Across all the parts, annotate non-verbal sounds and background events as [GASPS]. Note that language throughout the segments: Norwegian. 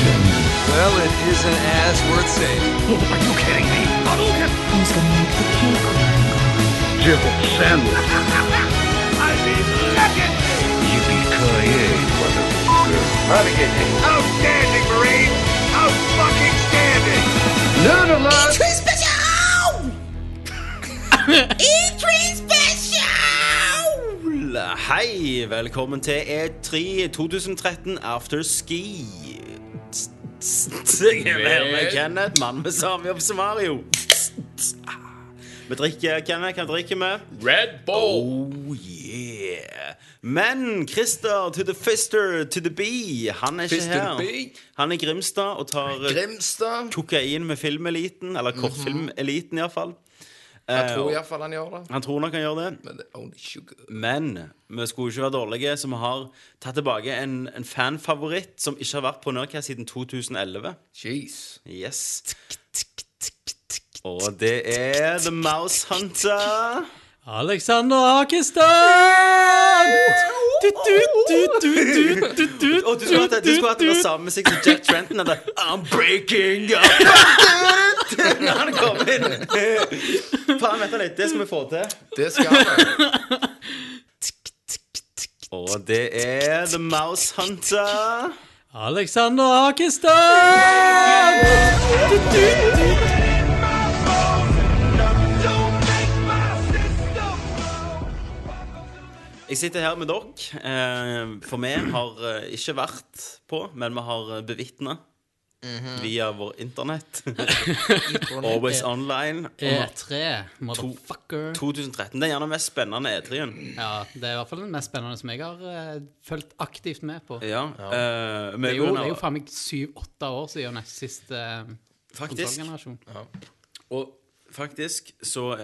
Well, it isn't as worth saving. Are you kidding me? Hadouken! Who's gonna make the cake cry? Jibble sandwich. [LAUGHS] I mean, legendary! Yippee-ki-yay, motherfucker. Renegade. Outstanding, Marine! Out-fucking-standing! Nerd alert! Hei, velkommen til E3 2013 Afterski. Jeg er her med Kenneth, mann med samme jobb som Mario. Vi drikker, Kenneth, hva drikker vi? Red Bull. Oh yeah. Men Christer to the fister to the bee, han er ikke her. Han er i Grimstad og tar Grimstad. kokain med filmeliten, eller kortfilmeliten iallfall. Jeg tror iallfall han gjør det. Han tror nok han gjør det. Men det only sugar. Men vi skulle ikke være dårlige, så vi har tatt tilbake en, en fanfavoritt som ikke har vært på Nerdcast siden 2011. Jeez. Yes. Og det er The Mouse Hunter. Alexander Hakestad! Du, du, du, du, du, du, du, Og du skulle hatt det- samme musikk som Jack Trenton. Eller I'm breaking up [LAUGHS] Når han kom inn. Faen, vent litt. Det skal vi få til. Det skal vi. Og det er The Mouse Hunter. Alexander Hakestad! Jeg sitter her med dere. Eh, for vi har eh, ikke vært på, men vi har bevitna. Mm -hmm. via vår internett. [LAUGHS] [LAUGHS] Always online. E3, motherfucker. 2013. Det er gjerne den mest spennende E3-en. Ja, det er i hvert fall den mest spennende som jeg har uh, fulgt aktivt med på. Ja. ja. Uh, med Det er jo, det er jo faen meg syv-åtte år siden nest siste uh, Faktisk. Ja. Og faktisk så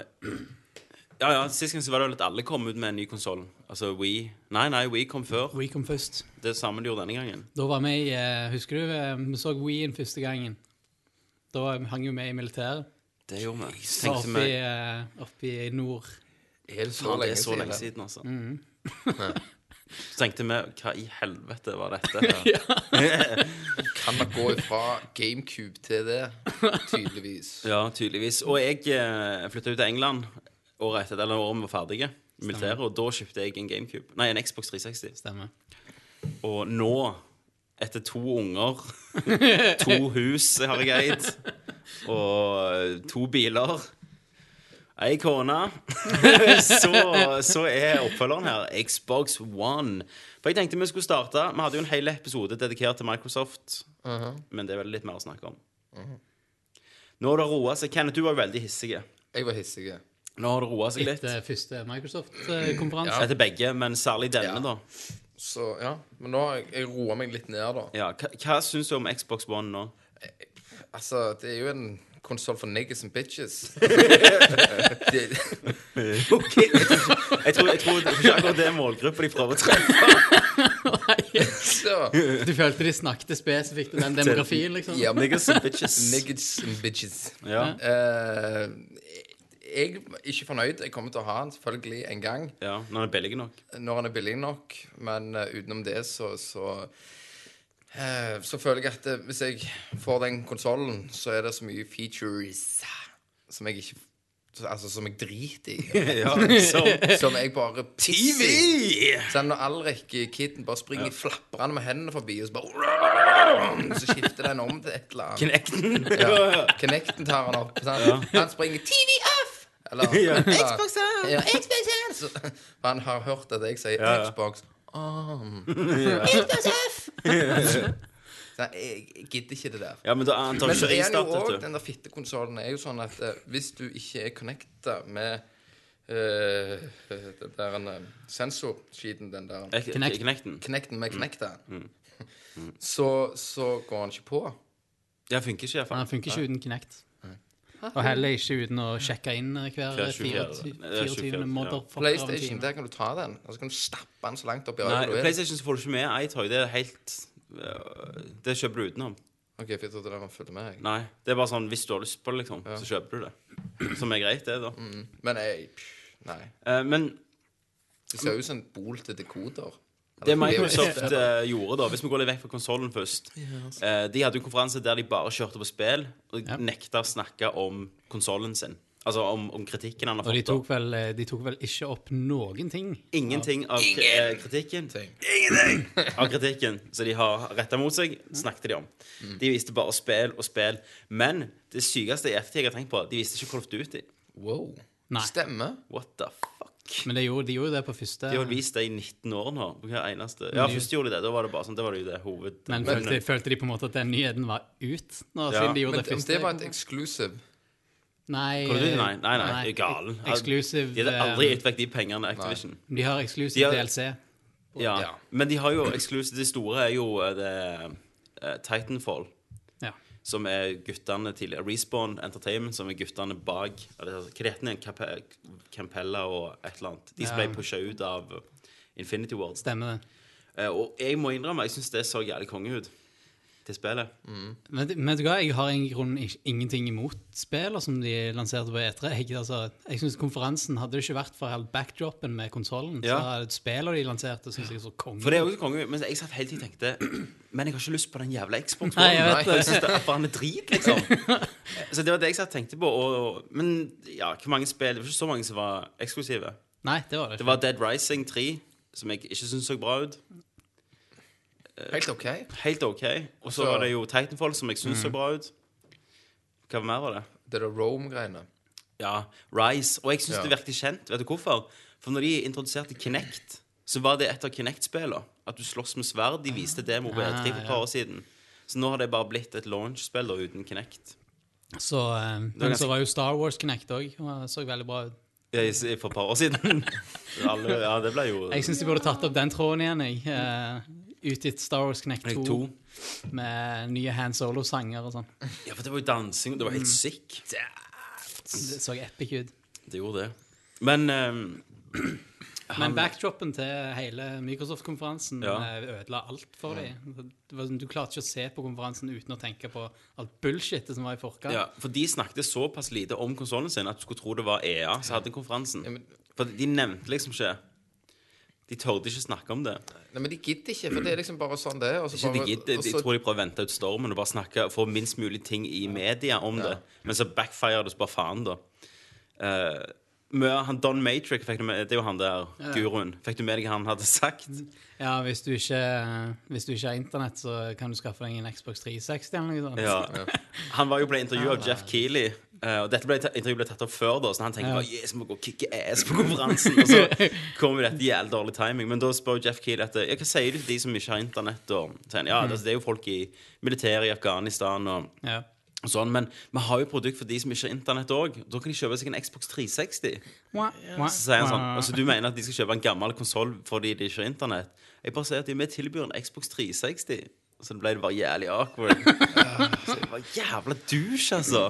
Ja, ja, Sist gang så var det vel at alle kom ut med en ny konsoll. Altså We Nei, nei, We kom før. We kom først. Det samme de gjorde denne gangen. Da var vi i eh, Husker du eh, vi så Wien første gangen? Da hang jo vi i militæret. Det gjorde vi. Tenkte Oppe i, vi eh, oppe nord. Er det så Faen, det lenge er så lenge siden? siden, altså. [LAUGHS] Så tenkte vi hva i helvete var dette? [LAUGHS] [LAUGHS] Kan man gå ifra GameCube til det? Tydeligvis. Ja, tydeligvis. Og jeg eh, flytta ut til England året etter, eller året vi var ferdige militæret, og da kjøpte jeg en GameCube. Nei, en Xbox 360. Stemmer. Og nå, etter to unger, [LAUGHS] to hus har jeg eid, og to biler Ei kone. [LAUGHS] så, så er oppfølgeren her Xbox One. For jeg tenkte vi skulle starte Vi hadde jo en hel episode dedikert til Microsoft. Men det er vel litt mer å snakke om. Nå har det roa seg. Kenneth, du var jo veldig hissig. Jeg var hissig. Nå har det roa seg litt. Etter første Microsoft-konferanse. Etter begge, men særlig denne, Ja. da. Så ja. Men nå har jeg, jeg roa meg litt ned, da. Ja, hva, hva syns du om Xbox One nå? Altså, det er jo en konsoll for niggas and bitches. [LAUGHS] det, Ok, Jeg tror, jeg tror, det er akkurat det målgruppa de prøver å treffe. Du følte de snakket spesifikt om den demografien, liksom? ja, Niggas and bitches. niggas and bitches. Ja, Eh, jeg er ikke fornøyd. Jeg kommer til å ha den selvfølgelig en gang ja, når den er billig nok. når den er billig nok. Men uh, utenom det så så, uh, så føler jeg at eh, hvis jeg får den konsollen, så er det så mye features som jeg ikke Altså som jeg driter i. [LAUGHS] Ja, som Som jeg bare. TV! Sånn når Alrik, Kitten bare springer flappende med hendene forbi, og så bare Så skifter den om til et eller annet. Kinecten. Ja. [LAUGHS] Connecten tar han opp. Sant? Han springer TV off! Eller [LAUGHS] Ja. Xbox on! [LAUGHS] Ja, Xbox on! Så, han har hørt at jeg sier Ja, ja. Xbox on. Xbox F! [LAUGHS] Så jeg, gidder ikke det der. Ja, men da han tar Men så er jo også òg. Den der fittekonsollen er jo sånn at eh, hvis du ikke er connecta med eh, den der uh, sensorskiten, den der Knekten. Knekten. Connecten Mm. med connecta, så, så går han ikke på. Ja, funker ikke, iallfall. Han funker ikke uten Kinect. Og heller ikke uten å sjekke inn hver Hver 24. 24. Nei, det er 24, ja. motherfucker PlayStation, der kan du ta den. Og så kan du stappe den så langt opp i øyet du vil. PlayStation så får du ikke med iToy. Det er helt Det kjøper du utenom. Ok, for jeg trodde det var fulgte med. jeg. Nei, det er bare sånn hvis du har lyst på det, liksom, så kjøper du det. Som er greit, det, da. Men jeg Nei. Eh, men Det ser ut som en bol til dekoder. Det Microsoft uh, gjorde, da, hvis vi går litt vekk fra konsollen først uh, De hadde jo en konferanse der de bare kjørte på spill og Ja. nekta å snakke om konsollen sin. Altså om, om kritikken han har Og de fått. tok, vel, eh, de tok vel ikke opp noen ting? Ingenting av Ingen. kritikken Ting. [LAUGHS] av kritikken som de har retta mot seg, snakket de om. De viste bare spill og spill. Men det sykeste i ettertid jeg har tenkt på, de viste ikke of Duty. Wow. Nei. Stemmer. What the fuck? Men de gjorde, de gjorde det på første De har vist det i 19 år nå. På hver eneste Ja, først gjorde de det. Da var det bare sånn. Det var jo det hoved... Men følte, følte de på en måte at den nyheten var ut? Nå, Ja. siden de gjorde Men det første? Men det var et exclusive Nei, Nei, nei, nei, er galen. Exclusive De hadde aldri eh, gitt vekk de pengene, Activision. De har De har- DLC. Ja. Ja. Men de har jo exclusive De store er jo eh, det eh, Titanfall. Som er guttene tidligere Respawn Entertainment, som er guttene bak eller, Hva heter den? Campe- Campella og et eller annet. De som ble pusha ut av Infinity Ward. Stemmer det. Eh, og jeg må innrømme, jeg syns det så jævlig konge ut til spillet. Men, men vet du hva, jeg har i grunnen ingenting imot spillene som de lanserte på E3. Jeg, altså, jeg synes konferansen, Hadde det ikke vært for hele backdropen med konsollen, Ja. så hadde spillene de lanserte, syns jeg så konge. For det er også konge, men jeg satt hele tiden og tenkte [CLEARS THROAT] Men jeg har ikke lyst på den jævla Xbox Nei, jeg vet det. Jeg synes det er bare drit, liksom. [LAUGHS] Så det var det jeg satt og tenkte på. Og, men ja, hvor mange spill Det var ikke så mange som var eksklusive. Nei, det var det ikke. Det ikke. var Dead Rising 3, som jeg ikke syntes så bra ut. Helt OK. Helt OK. Og så var det jo Titanfall, som jeg syntes så bra ut. Hva mer var det? Det der Rome-greiene. Ja, Rise. Og jeg syns Ja. det virket kjent. Vet du hvorfor? For når de introduserte Kinect, så var det et av Kinect-spillene. At du slåss med sverd. De viste demo på Ah, E3 for et par år siden. Så nå har det bare blitt et launch-spill da, uten Kinect. Så, eh, men ganske- så var jo Star Wars Connect òg. Så veldig bra ut. Ja, i- For et par år siden. [LAUGHS] Alle, ja, det ble jo Jeg syns de burde tatt opp den tråden igjen. Jeg. Eh, Utgitt Star Wars Connect 2, 2. med nye Han Solo-sanger og sånn. Ja, for det var jo dansing, og det var Mm. helt sick. Det så epic ut. Det gjorde det. Men ehm, [CLEARS THROAT] Men backdropen til hele Microsoft-konferansen Ja. eh, ødela alt for dem. Du klarte ikke å se på konferansen uten å tenke på alt bullshitet som var i forkant. Ja, for de snakket såpass lite om konsollen sin at du skulle tro det var EA som hadde konferansen. Ja, men- For de nevnte liksom ikke De tørde ikke snakke om det. Nei, men de gidder ikke, for det er liksom bare sånn det er. og så Ikke de bare- gidder, og de så- tror de prøver å vente ut stormen og bare snakke få minst mulig ting i media om det. Men så backfire det så bare faen, da. Eh, mye- han Don Matrick, fikk du med, det er jo han der guruen. Fikk du med deg hva han hadde sagt? Ja, hvis du, ikke, hvis du ikke har internett, så kan du skaffe deg en Xbox 360 eller noe sånt. Ja. Han var jo ble intervjuet av Jeff Keeley. Eh, og dette ble, intervjuet ble tatt opp før, da, så han tenkte Ja. bare Yes, må gå og kicke ass på konferansen. Og så [LAUGHS] kommer jo dette jævlig dårlig timing. Men da spør Jeff Keel etter ja, hva sier du til de som ikke har internett? Og, så sier ja, Mm. det, det er jo folk i militæret i Afghanistan og, Ja. og sånn. Men vi har jo produkt for de som ikke har internett òg. Da kan de kjøpe seg en Xbox 360. Wah, wah, Så sier han sånn, altså Du mener at de skal kjøpe en gammel konsoll fordi de ikke har internett? Jeg bare sier at vi tilbyr en Xbox 360. Så det ble det bare jævlig awkward. [LAUGHS] Så det var jævla douche, altså.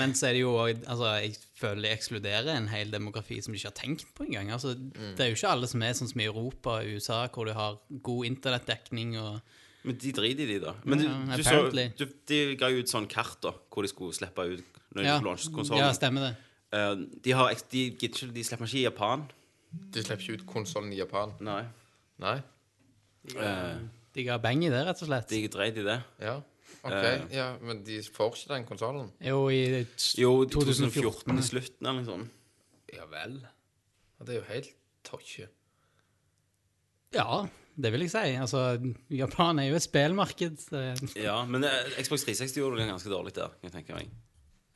Men så er det jo også- altså, Jeg føler de ekskluderer en hel demografi som de ikke har tenkt på engang. Altså, Det er jo ikke alle som er sånn som i Europa og USA, hvor du har god internettdekning og Men de driter i de, da. Men du, Ja, du så, du, de ga jo ut sånn kart da hvor de skulle slippe ut når de Ja, skulle launche ja stemmer det. Uh, de, har, de, ikke- de slipper ikke i Japan. De slipper ikke ut konsollen i Japan. Nei. Nei? Eh, De ga beng i det, rett og slett. de dreit i det. Ja. OK. Eh. Ja, men de får ikke den konsollen? Jo, i Jo, 2014. 2014 i slutten eller noe sånt. Ja vel. Ja, det er jo helt touchy. Ja, det vil jeg si. Altså, Japan er jo et spillmarked. så- Ja, men eh, Xbox 360 gjorde det ganske dårlig der, kan jeg tenke meg.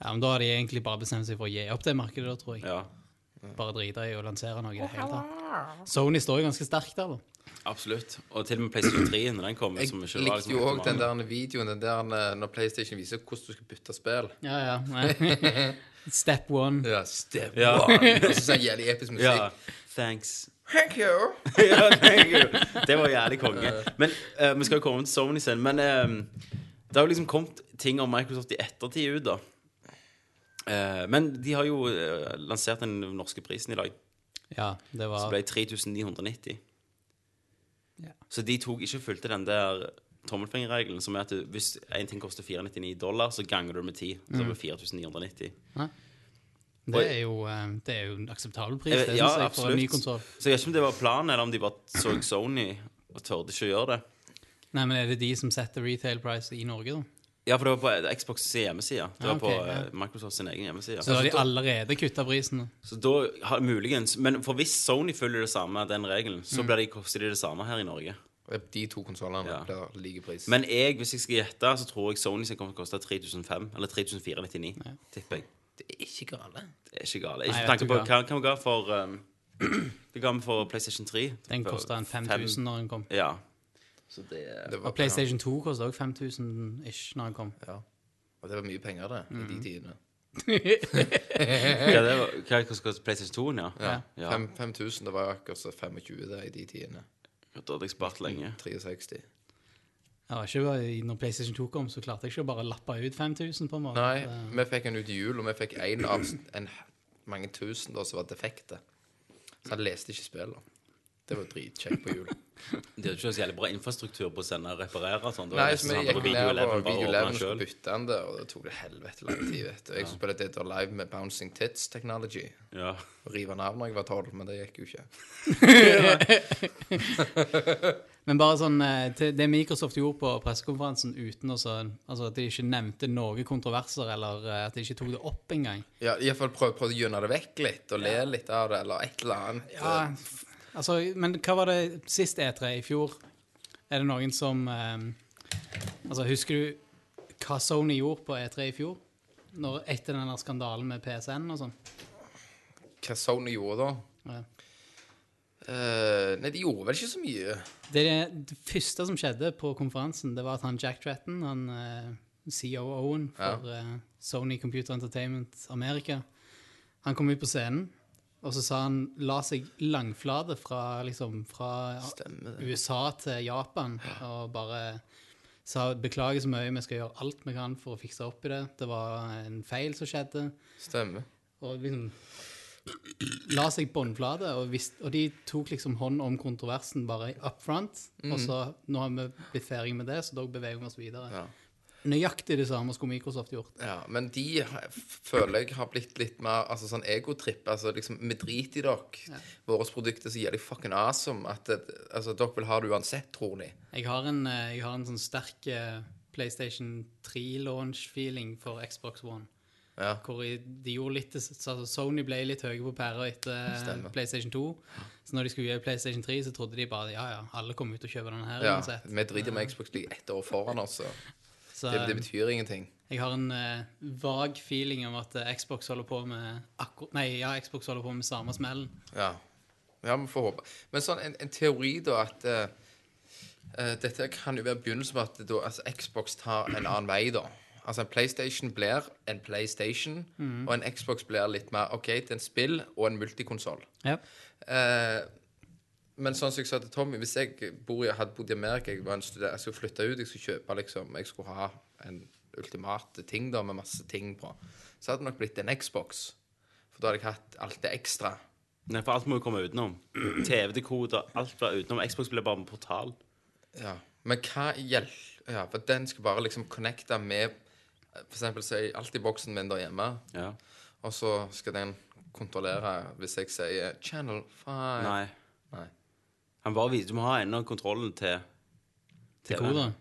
Ja, men Da har de egentlig bare bestemt seg for å gi opp det markedet, da, tror jeg. Ja, Bare drite i å lansere noe i det hele tatt. Sony står jo ganske sterkt der, da. Absolutt. Og til og med PlayStation 3 når den kommer. Jeg som var likte jo òg den der videoen den der eh, når PlayStation viser hvordan du skal bytte spill. Ja, ja. [LAUGHS] nei. Step one. Ja, step Ja. one. Og så sånn jævlig episk [LAUGHS] musikk. Ja, thanks. Thank you. [LAUGHS] ja, thank you. Det var jævlig konge. Men uh, Vi skal jo komme til Sony sin. Men uh, det har jo liksom kommet ting om Microsoft i ettertid ut, da. Uh, men de har jo lansert den norske prisen i dag. Ja, det Som var ble 3990. Ja. Så de tok ikke fulgte den der tommelfingerregelen, som er at du- hvis en ting koster 499 dollar, så ganger du det med 10. Så Mm. blir det 4990. Det er jo, eh, det er jo en akseptabel pris, det ja, jeg, for en ny konsoll. Så jeg vet ikke om det var planen, eller om de bare så Sony og tørde ikke å gjøre det. Nei, men er det de som setter retail price i Norge, da? Ja, for det var på Xbox sin hjemmeside. Det Ja, var på ja. eh, Microsoft sin egen hjemmeside. Så da har de allerede kutta prisen? Så da har muligens Men for hvis Sony følger det samme, den regelen, Mm. så blir de, koster de det samme her i Norge. De to konsollene Ja. blir like pris. Men jeg, hvis jeg skal gjette, så tror jeg Sony sin kommer til å koste 3005 eller 3499. Tipper jeg. det er ikke gale. Det er ikke gale. Ikke tanke på hva? hva, hva vi ga for um, [CLEARS THROAT] Det ga vi for PlayStation 3. Den kosta en 5000 når den kom. Ja. Så det Det var, Og PlayStation 2 kostet òg 5000 ish når den kom. Ja. Og det var mye penger, det, i de tidene. [LAUGHS] Hva det var, hva koster PlayStation 2, ja? Ja. Ja. 5000, det var akkurat så 25 det i de tidene. Da hadde jeg spart lenge. 63. Ja, ikke når PlayStation 2 kom, så klarte jeg ikke å bare lappe ut 5000 på en måte. Nei, vi fikk den ut i jul, og vi fikk en av en, mange tusen da, som var defekte. Så han leste ikke spillet. Det var dritkjekt på jul. [LAUGHS] De hadde ikke så jævlig bra infrastruktur på å sende og reparere og sånn. Det var Nei, så vi sånn gikk ned på videoeleven Video ordnet 11 og bytte den der, og det tok det helvete lang tid, vet du. Jeg skulle spille Dead or Live med Bouncing Tits Technology. Ja. Og rive navn av når jeg var tolv, men det gikk jo ikke. [LAUGHS] Men bare sånn eh, det Microsoft gjorde på pressekonferansen uten å så Altså at de ikke nevnte noen kontroverser, eller eh, at de ikke tok det opp engang. Ja, Iallfall prøve prøv å gjøre det vekk litt, og le litt av det, eller et eller annet. Ja, f- altså, men hva var det sist E3 i fjor? Er det noen som um, Altså, husker du hva Sony gjorde på E3 i fjor? Når, etter den skandalen med PSN og sånn? Hva Sony gjorde da? Ja. Uh, nei, de gjorde vel ikke så mye. Det, det første som skjedde på konferansen, det var at han Jack Tretton, han uh, COO-en for eh, Sony Computer Entertainment America, han kom ut på scenen, og så sa han la seg langflate fra, liksom, fra USA til Japan, og bare sa beklager så mye, vi skal gjøre alt vi kan for å fikse opp i det. Det var en feil som skjedde. Stemmer. Og liksom la seg båndflate, og, og de tok liksom hånd om kontroversen bare up front. Og så nå har vi blitt ferdig med det, så da beveger vi oss videre. Ja. Nøyaktig det samme skulle Microsoft gjort. Ja, men de føler jeg har blitt litt mer altså sånn egotripp. Altså liksom, vi driter i dere. Våre produkter så gir de fucking awesome at det, altså, dere vil ha det uansett, tror de. Jeg har en, eh, jeg har en sånn sterk eh, PlayStation 3-launch-feeling for Xbox One. Ja. Hvor de gjorde litt altså Sony ble litt høye på pæra etter eh, Stemmer. PlayStation 2. Så når de skulle gjøre PlayStation 3, så trodde de bare ja, ja, alle kommer ut og kjøper den her ja. uansett. Vi driter med Xbox League ett år foran oss, [LAUGHS] så det, det betyr ingenting. Jeg har en uh, vag feeling om at eh, Xbox holder på med akkur Nei, ja, Xbox holder på med samme smellen. Ja. ja, vi får håpe. Men sånn en, en teori, da, at eh, Dette kan jo være begynnelsen på at da, altså, Xbox tar en annen vei, da. Altså En PlayStation blir en PlayStation, og en Xbox blir litt mer OK, det er en spill og en multikonsoll. Ja. Eh, men sånn som jeg sa til Tommy, hvis jeg bor hadde bodd i Amerika, jeg var en student, jeg skulle flytte ut, jeg skulle kjøpe liksom, jeg skulle ha en ultimate ting da, med masse ting på, så hadde det nok blitt en Xbox. For da hadde jeg hatt alt det ekstra. Nei, for alt må jo komme utenom. TV-dekoder, alt var utenom. Xbox blir bare en portal. Ja. Men hva gjelder? Ja, for den skal bare liksom connecte med For eksempel så er i boksen min der hjemme, Ja. og så skal den kontrollere hvis jeg sier 'Channel 5'. Nei. Nei. Han bare viser, Du må ha ennå kontrollen til TV. Dekoder.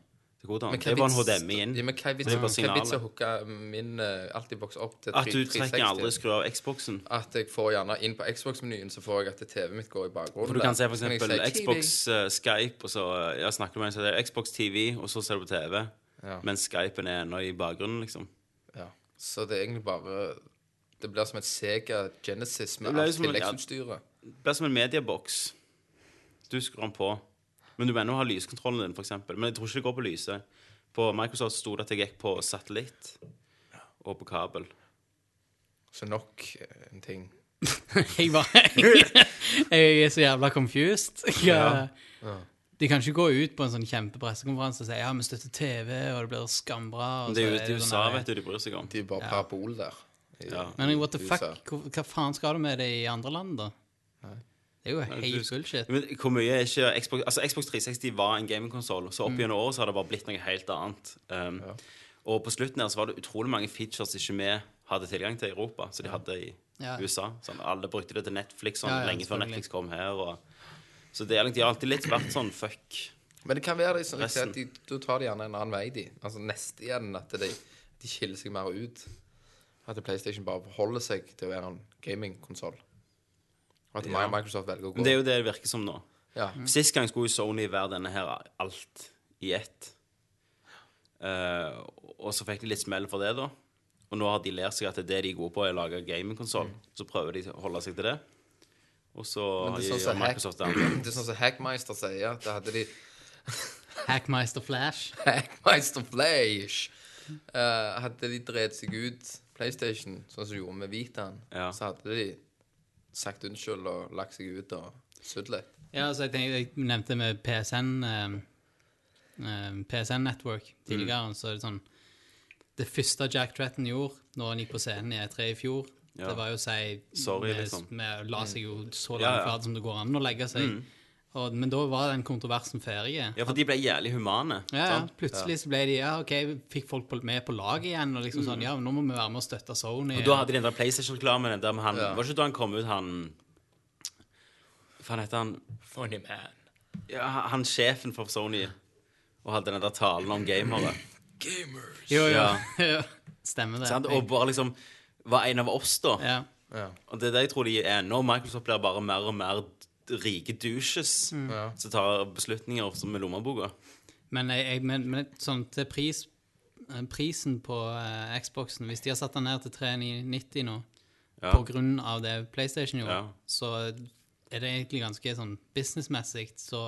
Til Men Det var er en HDMI inn. Ja, men hva er vits- Det er bare hva er vits å signaler. hooke min uh, Altibox opp til At du 3- trenger aldri 360? skru av Xboxen. At jeg får gjerne inn på Xbox-menyen, så får jeg at TV-en mitt går i bakgrunnen. For du kan se for Så kan jeg eksempel si Xbox eh, Skype, og så ja, snakker du med en som heter Xbox TV, og så ser du på TV. Ja. Mens Skypen er ennå i bakgrunnen, liksom. Ja. Så det er egentlig bare Det blir som et Sega Genesis med Det blir alt som en- ja. tilleggsutstyret. Det blir som en medieboks. Du skrur den på. Men du må ennå ha lyskontrollen din, eksempel. Men jeg tror ikke det går på lyset. På Microsoft sto det at jeg gikk på satellitt og på kabel. Så nok eh, en ting. [LAUGHS] Jeg bare [LAUGHS] Jeg er så jævla confused. [LAUGHS] Jeg, De kan ikke gå ut på en sånn kjempepressekonferanse og si ja, vi støtter TV, og det blir skambra. og det er jo det sånn USA, der- vet du, de bryr seg om. De er bare parabol der. i Ja. Men what the USA. fuck? Hva, hva faen skal du med det i andre land, da? Det er jo helt bullshit. Men hvor mye er ikke Xbox Altså, Xbox 360 var en gamingkonsoll, så opp gjennom året så har det bare blitt noe helt annet. Um, Og på slutten her så var det utrolig mange features ikke vi hadde tilgang til i Europa, så de hadde i Ja. USA. Sånn, alle brukte det til Netflix sånn, Ja, ja, lenge før. Netflix kom her. Og Så det er, de har alltid litt vært sånn fuck. Men det kan være det, Resten. at de, da tar de gjerne en annen vei, de. Altså neste igjen, at de, de skiller seg mer ut. At PlayStation bare forholder seg til å være en gamingkonsoll. Og at Ja. Microsoft velger å gå Men det er jo det det virker som nå. ja. Sist gang skulle Sony være denne her alt i ett. Uh, og så fikk de litt smell for det, da. Og nå har de lært seg at det er det de er gode på, er å lage gamingkonsoll. Så prøver de å holde seg til det. Og så gjør sånn Hack- Microsoft [CLEARS THROAT] det. Det er sånn som Hackmeister sier, at da hadde de [LAUGHS] Hackmeister Flash. [LAUGHS] Hackmeister Flash Uh, Hadde de dreid seg ut PlayStation, sånn som de gjorde med Vitaen, Ja. så hadde de sagt unnskyld og lagt seg ut og sudd litt. Ja, altså jeg, tenkte, jeg nevnte med PSN eh, eh, PSN Network tidligere, så er det sånn Det første Jack Tretton gjorde når han gikk på scenen i E3 i fjor, Ja. det var jo å si Sorry, med, liksom. Vi La seg jo så Ja, langt ja. flat som det går an å legge seg. Og, men da var den kontroversen ferdig. Ja, for de ble jævlig humane. Ja, ja. sant? Plutselig så ble de Ja, OK, fikk folk på, med på laget igjen. Og liksom sånn Ja, nå må vi være med og støtte Sony. Og da hadde de den der PlayStation-reklamen der med han Ja. Var ikke da han kom ut, han Hva heter han? Funny man. Ja, han sjefen for Sony. Og hadde den der talen om gamere. Gamers. Jo, jo. Ja. [LAUGHS] Ja. Stemmer det. Sant? Og bare liksom var en av oss, da. ja. Ja. Og det er det jeg tror de er nå. Microsoft blir bare mer og mer rike douches Ja. som tar beslutninger som med lommeboka. Men, jeg, men, men sånn til pris eh, Prisen på eh, Xboxen Hvis de har satt den ned til 390 nå Ja. på grunn av det PlayStation gjorde, Ja. så er det egentlig ganske sånn businessmessig så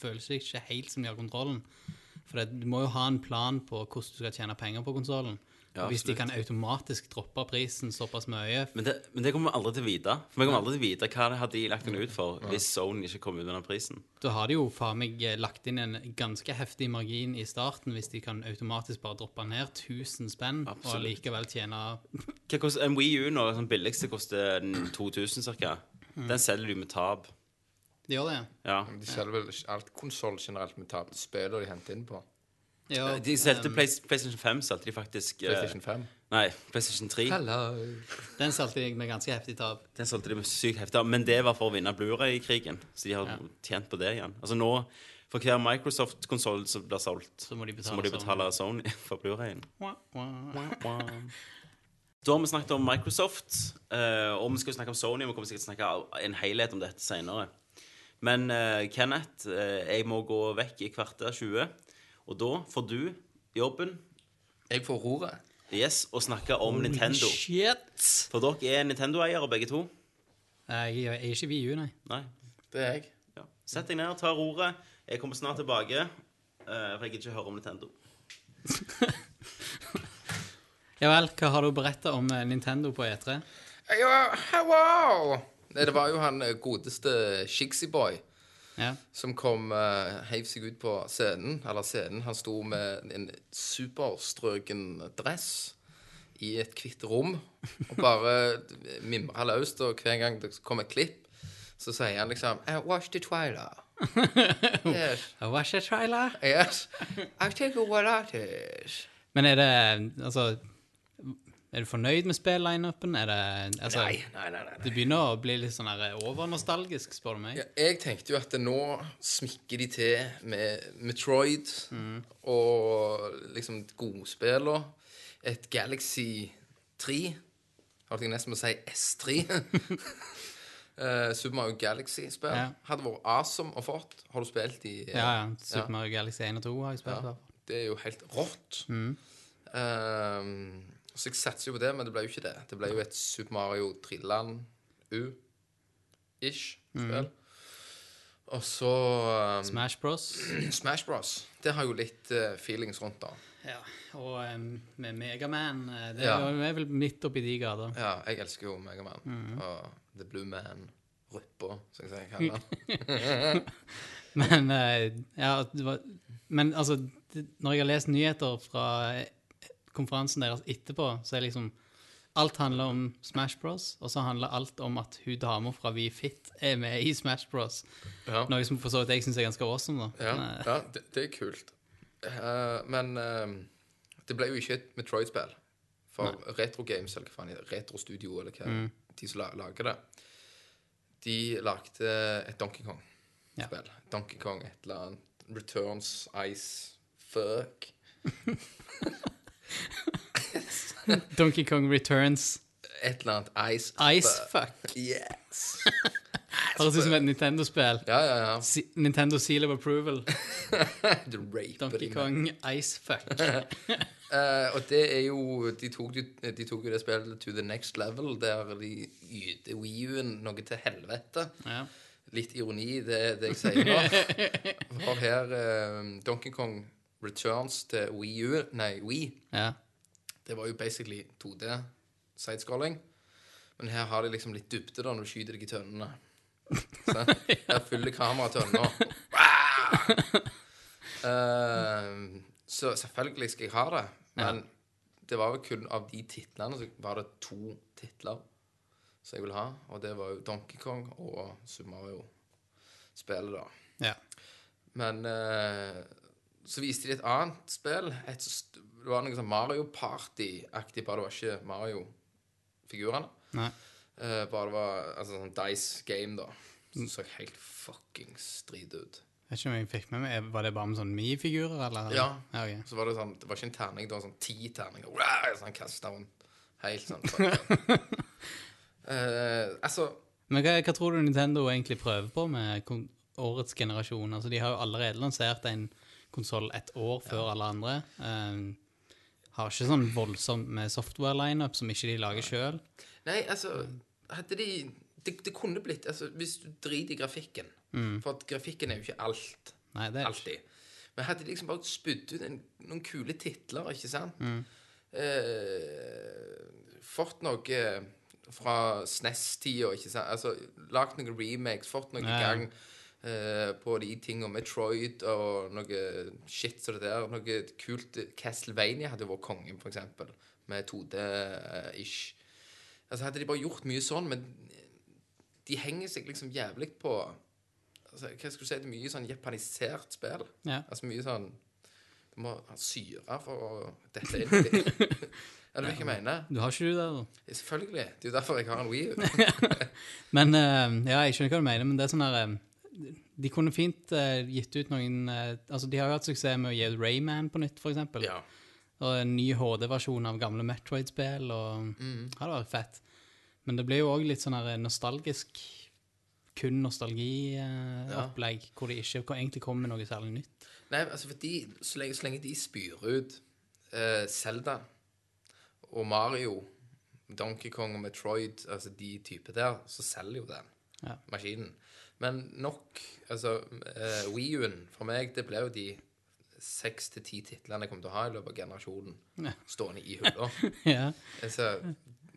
føles det ikke helt som de har kontrollen. For det, du må jo ha en plan på hvordan du skal tjene penger på konsollen. Ja, og hvis de kan automatisk droppe prisen såpass mye Men det, men det kommer vi aldri til å vite. For vi kommer aldri til å vite hva det hadde de lagt den ut for hvis Sony ikke kom ut med den prisen. Da har de jo faen meg eh, lagt inn en ganske heftig margin i starten hvis de kan automatisk bare droppe ned 1000 spenn og likevel tjene Hva koster En Wii U nå, Den billigste koster den 2000 ca. Mm. Den selger du med tap. De gjør det, Ja. De selger vel alt konsoll generelt med tap. Spiller de henter inn på. Ja. De solgte um, PlayStation 5, solgte de faktisk eh, PlayStation 5. Nei, PlayStation 3. Hello. Den solgte jeg med ganske heftig tap. Den solgte de med sykt heftig. Men det var for å vinne Blu-ray-krigen. Så de har Ja. tjent på det igjen. Altså nå, for hver Microsoft-konsoll som blir solgt, Så må de betale, så må de betale Sony [LAUGHS] for Blu-rayen. Da har vi snakket om Microsoft, eh, og vi skal snakke om Sony. Vi kommer sikkert til å snakke en helhet om dette senere. Men eh, Kenneth, eh, jeg må gå vekk i kvarter 20. Og da får du jobben Jeg får roret. yes, å snakke om Nintendo. Shit! For dere er Nintendo-eiere, begge to? Jeg er ikke VU, nei. Nei. Det er jeg. Ja. Sett deg ned, ta roret. Jeg kommer snart tilbake. eh, for jeg gidder ikke høre om Nintendo. [LAUGHS] Ja vel, hva har du berettet om eh, Nintendo på E3? Ja, hello! Nei, det var jo han eh, godeste Shigsy Boy Ja. som kom uh, heiv seg ut på scenen. Eller scenen. Han sto med en superstrøken dress i et hvitt rom og bare mimra løst. Og hver gang det kom et klipp, så sier han liksom I watch the trailer. [LAUGHS] yes, watch the trailer? yes. I take a what it is. Men er det Altså Er du fornøyd med spill-lineupen? Altså Nei, nei, nei. nei. Det begynner å bli litt sånn her overnostalgisk, spør du meg. Ja, jeg tenkte jo at nå smikker de til med Metroid og liksom godspiller. Et Galaxy 3. Holdt jeg nesten på å si S3. uh, [LAUGHS] Super Mario Galaxy-spill. Ja. Hadde vært awesome å fått. Har du spilt i uh, Ja, ja. Super Mario Galaxy 1 og 2 har jeg spilt. Ja, Ja. det er jo helt rått. Ehm, så jeg satser jo på det, men det ble jo ikke det. Det ble jo et Super Mario Trilland U-ish spill. Og så um, Smash Bros. Smash Bros. Det har jo litt uh, feelings rundt, da. Ja. Og um, med Megaman uh, Det Ja. er vel midt oppi de gater. Ja, jeg elsker jo Megaman. Og The Blue Man. Ruppa, som jeg sier. kaller. [LAUGHS] Men uh, ja, det var, Men altså, det, når jeg har lest nyheter fra eh, konferansen deres etterpå, så er liksom Alt handler om Smash Bros, og så handler alt om at hun dama fra Fit er med i Smash Bros. Ja. Noe som for så vidt jeg syns er ganske awesome, da. Ja, Men, ja det, det er kult. Uh, men uh, det ble jo ikke et Metroid-spill. For Retro Games, eller hva faen Retro Studio, eller hva, de som lager det, de lagde et Donkey Kong. Ja. Donkey Kong, et eller annet. Returns, Ice, Fuck. [LAUGHS] [LAUGHS] Donkey Kong Returns Et eller annet Ice, Icefuck. Yes. [LAUGHS] Høres ut som et Nintendo-spill. Ja, ja, ja. Si Nintendo Seal of Approval. [LAUGHS] Du raper Donkey. Kong Ice Fuck. Eh, og det er jo de tok, jo- de tok jo det spillet to the next level, der de yter Wii U-en noe til helvete. Ja. Litt ironi det, det jeg sier nå. For her uh, Donkey Kong Returns til Wii U Nei, Wii. ja. Det var jo basically 2D sidescrolling. Men her har de liksom litt dybde da når du skyter deg i tønnene. Så, her fyller kameraet tønna. Uh, så selvfølgelig skal jeg ha det. Men det var jo kun av de titlene så var det to titler som jeg ville ha. Og det var jo Donkey Kong og Super Mario-spillet, da. ja. Men eh, så viste de et annet spill. Et, det var noe sånn Mario Party-aktig, bare det var ikke Mario-figurene. Nei. Eh, bare det var altså, sånn Dice Game, da. Som så helt fuckings drit ut. Jeg vet ikke om jeg fikk med meg Var det bare med sånne Mi-figurer, eller? Ja. ja okay. Så var det sånn Det var ikke en terning, det var sånn ti terninger. Wow, sånn kasta rundt. Helt sånn. [LAUGHS] Eh, altså Men hva, hva tror du Nintendo egentlig prøver på med årets generasjon? Altså, de har jo allerede lansert en konsoll et år før alle andre. Um, har ikke sånn voldsomt med software-lineup som ikke de lager sjøl. Nei, altså Hadde de det, det kunne blitt altså, Hvis du driter i grafikken For at grafikken er jo ikke alt. Nei, det er. Alltid. Men hadde de liksom bare spydd ut en, noen kule titler, ikke sant? Mm. Eh, fått noe fra SNES-tida, ikke sant? Altså, Lagd noen remakes, fått noe i Ja, ja. gang eh, på de tingene. Metroid og noe shit som det der. Noe kult Castlevania hadde jo vært kongen, eksempel. Med 2D-ish. Altså, hadde de bare gjort mye sånn, men de henger seg liksom jævlig på altså, Hva skal du si? Det er mye sånn japanisert spill. Ja. Altså mye sånn Du må ha syre for å dette inn i det. [LAUGHS] Hva jeg mener? Du har ikke du det, da? Selvfølgelig. Det er jo derfor jeg har en Wii. [LAUGHS] Men uh, Ja, jeg skjønner hva du mener, men det er sånn her eh, De kunne fint uh, gitt ut noen uh, Altså, de har jo hatt suksess med å gi ut Rayman på nytt, eksempel. Ja. Og en ny HD-versjon av gamle Metroid-spill, og Mm. det hadde vært fett. Men det blir jo òg litt sånn her nostalgisk kun nostalgiopplegg, hvor det ikke hvor egentlig kommer noe særlig nytt. Nei, altså for de, så, lenge, så lenge de spyr ut uh, Zelda og Mario, Donkey Kong og Metroid, altså de typer der, så selger jo den Ja. maskinen. Men nok Altså, uh, Wii U-en for meg, det ble jo de seks til ti titlene jeg kommer til å ha i løpet av generasjonen Ja. stående i hylla. [LAUGHS] ja. altså,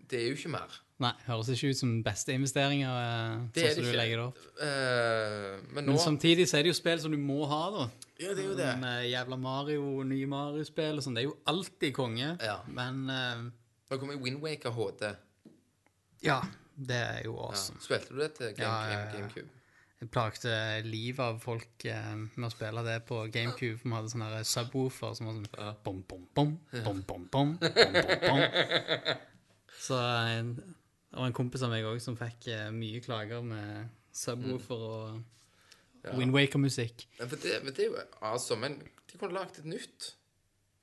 det er jo ikke mer. Nei, høres ikke ut som beste investeringer, eh, Det sånn som du legger det opp. Uh, men nå Men samtidig så er det jo spill som du må ha, da. Ja, det er jo det. Men, eh, jævla Mario, nye Mario-spill og sånn, det er jo alltid konge. Ja. Men uh, Nå kommer Windwaker HD. ja, det er jo Ja. awesome. Spilte du det til Game, Ja, ja, ja. Game, GameCube? Jeg plagte livet av folk eh, med å spille det på GameCube. For vi hadde sånne her subwoofer som var sånn bom, bom, bom, bom, bom, bom, bom, bom, bom. Så en, det var en kompis av meg òg som fikk eh, mye klager med subwoofer og Wind Waker-musikk. Ja, for det, men det er jo awesome. Men de kunne lagt et nytt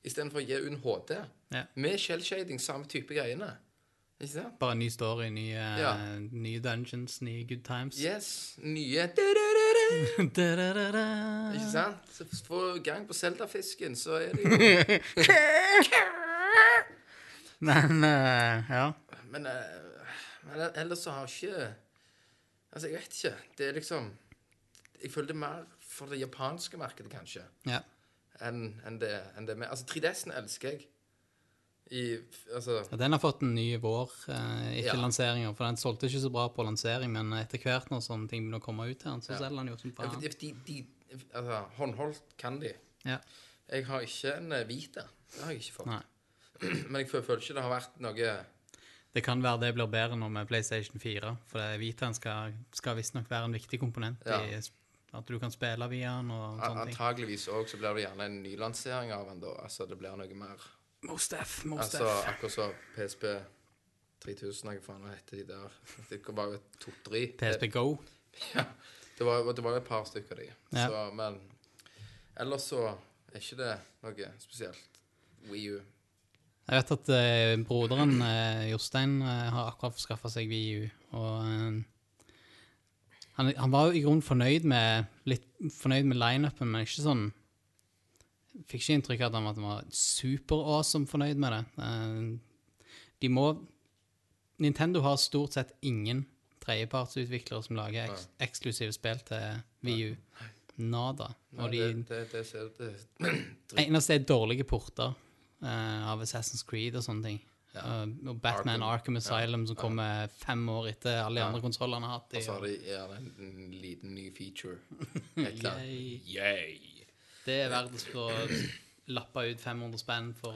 istedenfor å gi UNHD. Ja. Med shellshading, samme type greiene. Ikke sant? Bare ny story, nye, Ja. nye dungeons, nye good times. Yes. Nye [LAUGHS] Ikke sant? Så få gang på Zelda-fisken, så er det jo [LAUGHS] Men eh, ja. Men, eh, men ellers så har ikke Altså, jeg vet ikke. Det er liksom Jeg føler det er mer for det japanske markedet, kanskje, ja. enn enn det, enn det med Altså, 3DS-en elsker jeg. I Altså Ja, Den har fått en ny vår eh, etter Ja. lanseringer, for den solgte ikke så bra på lansering, men etter hvert når sånne ting begynner å komme ut her, så Ja. selger den jo som Ja, faen. de, de, de, altså, håndholdt kan de. Ja. Jeg har ikke en hvit Vita. Det har jeg ikke fått. Nei. [CLEARS THROAT] Men jeg føler, ikke det har vært noe Det kan være det blir bedre nå med PlayStation 4, for Vitaen skal, skal visstnok være en viktig komponent Ja. i at du kan spille via den og sånne. Antageligvis òg så blir det gjerne en nylansering av den da. Altså det blir noe mer Most F, most Altså F. akkurat så PSP 3000, hva faen heter de der? Det var jo to-tre. PSP Go. [LAUGHS] Ja. Det var, det var jo et par stykker av de. Ja. Så, men ellers så er ikke det noe spesielt. Wii U. Jeg vet at eh, broderen eh, Jostein eh, har akkurat skaffa seg VU, og eh, han, han var jo i grunnen fornøyd med litt fornøyd med lineupen, men ikke sånn Fikk ikke inntrykk av at han var super-awesome fornøyd med det. Eh, de må Nintendo har stort sett ingen tredjepartsutviklere som lager eks eksklusive spill til VU. Nada. Og de det, det, det, [CLEARS THROAT] det, eneste er dårlige porter eh, av Assassin's Creed og sånne ting. Eh, og Batman Arkham, Arkham. Asylum som kommer fem år etter alle de andre konsollene har hatt. Og så har de en, en liten ny feature. [LAUGHS] Yay. Yay. Det er verdt å lappe ut 500 spenn for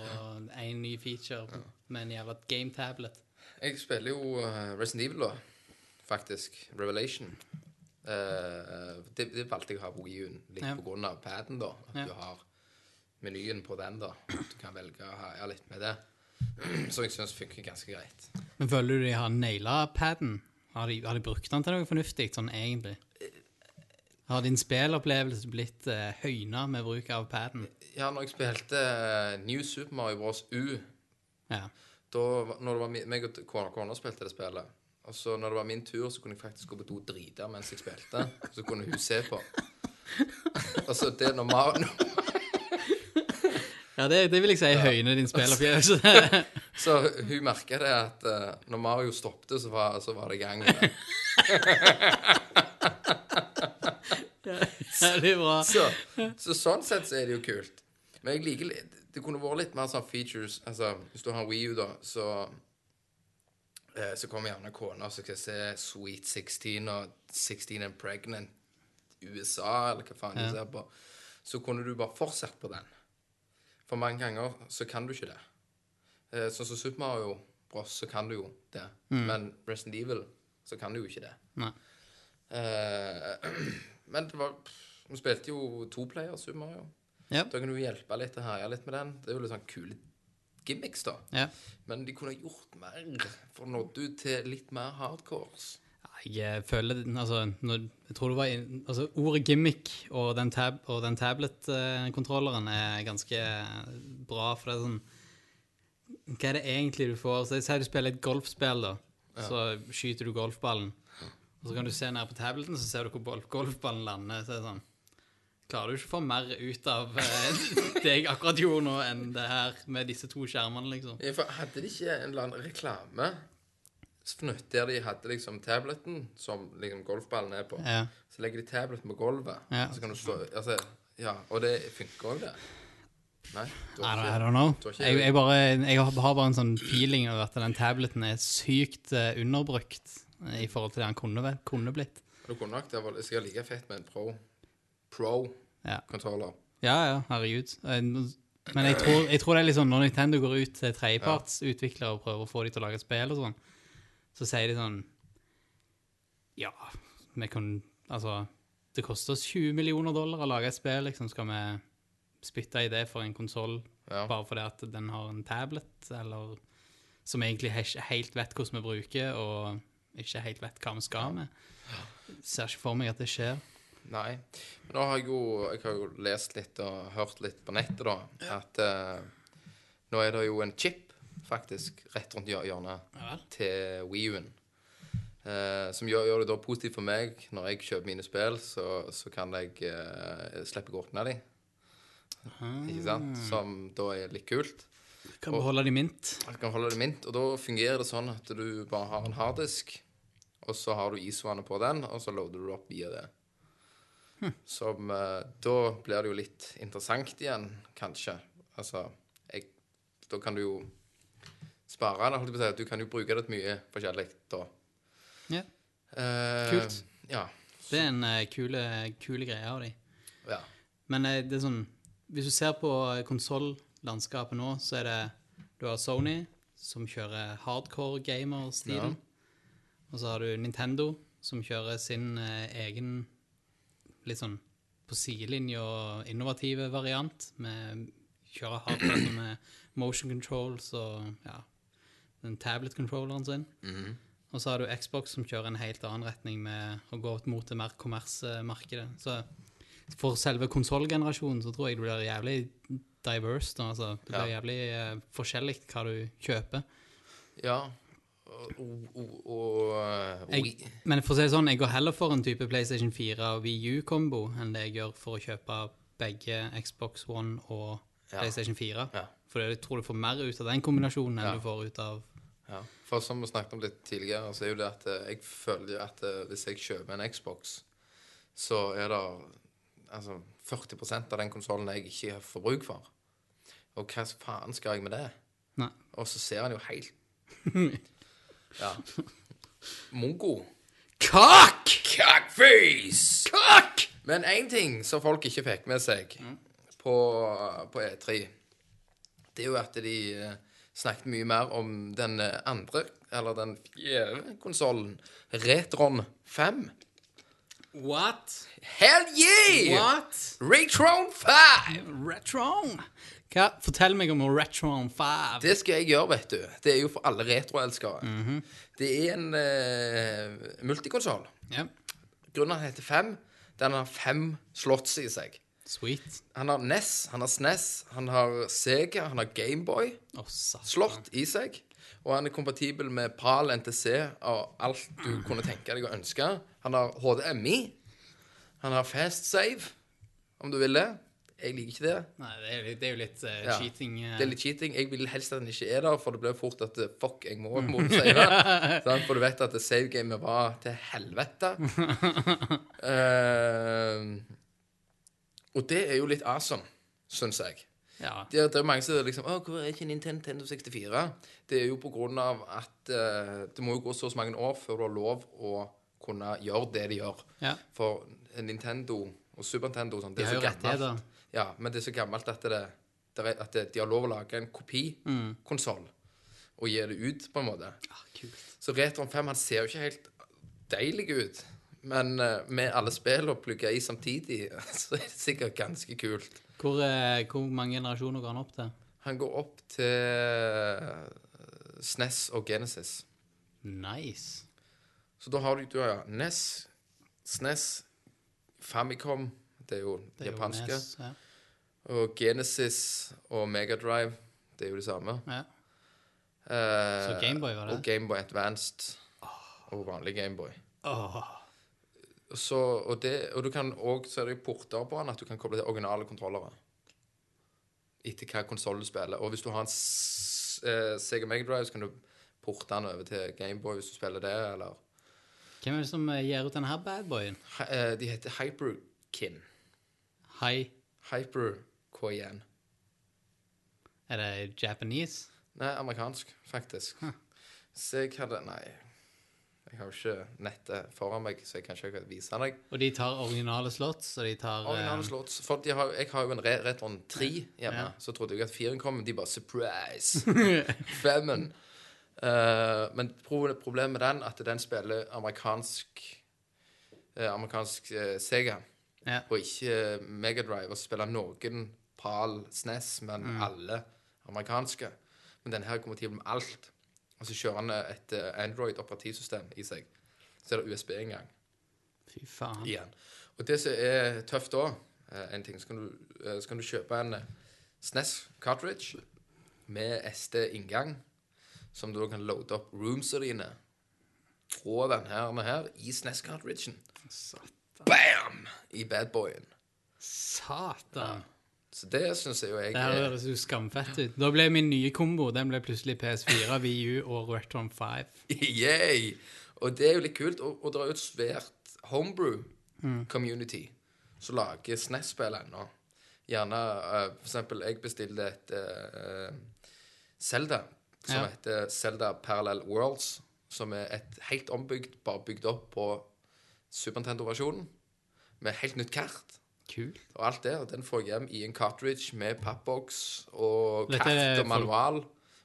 én ny feature med en jævla game-tablet. Jeg spiller jo uh, Resident Evil, da. Faktisk. Revelation. Uh, det, det valgte jeg å ha på Wii U-en, litt Ja. på grunn av paden, da. At Ja. du har menyen på den, da. Du kan velge å ha litt med det. [CLEARS THROAT] Som jeg syns funker ganske greit. Men føler du de har naila paden? Har de, har de brukt den til noe fornuftig, sånn egentlig? Har din spillopplevelse blitt uh, høyna med bruk av paden? Ja, når jeg spilte eh, New Super Mario Bros. U Ja. da, når det var min, meg og kona, kona spilte det spillet Og så når det var min tur, så kunne jeg faktisk gå på do og drite mens jeg spilte. Så kunne hun se på. [LAUGHS] altså, så det er Mario Ja, det, det vil jeg si høyner din spillopplevelse. [LAUGHS] Så hun merka det at uh, når Mario stoppet, så var, så var det i gang. [LAUGHS] Ja, det er bra. Så, så sånn sett så er det jo kult. Men jeg liker litt Det kunne vært litt mer sånn features Altså, hvis du har Wii U, da, så uh, Så kommer gjerne kona så skal se Sweet 16 og 16 and Pregnant USA, eller hva faen Ja. ser på. Så kunne du bare fortsatt på den. For mange ganger så kan du ikke det. Sånn som Super Mario Bros, så kan du jo det. Men Resident Evil, så kan du jo ikke det. Nei. Eh, [CLEARS THROAT] men det var Vi spilte jo to player Super Mario. Ja. Da kan du hjelpe litt og herje litt med den. Det er jo litt sånn kule gimmicks, da. ja. Men de kunne gjort mer, for nådde ut til litt mer hardcores. Jeg eh, føler Altså, når, jeg tror det var Altså, ordet gimmick og den, tab, og den tablet-kontrolleren er ganske bra, for det er sånn Hva er det egentlig du får? Så du spiller et golfspill, da. Så skyter du golfballen. Og så kan du se ned på tableten, så ser du hvor golfballen lander. Så er det sånn Klarer du ikke å få mer ut av eh, [LAUGHS] det jeg akkurat gjorde nå, enn det her med disse to skjermene, liksom? Hadde de ikke en eller annen reklame fnutt der de hadde liksom tableten som liksom golfballen er på? Ja. Så legger de tableten på gulvet, Ja. så kan du stå Altså, ja. Og det funker òg, det. Nei? du har ikke- I don't know. ikke- Jeg, jeg, bare, jeg har bare en sånn feeling over at den tableten er sykt eh, underbrukt eh, i forhold til det han kunne, kunne blitt. Du kunne nok det var det skal like fett med en pro Pro-kontroller. Ja. ja, ja, herregud. Eh, Men jeg tror, jeg tror det er litt sånn når Nintendo går ut til tredjepartsutviklere og prøver å få dem til å lage spill og sånn, så sier de sånn Ja, vi kan Altså, det koster oss 20 millioner dollar å lage et spill, liksom. Skal vi spytte i det for en konsoll Ja. bare fordi at den har en tablet, eller som egentlig ikke helt vet hvordan vi bruker, og ikke helt vet hva vi skal med? Ser ikke for meg at det skjer. Nei. Men nå har jeg jo Jeg har jo lest litt og hørt litt på nettet, da, at eh, nå er det jo en chip, faktisk, rett rundt hjørnet Ja til Wii U-en. Eh, som gjør, gjør det da positivt for meg. Når jeg kjøper mine spill, så, så kan jeg uh, slippe å åpne dem. Ikke sant? Som da er litt kult. Kan beholde i mint. Kan holde det mint, og da fungerer det sånn at du bare har en harddisk, og så har du ISO-ene på den, og så loader du opp via det. Som eh, Da blir det jo litt interessant igjen, kanskje. Altså jeg, Da kan du jo spare det, holdt jeg på å si. Du kan jo bruke det til mye forskjellig da. Ja. Eh, Kult. Ja. Det er en uh, kule, kule greie av de. ja. Men eh, det er sånn Hvis du ser på konsollandskapet nå, så er det Du har Sony, som kjører hardcore gamer-stilen. Og så har du Nintendo, som kjører sin eh, egen litt sånn på sidelinja og innovative variant. Med kjører hardcore med motion controls og ja, den tablet-controlleren sin. Og så har du Xbox som kjører en helt annen retning med å gå mot det mer kommersmarkedet. Så for selve konsollgenerasjonen så tror jeg det blir jævlig diverse. Da. Altså, det blir Ja. jævlig uh, forskjellig hva du kjøper. Ja. Og, men for å si det sånn, jeg går heller for en type PlayStation 4 og Wii U-kombo enn det jeg gjør for å kjøpe begge Xbox One og Ja. PlayStation 4. Ja. For jeg tror du får mer ut av den kombinasjonen enn Ja. du får ut av Ja, for som vi snakket om litt tidligere, så er jo det at eh, jeg føler at eh, hvis jeg kjøper en Xbox, så er det altså 40% av den konsollen jeg ikke får bruk for. Og hva faen skal jeg med det? Nei. Og så ser han jo helt [LAUGHS] Ja. Mongo. Kakk! Kakkface! Kakk! Men én ting som folk ikke fikk med seg på, på E3, det er jo at de eh, snakket mye mer om den eh, andre, eller den fjerde konsollen, Retron 5. What? Hell yeah! What? Retron 5! Retron? Hva? Fortell meg om Retron 5. Det skal jeg gjøre, vet du. Det er jo for alle retroelskere. Det er en uh, multikonsoll. Ja. Grunnen til at den heter 5, den har fem slots i seg. Sweet. Han har NES, han har SNES, han har Sega, han har Gameboy oh, slått i seg. Og han er kompatibel med PAL, NTC og alt du kunne tenke deg å ønske. Han har HDMI. Han har Fast Save, om du vil det. Jeg liker ikke det. Nei, det er, det er jo litt uh, Ja. cheating. Uh... Det er litt cheating. Jeg vil helst at den ikke er der, for det blir fort at eh, fuck, jeg må, mot save. sånn, for du vet at savegamet var til helvete. [LAUGHS] Eh, og det er jo litt awesome, syns jeg. ja. Det er, det er mange som liksom Å, hvor er ikke Nintendo 64? Det er jo på grunn av at uh, det må jo gå så mange år før du har lov å kunne gjøre det de gjør. ja. For Nintendo og Super Nintendo og sånn, det De er har så gammelt. Det, Ja, men det er så gammelt at, det, at de har lov å lage en Mm. kopikonsoll og gi det ut, på en måte. Ah. Så Retron 5 han ser jo ikke helt deilig ut. Men eh, med alle spillene plugga i samtidig, [LAUGHS] så er det sikkert ganske kult. Hvor, eh, hvor mange generasjoner går han opp til? Han går opp til eh, SNES og Genesis. Nice. Så da har du, du har ja, NES, SNES, Famicom Det er jo Det er jo japanske. NES, ja. Og Genesis og Megadrive. Det er jo det samme. Ja. Eh, Så Gameboy var det? Og Gameboy Advanced. Og vanlig Gameboy. Åh, Så, og, det, og du kan er det jo porter på den at du kan koble til originale kontrollere. Etter hva konsoll du spiller. Og hvis du har en eh, Sega Megadrive, så kan du porte den over til Gameboy hvis du spiller det, eller Hvem er det som eh, gir ut denne badboyen? Eh, De heter Hyperkin. Hi, Hyper K1. er det Japanese? Nei, amerikansk, faktisk. Så jeg hadde Nei. Jeg har jo ikke nettet foran meg, så jeg kan ikke vise deg. Og de tar originale slots, og de tar Originale eh, slots. For har, jeg har jo en Re Retron 3 hjemme. Ja. Så trodde jeg at firen kom, men de bare Surprise! [LAUGHS] Femmen. Uh, men problemet med den at den spiller amerikansk uh, Amerikansk uh, Sega, Ja. og ikke eh, Megadrive. Og spiller noen PAL SNES, men Mm. alle amerikanske. Men denne her kommer til med alt. Og så kjører han et eh, Android-operativsystem i seg. Så er det USB-inngang Fy faen. igjen. Og det som er tøft da, eh, en ting, så kan du, eh, så kan du kjøpe en eh, SNES cartridge med SD-inngang, som du kan loade opp roomsa dine fra den her med her i SNES-cartridgen. Bam! I badboyen. Satan. Så det syns jeg jo jeg Det her er høres jo skamfett ut. Da ble min nye kombo Den ble plutselig PS4, VU [LAUGHS] og Retron 5. Yay! Og det er jo litt kult. Og, og det er jo et svært homebrew-community som lager SNES-spill ennå. Gjerne uh, For eksempel, jeg bestilte et uh, Zelda som Ja. heter Zelda Parallel Worlds. Som er et helt ombygd, bare bygd opp på Super Nintendo-versjonen. Med helt nytt kart Kult. og alt det. Den får jeg hjem i en cartridge med pappboks og Dette kart og manual.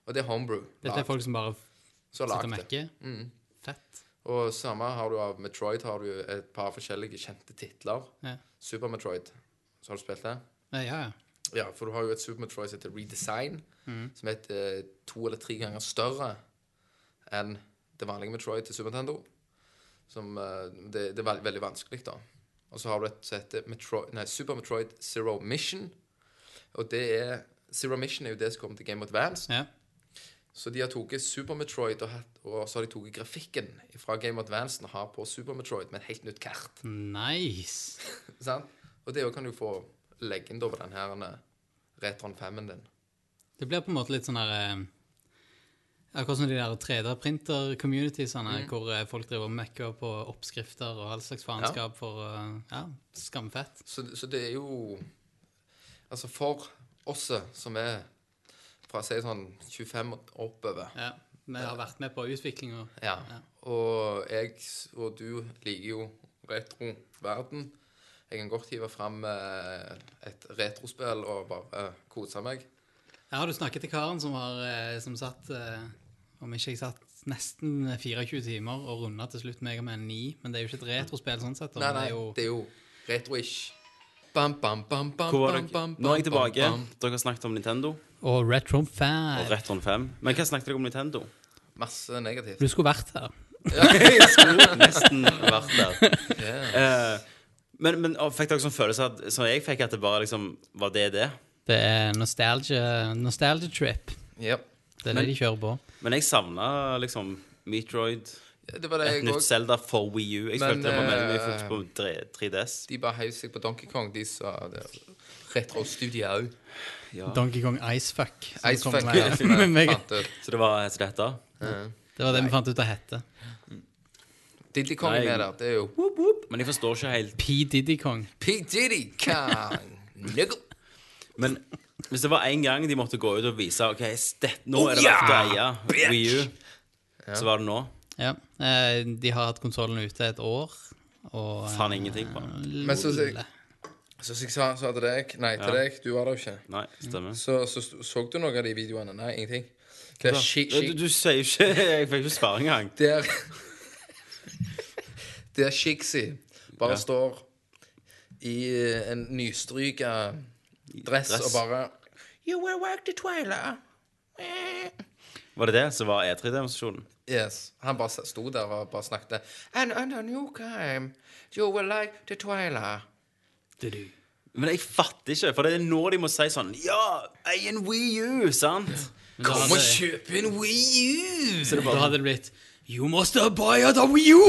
Og det er homebrew. Dette er folk som bare sitter og mekker? Mm. Fett. Og samme har du av Metroid, har du et par forskjellige kjente titler. Ja. Super Metroid, så har du spilt det? Ja, ja. ja. For du har jo et Super Metroid som heter Redesign, som er eh, to eller tre ganger større enn det vanlige Metroid til Super Nintendo. Som, eh, det, det er veldig vanskelig, da. Og så har du et som heter Metroid, nei, Super Metroid Zero Mission. Og det er Zero Mission er jo det som kommer til Game Advance. Ja. Så de har tatt Super Metroid og, og så har de tatt grafikken fra Game Advance og har på Super Metroid med et helt nytt kart. Nice. [LAUGHS] Og det kan du få legge inn da på den her Retron 5-en din. Det blir på en måte litt sånn her eh, Akkurat som de der 3D-printer-communitiesene, Mm. hvor eh, folk driver og mekker på oppskrifter og all slags faenskap for eh, Ja, skamfett. Så, så det er jo Altså for oss som er fra si sånn 25 og oppover Ja. Vi har vært med på utviklinga. Ja. Og jeg og du liker jo retro-verden. Jeg kan godt hive fram eh, et retrospill og bare kose meg. Ja, har du snakket til karen som, har, som satt Om ikke jeg satt nesten 24 timer og runda til slutt meg med en 9, men det er jo ikke et retrospill sånn sett. Nei, nei, det er jo det er jo retro-ish. Bam, bam, bam, bam, Hvor er dere? bam, Nå er jeg tilbake. bam, bam. Dere har snakket om Nintendo Og Retro og 5. Retron 5. Men hva snakket dere om Nintendo? Masse negativt. Du skulle vært her. Ja, Jeg skulle [LAUGHS] nesten vært der. Ja. Eh, men, men og fikk dere sånn følelse at, som jeg fikk, at det bare liksom var det det? Det er nostalgia, nostalgia trip. Yep. Det er det de kjører på. Men jeg savna liksom Metroid, Det var det et nytt òg. Zelda for Wii U. Jeg Men, følte det var veldig mye eh, fokus på 3, 3DS. De bare heiv seg på Donkey Kong, de sa det. Retro Studio. Ja. Donkey Kong Icefuck. Icefuck. [LAUGHS] [LAUGHS] meg. Så det var så dette? Det var det vi fant ut av hette. Diddy Kong Nei. er med der. Det er jo Men jeg forstår ikke helt P. Diddy Kong. P. Diddy Kong. [LAUGHS] Men hvis det var én gang de måtte gå ut og vise Ok, stett, nå Oh, er det verdt å yeah, eie! Wii U, så var det nå. Ja. Eh, de har hatt konsollen ute et år, og eh, Faen ingenting på. Men så Så jeg sa, sa til deg Nei, til Ja. deg. Du var der jo ikke. Nei, stemmer. Så, så, så du noen av de videoene? Nei, ingenting. Det er shit, Du, shit. du sier jo ikke [LAUGHS] Jeg fikk ikke svare engang. Der [LAUGHS] Der Shixi bare Ja. står i eh, en nystryka dress, dress. og bare You will work the twilight. Var det det som var E3-demonstrasjonen? Yes. Han bare sto der og bare snakket. And under new game, you will like the twilight. Men jeg fatter ikke, for det er nå de må si sånn Ja, ei en Wii U, sant? [LAUGHS] Kom og kjøp en Wii U! da hadde det blitt You must buy a Wii U!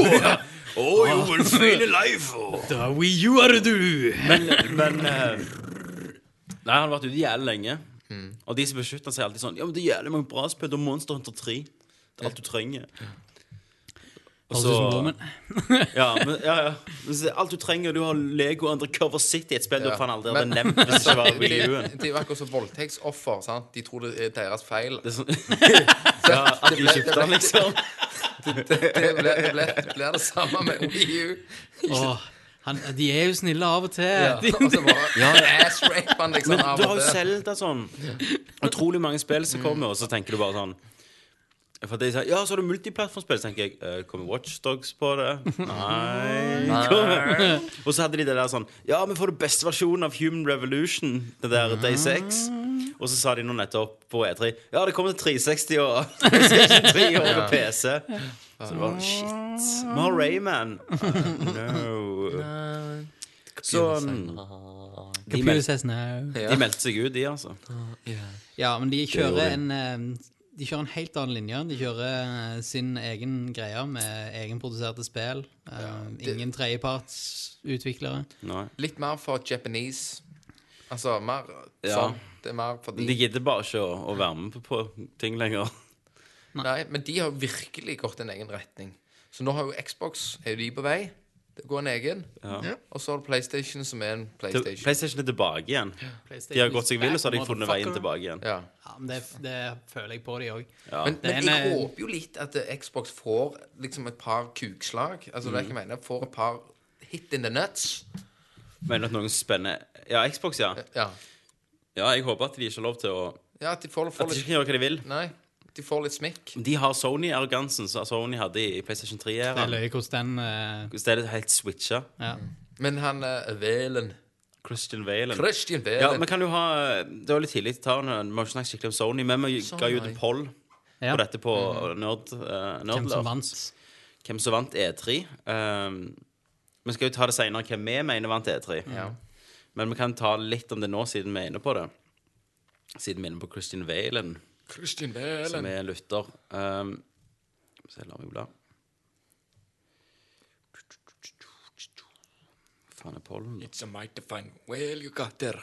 Oh, you will feel alive. Da Wii U er det du! Men, men eh, Nei, han har vært ute jævlig lenge. Og de som beskytter seg, alltid sånn Ja, men det er jævlig mange bra spill. Du har Monster Hunter 3. Det er alt du trenger. Og så [LAUGHS] ja, men, ja, ja. Men så alt du trenger. Du har Lego Undercover City, et spill du Ja. faen aldri hadde nevnt hvis det ikke var [LAUGHS] Wii U-en. de er jo akkurat som voldtektsoffer. sant? De tror det er deres feil. Det er sånn [LAUGHS] Ja, at de kjøpte den, liksom. Det det, det, blir, det blir det samme med Wii U. Åh, han, de er jo snille av og til. Ja, [LAUGHS] De, og så bare ass-rape han liksom Men av du har jo til. Zelda sånn Utrolig mange spill som kommer, og så tenker du bare sånn For de sier, Ja, så har du multiplattformspill. Så tenker jeg eh, Kommer Watchdogs på det? Nei. Kommer. [LAUGHS] Og så hadde de det der sånn Ja, vi får den beste versjonen av Human Revolution. Det der Day 6. Og så sa de nå nettopp på E3 Ja, det kommer til 360 og PlayStation 3 og på PC. Så det var shit. Vi har Rayman. [LAUGHS] no. Så mm, de, meld, de meldte seg ut, de, altså. Ja, men de kjører en eh, De kjører en helt annen linje. De kjører eh, sin egen greie med egenproduserte spill. Eh, ingen tredjepartsutviklere. Litt mer for Japanese. Altså mer Ja. sånn. Det er mer for De de. gidder bare ikke å, å være med på, på ting lenger. Nei, men de har virkelig gått en egen retning. Så nå har jo Xbox Er jo de på vei? Det går en egen. Ja. Og så har du PlayStation, som er en Til- PlayStation. PlayStation er tilbake igjen. De har gått seg vill, og så har de funnet veien tilbake igjen. Ja. Ja, men det, det føler jeg på de òg. Ja. Men, men ene- jeg håper jo litt at eh, Xbox får liksom et par kukslag. Altså det er ikke jeg mener, får et par hit in the nuts. Mener du at noen spenner Ja, Xbox, ja. Ja, Ja, jeg håper at de ikke har lov til å ja at de får, får At de ikke kan gjøre hva de vil. Nei, de får litt smikk. De har Sony-arrogansen som Sony hadde i PlayStation 3 Det er løye hvordan den eh, Det er helt switcha. Ja. Men han uh, Velen Christian Valen. Christian Velen Ja, men kan du ha Det var litt tidlig til å ta den. Vi har ikke snakket skikkelig om Sony, men vi ga jo ut en poll Ja. på dette på Nerd, uh, Hvem som vant. Hvem som vant E3. Um, vi skal jo ta det senere hvem vi mener vant E3. Ja. Men vi kan ta litt om det nå, siden vi er inne på det. Siden vi er inne på Christian Valen, Christian som er en lytter. Um, se, la meg bla. Faen er pollen? da? It's a mighty fine whale you got there.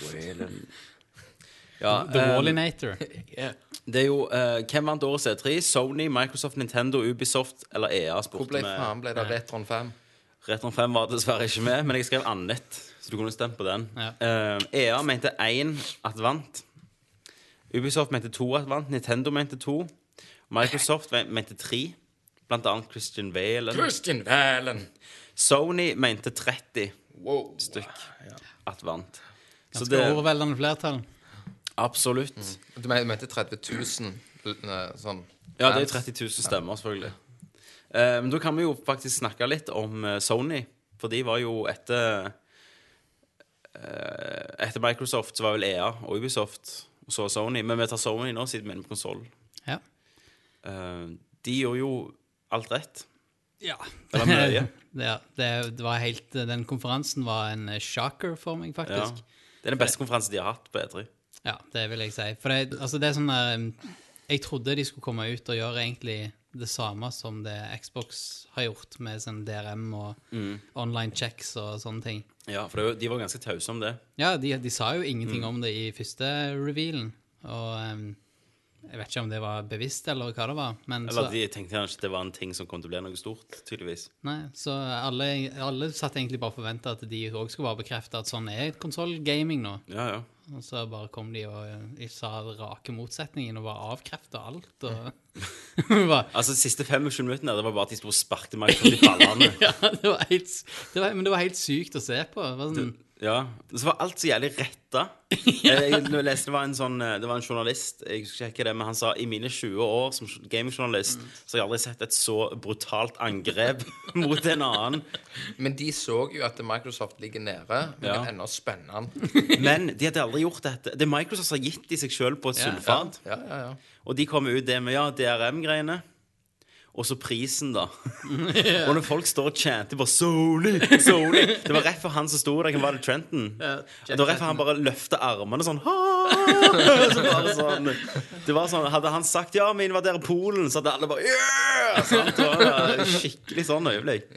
Whalen Ja, The um, Wallinator. [LAUGHS] Yeah. det er jo uh, Hvem vant årets E3? Sony, Microsoft, Nintendo, Ubisoft eller EA? Hvor ble faen ble det Retron 5? Retron 5 var dessverre ikke med, men jeg skrev annet, så du kunne stemt på den. Ja. Uh, EA mente én at vant. Ubisoft mente to at vant. Nintendo mente to. Microsoft mente tre. Blant annet Christian Valen. Christian Valen. Sony mente 30 Wow. stykk at vant. Så Ganske det overveldende flertall. Absolutt. Du mente 30 000 eh, sånn Ja, det er 30 000 stemmer, selvfølgelig. Eh, men da kan vi jo faktisk snakke litt om eh, Sony. For de var jo etter eh, Etter Microsoft så var vel EA og Ubisoft, og så Sony. Men vi tar Sony nå, siden vi er på konsoll. Ja. de gjorde jo alt rett. ja. Eller mye. [LAUGHS] ja, det, det var helt Den konferansen var en eh, shocker for meg, Ja. faktisk. Det er den beste konferansen de har hatt på E E3. Ja, det vil jeg si. For det, altså det er sånn der Jeg trodde de skulle komme ut og gjøre egentlig det samme som det Xbox har gjort, med sånn DRM og online checks og sånne ting. Ja, for de var ganske tause om det. Ja, de, de sa jo ingenting om det i første revealen, og um, jeg vet ikke om det var bevisst eller hva det var, men Eller så, de tenkte kanskje at det var en ting som kom til å bli noe stort, tydeligvis. nei, så alle, alle satt egentlig bare og forventa at de òg skulle bare bekrefte at sånn er konsollgaming nå. Ja, ja. Og så bare kom de og de sa rake motsetningen og bare avkrefta alt. Og [LAUGHS] bare, Altså, de siste 25 minuttene det var bare at de sto og sparket meg i ballene. [LAUGHS] ja, det var helt, det var, men det var helt sykt å se på. Det var sånn, Ja, så var alt så jævlig retta. [LAUGHS] Jeg, leste, det var en sånn Det var en journalist Jeg husker ikke det, men han sa i mine 20 år som gamingjournalist så har jeg aldri sett et så brutalt angrep [LAUGHS] mot en annen. Men de så jo at Microsoft ligger nede, men Ja. det er ennå spennende. [LAUGHS] Men de hadde aldri gjort dette. Det Microsoft har gitt de seg sjøl på et Ja. sulfat. Ja, ja, ja. Og de kommer ut det med ja, DRM-greiene. Og så prisen, da. [LAUGHS] Og når folk står og chanter bare Soli, Soli Det var rett før han som sto der. Hvem var det? Trenton? det var rett før han bare løfta armene sånn [LAUGHS] så bare sånn Det var sånn Hadde han sagt 'ja, vi invaderer Polen', så hadde alle bare yeah! Sant? Det var skikkelig sånn øyeblikk.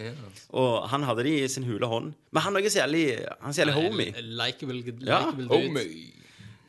Og han hadde de i sin hule hånd. Men han er så jævlig Han er så jævlig homie. Likeable, likeable dude. Homie.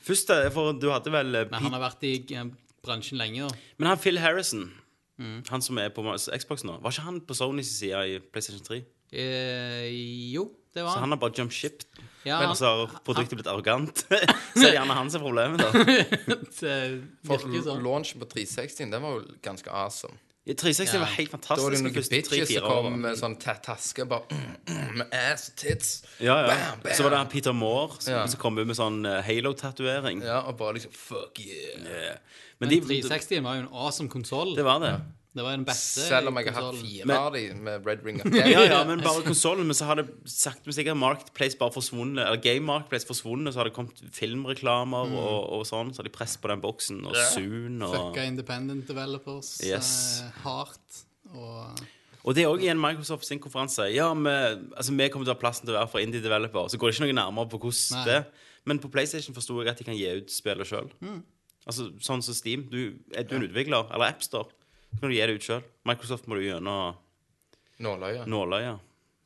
Først, eh, for du hadde vel eh, Men han har vært i eh, bransjen lenge, da. Men han Phil Harrison, Mm. han som er på Xbox nå, var ikke han på Sonys side i PlayStation 3? Eh, jo, det var han. Så han har bare jump ship. Ja, Men så har produktet blitt arrogant. [LAUGHS] så er det gjerne han som er problemet, da. [LAUGHS] Det virker sånn. launchen på 360 den var jo ganske awesome. I 360 Ja. var helt fantastisk. Da var det noen bitches som kom med sånn tett taske bare [CLEARS THROAT] mm, mm, ass tits. Ja, ja. Bam, bam. Så var det han Peter Moore som, Ja. som kom ut med sånn eh, Halo-tatovering. Ja, og bare liksom Fuck yeah. Yeah. Men Men de 360 var jo en awesome konsoll. Det var det. Det var den beste Selv om jeg har hatt fire Men- av de med Red Ring. Ja, ja, men bare [LAUGHS] konsollen. Men så har det sakte, men sikkert Marketplace bare forsvunnet. Eller Game Marketplace forsvunnet, så har det kommet filmreklamer Mm. og, og sånn. Så har de press på den boksen, og Zoon og Fucka independent developers Yes. eh, hardt. Og Og det er òg i en Microsoft sin konferanse. Ja, vi, altså, vi kommer til å ha plassen til å være for indie-developer. Så går det ikke noe nærmere på hvordan Nei. det. Men på PlayStation forsto jeg at de kan gi ut spillet sjøl. Mm. Altså, sånn som Steam. Du, er du en utvikler, eller AppStore, så kan du gi det ut sjøl. Microsoft må du gjennom Nåløye. nåløyet.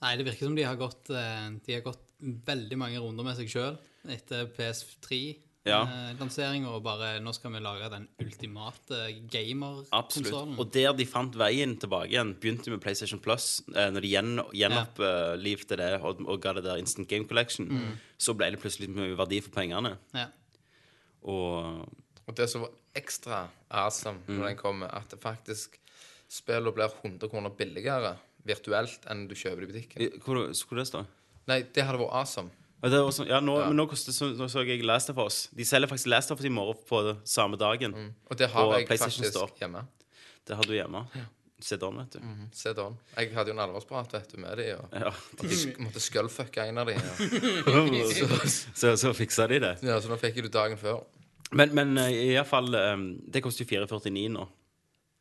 Nei, det virker som de har gått eh, De har gått veldig mange runder med seg sjøl etter PS3-lansering, og bare Nå skal vi lage den ultimate Absolutt. gamer-konsollen. Og der de fant veien tilbake igjen, begynte med PlayStation Plus. Eh, når de gjen, gjenopplivte det og, og ga det der Instant Game Collection, Mm. så ble det plutselig mye verdi for pengene. Ja. Og Og det som var ekstra awesome Mm. når den kommer, at det faktisk spillene blir 100 kroner billigere virtuelt enn du kjøper i butikken. hvor skulle det stå? Nei, det hadde vært awesome. Ja, det var sånn, ja, nå, Ja. Men nå, koster, så, nå så jeg Last of Us. De selger faktisk Last of Us i morgen på det samme dagen. Og det har jeg PlayStation faktisk Store. hjemme. Det har du hjemme. CD-on, vet du. Se da. Jeg hadde jo en alvorsprat vet du, med de, og Ja. måtte, sk- måtte skullfucke en av de. Og, [LAUGHS] så, så fiksa de det. ja, så nå fikk jeg det dagen før. Men, men uh, iallfall um, Det koster jo 449 nå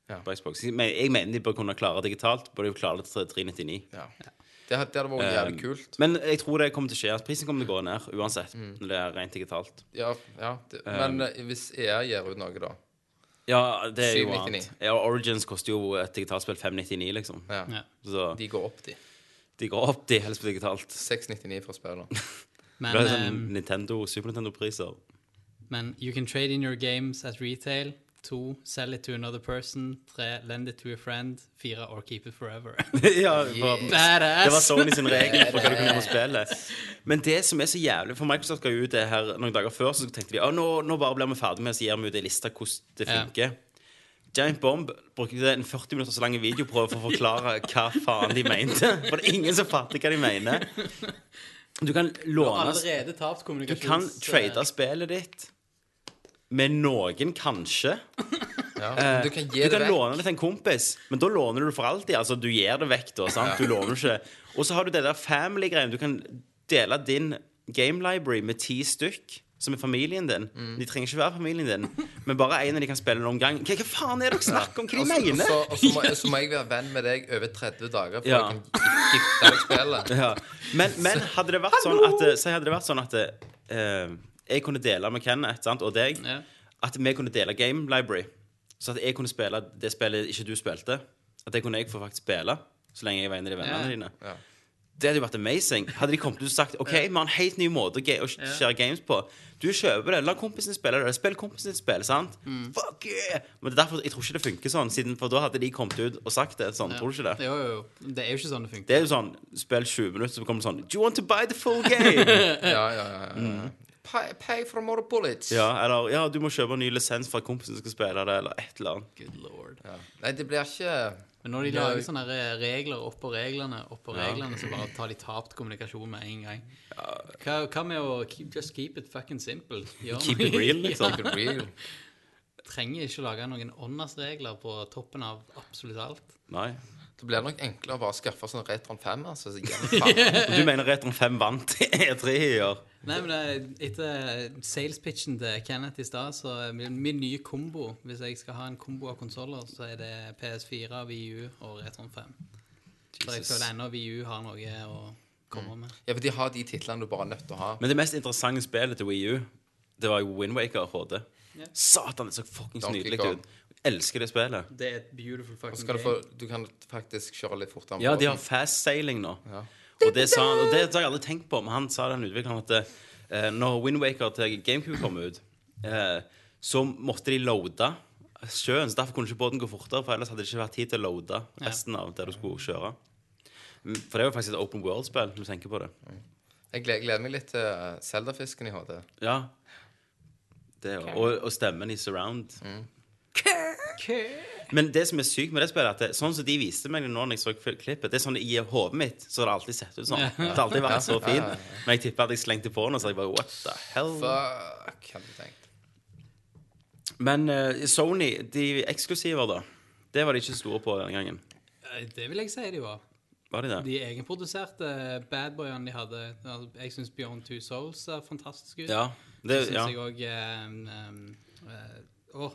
Ja. på Xbox. Men- jeg mener de bør kunne klare digitalt. Bør de klare det til 399. Ja. Det, det hadde vært jævlig Um, kult. Men jeg tror det kommer til å skje. At prisen kommer til å gå ned uansett. Mm. Når det er rent digitalt. Ja, ja. Det, men um, hvis EA gir ut noe, da Ja, det er jo annet. Origins koster jo et digitalt spill 599, liksom. ja. Ja. Så De går opp, de. de går opp, de helst på digitalt. 699 for spillet. Men, Det er sånn um, Nintendo, Super Nintendo-priser. Men you can trade in your games at retail. To, sell it to another person. Tre, lend it to a friend. Fire, or keep it forever. [LAUGHS] ja, for, Badass! det var Sony sin regel for hva du kunne gjøre med spillet. Men det som er så jævlig For Microsoft ga ut det her noen dager før, så tenkte de at nå, nå bare blir vi ferdig med så gir vi ut en liste hvordan det Ja. Giant Bomb brukte en 40 minutter så lang video på for å forklare [LAUGHS] hva faen de mente. For det er ingen som fatter hva de mener. Du kan låne Du har allerede tapt Du kan trade spillet ditt med noen, kanskje. Ja. Du kan gi Du kan vekk. låne det til en kompis, men da låner du det for alltid. Altså, du gir det vekk, da. sant? Du låner ikke. Og så har du det der family-greien. Du kan dele din game library med ti stykk. Som er familien din. De trenger ikke være familien din, men bare en av de kan spille noen gang. Hva, hva faen er det dere snakker om? Hva Og de så- og mener? så- og så må, så må jeg [LAUGHS] være venn med deg over 30 dager for Ja. jeg kan gifte meg spillet. Ja. Men, men hadde det vært sånn at Si hadde det vært sånn at eh, jeg kunne dele med Kenneth sant, og deg Ja. At vi kunne dele game library. Så at jeg kunne spille det spillet ikke du spilte. At det kunne jeg få faktisk spille så lenge jeg var en av de vennene Ja. dine. Ja. Det hadde jo vært amazing. Hadde de kommet ut og sagt OK, vi har en helt ny måte å share games på. Du kjøper det. La kompisen spille det. Spill kompisen spill, sant? Mm. Fuck yeah! Men det er derfor jeg tror ikke det funker sånn, siden, for da hadde de kommet ut og sagt det sånn. Tror du ikke det? Jo, jo, jo. Det er jo ikke sånn det funker. Det er jo sånn Spill 20 minutter, så kommer det sånn Do you want to buy the full game? [LAUGHS] Ja, ja, ja, ja. Pay, pay for more bullets. ja, eller ja, du må kjøpe en ny lisens for at kompisen skal spille det, eller et eller annet. Good lord. Ja. Nei, det blir ikke Men når de Ja. lager sånne her regler oppå reglene, oppå reglene, så bare tar de tapt kommunikasjon med en gang. Hva, hva med å keep, just keep it fucking simple? Gjør Keep it real, [LAUGHS] liksom. Keep it real. Trenger ikke lage noen åndas-regler på toppen av absolutt alt. Nei. Det blir nok enklere å bare skaffe sånn Retron 5. Altså, så det [LAUGHS] du mener Retron 5 vant E3 i år? Nei, men etter sales-pitchen til Kenneth i stad, så er min, min nye kombo Hvis jeg skal ha en kombo av konsoller, så er det PS4, VU og Retron 5. For jeg Jesus. føler ennå VU har noe å komme med. Ja, for de har de titlene du bare er nødt til å ha. Men det mest interessante spillet til Wii U, det var jo Windwaker HD. Yeah. Satan, det så fuckings nydelig ut. Elsker det spillet. Det er et beautiful fucking game. du, du kan faktisk kjøre litt fortere. Ja, de har fast sailing nå. Ja. Og det, sa han, og det har jeg aldri tenkt på, men han sa den utvikleren at eh, når Windwaker til GameCube kom ut, eh, så måtte de loade sjøen. Så derfor kunne ikke båten gå fortere, for ellers hadde det ikke vært tid til å loade resten av det du skulle kjøre. Mm, For det er jo faktisk et open world-spill, når du tenker på det. Jeg gleder, gleder meg litt til eh, Zelda-fisken i HD. Ja. Det, og, og stemmen i surround. Men det som er sykt med det spillet, er at det, sånn som de viste meg nå når jeg så klippet, det er sånn i hodet mitt så har det alltid sett ut sånn. Det har alltid vært så fint. Men jeg tipper at jeg slengte på den, så jeg bare What the hell? Fuck, hadde jeg tenkt. Men uh, Sony, de eksklusiver, da. Det var de ikke store på denne gangen. Eh, Det vil jeg si de var. Var de det? De egenproduserte badboyene de hadde altså, Jeg syns Beyond Two Souls er fantastisk ut. Ja. Det Det, syns ja. jeg òg Å,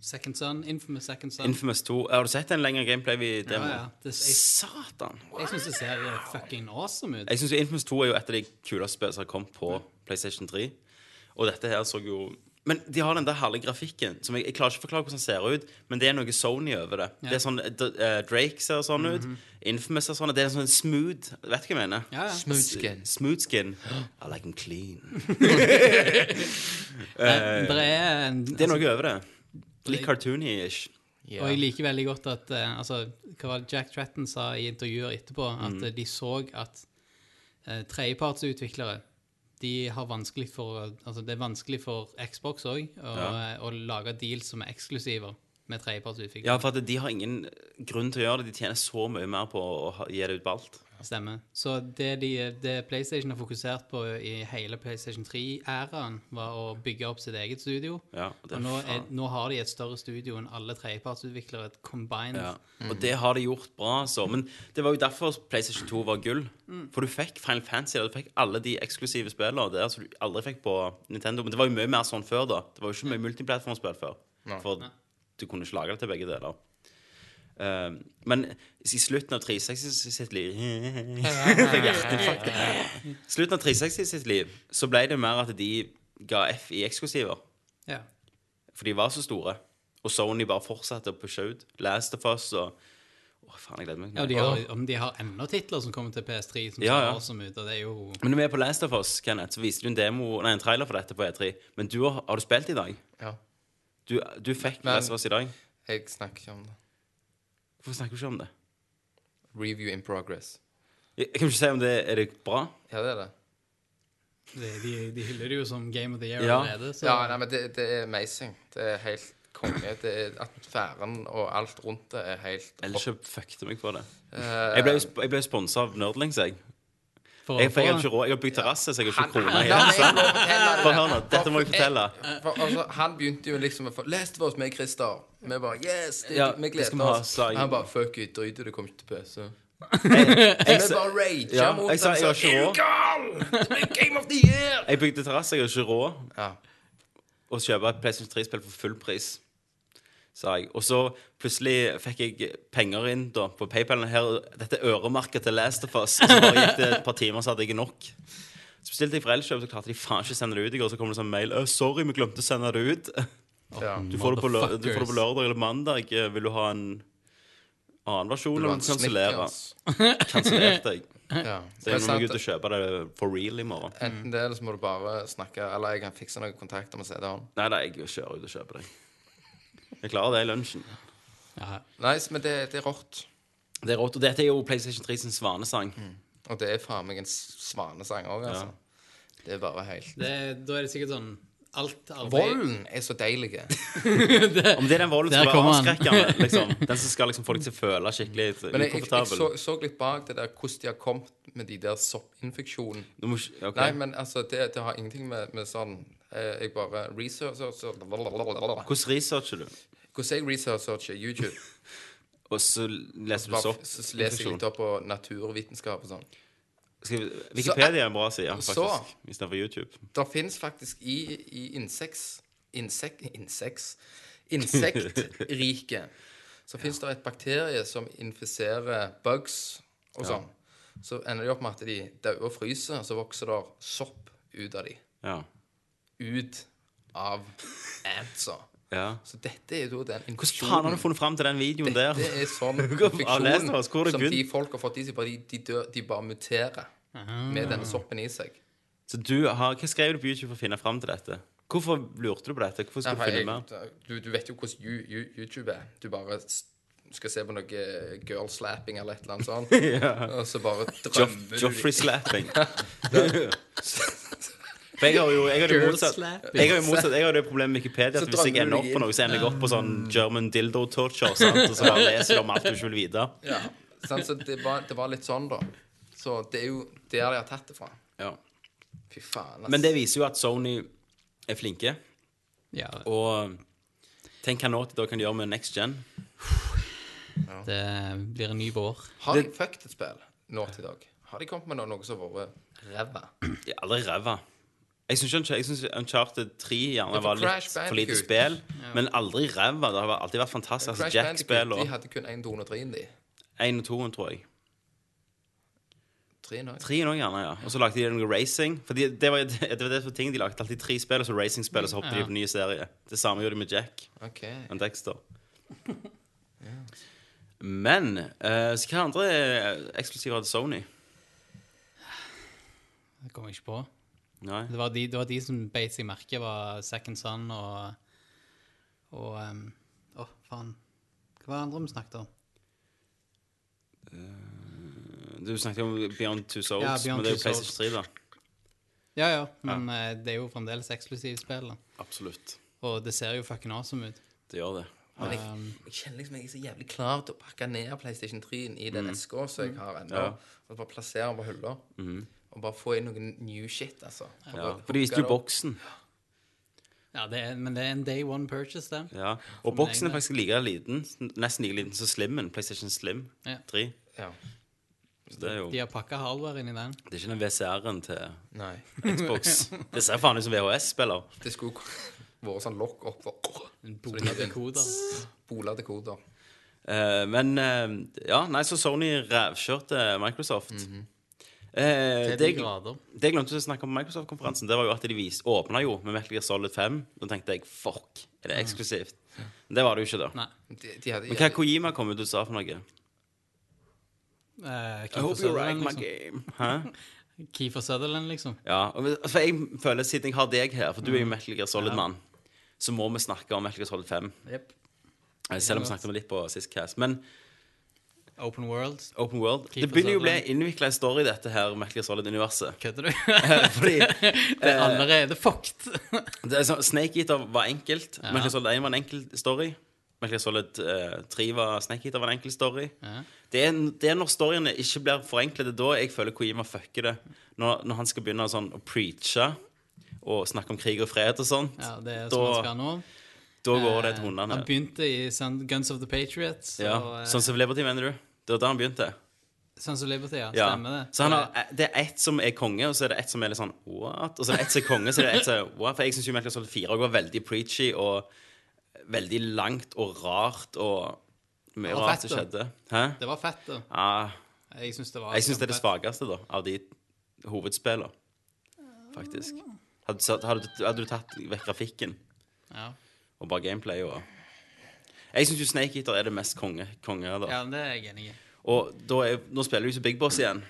Second Son. Infamous Second Son. Infamous 2. Har du sett en lengre gameplay-demo? Ja, ja. Det- jeg- Satan! jeg syns det ser eh, fucking awesome ut. Jeg synes Infamous 2 er jo et av de kuleste spillene som har kommet på PlayStation 3. Og dette her så jo Men de har den der herlige grafikken. Som jeg, jeg klarer ikke å forklare hvordan den ser ut, men det er noe Sony over det. Det er sånn uh, Drake ser sånn ut. Infamous ser sånn ut. Det er sånn smooth Vet du hva jeg mener? Ja, ja. Smooth skin. Smooth skin. [GASPS] I like them clean. [LAUGHS] [LAUGHS] uh, det er en, Det er altså, noe over det. Litt cartoony-ish. Og jeg liker veldig godt at uh, altså, Hva var det Jack Tretton sa i intervjuer etterpå? At mm. de så at uh, tredjepartsutviklere de har vanskelig for Altså, det er vanskelig for Xbox òg å, eh, å lage deals som er eksklusiver med tredjepartsutvikling. Ja, for at de har ingen grunn til å gjøre det. De tjener så mye mer på å gi det ut på alt. Stemmer. Så det, de, det PlayStation har fokusert på i hele PlayStation 3-æraen, var å bygge opp sitt eget studio. Ja, og det Og nå, er, nå har de et større studio enn alle tredjepartsutviklere. Combined. Ja. Og det har de gjort bra, så. Men det var jo derfor PlayStation 2 var gull. Mm. For du fikk Final Fantasy, og du fikk alle de eksklusive spillene der som du aldri fikk på Nintendo. Men det var jo mye mer sånn før, da. Det var jo ikke mye multiplattformspill før. For du kunne ikke lage det til begge deler. Eh, men i slutten av 360 sitt liv [LAUGHS] Slutten av 360 sitt liv så ble det mer at de ga F i eksklusiver. Ja. For de var så store. Og Sony bare fortsatte å pushe ut. Last of Us og Åh, faen, jeg gleder meg. Ja, de har, om de har enda titler som kommer til PS3 som Ja, ja. awesome ut, og det er jo Men når vi er på Last of Us, Kenneth, så viste du en demo Nei, en trailer for dette på E3. Men du har, har du spilt i dag? Ja. Du, du fikk Men- Last of i dag. Jeg snakker ikke om det. Hvorfor snakker du ikke om det? Review in progress. Jeg, jeg kan ikke si om det er det bra. Ja, det er det. De, de, de hyller det jo som Game of the Year Ja. allerede. Så Ja, nei, men det, det er amazing. Det er helt konge. Det er Atmosfæren og alt rundt det er helt Ellers så jeg meg på det. Uh, Jeg ble, jo ble sponsa av Nerdlings, jeg. For, Jeg, for jeg, har ikke råd. jeg har bygd terrasse, så jeg har ikke krone La igjen. meg hør nå, dette må jeg fortelle. For, altså, han begynte jo liksom å få Lest for oss med Christer. Vi bare Yes! Det, Ja, vi gleder vi oss. Han bare Fuck it, drit i det, kommer ikke til PC. Jeg, Vi sa- bare rage Ja, mot jeg sa jeg har ikke råd. Game of the Year! jeg bygde terrasse, jeg har ikke råd. Ja. å kjøpe et PlayStation 3-spill for full pris. Sa jeg. Og så plutselig fikk jeg penger inn da på PayPal. Her, dette er øremerket til Last of Us. Og så bare gikk det et par timer, så hadde jeg nok. Så bestilte jeg for Elkjøp, så klarte de faen ikke å sende det ut i går. Så kom det sånn mail. 'Sorry, vi glemte å sende det ut'. ja. [LAUGHS] Du får, det på, du får det på lørdag eller mandag. Vil du ha en annen versjon? Eller kansellere? [LAUGHS] Kansellerte jeg. Ja. Så jeg må gå ut og kjøpe det for real i morgen. Enten det, eller så må du bare snakke Eller jeg kan fikse noen kontakter med CD-en. Nei, nei, jeg kjører ut og kjøper det. Jeg klarer det i lunsjen. ja. Nice, men det, det er rått. Det er rått. Og dette er jo PlayStation 3 sin svanesang. Og det er faen meg en svanesang òg, altså. Det er bare helt det, Da er det sikkert sånn Alt arbeid Volden er så deilig. [LAUGHS] Om det er den volden Der som er være han. avskrekkende, [LAUGHS] liksom. Den som skal liksom få deg til å føle skikkelig Men jeg, jeg, jeg ukomfortabel. så, så litt bak det der hvordan de har kommet med de der soppinfeksjonene. Du må ikke- ok. Nei, men altså, det, det har ingenting med, med sånn Jeg bare researcher Hvordan researcher du? Hvordan jeg researcher YouTube? [LAUGHS] Og så leser du sopp? så leser jeg litt opp på naturvitenskap og sånn. Skal vi- Wikipedia er en bra side, faktisk. Istedenfor YouTube. Det fins faktisk i, i insekts... Insek, inseks Insektriket så fins [LAUGHS] det et bakterie som infiserer bugs og sånn. Så ender de opp med at de dauer og fryser, og så vokser det sopp ut av de. Ja. Ut av antsa. ja. Så dette er jo den Hvordan faen har du funnet fram til den videoen der? Dette er sånn [LAUGHS] har som de folk har fått i seg. Bare de, de, dør, de bare muterer med denne soppen i seg. Så du har, Hva skrev du på YouTube for å finne fram til dette? Hvorfor lurte du på dette? Hvorfor skulle du finne mer? du, du vet jo hvordan You- You- YouTube er. Du bare skal se på noe girl slapping eller et eller annet sånt, [LAUGHS] og så bare Joff, du Joffrey slapping. [LAUGHS] For jeg har jo jeg har det motsatt. Jeg har jo motsatt Jeg har det problemet med Wikipedia at hvis jeg ender opp på noe, så ender jeg opp på sånn German dildo torture, sant? og så bare leser du om alt du ikke vil vite. ja. sant, Så det var, det var litt sånn, da. Så det er jo der de har tatt det fra. Ja. Fy faen, ass. Men det viser jo at Sony er flinke, Ja, og tenk hva Naughty da kan gjøre med next gen. det blir en ny vår. Har de fucket et spill nå til i dag? Har de kommet med noe, noe som har vært ræva? De er aldri ræva. Jeg syns synes Uncharted 3 gjerne var litt for lite spill, men aldri ræva. Det har alltid vært fantastisk. Altså, Crash Jack-spill og de hadde kun 1, 2 og 3 de. 1 og 2, tror jeg. 3 nå. Tre nå gjerne, ja. Og så lagde de noe racing. For de, [LAUGHS] det, var, det var det for ting de lagde alltid tre spill, og så racingspill, og så hoppet Ja. de på nye serie. Det samme gjorde de med Jack okay. og Dexter. [LAUGHS] Men uh, så hva andre eksklusiver hadde Sony? Det kommer jeg ikke på. Nei. Det var de, det var de som beit seg merke, var Second Son og Og um, oh, faen. Hva var det andre vi snakket om? Du snakket om Beyond Two Souls, Ja, Beyond men det er jo PlayStation 3, da. Ja, ja, men eh, det er jo fremdeles eksklusivspill. da. Absolutt. Og det ser jo fucking awesome ut. Det gjør det. Men jeg, jeg kjenner liksom jeg er så jævlig klar til å pakke ned PlayStation 3 i den eska som jeg har ennå. Ja. Og bare plassere den på hylla. Og bare få inn noen new shit, altså. Og Ja, for de viste jo boksen. Ja, det er, men det er en day one purchase, det. Ja. Og boksen er faktisk like liten, nesten like liten som Slimmen. PlayStation Slim 3. Ja. Så det er jo De har pakka hardware inn i den. Det er ikke den VCR-en til Nei. Xbox. [LAUGHS] Det ser faen ut som VHS-spiller. Det skulle vært sånn lokk opp for En Så de en koder. bola til koder. Eh, men uh, ja, nei, så Sony rævkjørte Microsoft. Eh, det, jeg, det jeg glemte å snakke om på Microsoft-konferansen, Det var jo at de vis, åpna jo med Metal Gear Solid 5. Da tenkte jeg fuck, er det eksklusivt? Men det var det jo ikke, da. Nei. De, de hadde Men hva Kojima kom ut og sa for noe? Uh, I hope you like my game. Hæ? [LAUGHS] Keefer Sutherland, liksom. Ja, og for jeg føler Siden jeg har deg her, for du er jo Metal Gear Solid-mann, så må vi snakke om Metal Gear Solid 5. Yep. Eh, Selv om vi snakket om det litt på sist cast. Men Open World. Open World Det begynner jo å bli innvikla en story i dette her Metal Solid-universet. Kødder du? [LAUGHS] [LAUGHS] Fordi det er allerede fucked. [LAUGHS] det er sånn, Snake Eater var enkelt. Ja. Metal Solid 1 var en enkel story. Metal Solid uh, 3 var Snake Eater var en enkel story. Ja. Det, er, det er når storyene ikke blir forenklet, det er da jeg føler Koima fucker det. Når, når han skal begynne sånn å preache og snakke om krig og fred og sånt. Ja, det er Da- han skal nå. Da går det Eh, til hundene. Han begynte i Guns of the Patriots. Ja. og, eh, Sons of Liberty, mener du? Det var da han begynte? Sons of Liberty, ja. Stemmer det. Så han har, eh, det er ett som er konge, og så er det ett som er litt sånn what? Og så er det ett som er konge, så er det ett som er what? For jeg syns Gear Solid 4 også var veldig preachy og veldig langt og rart og mye rart som skjedde. Hæ? Det var fett, da. Ja, Jeg syns det jeg syns det er det svakeste da, av de hovedspillene, faktisk. Hadde, hadde, hadde du tatt vekk grafikken Ja. Og bare gameplay og Jeg syns jo Snake Eater er det mest konge, konge da. ja, det er jeg enig i. Og da er, nå spiller vi jo så Big Boss igjen.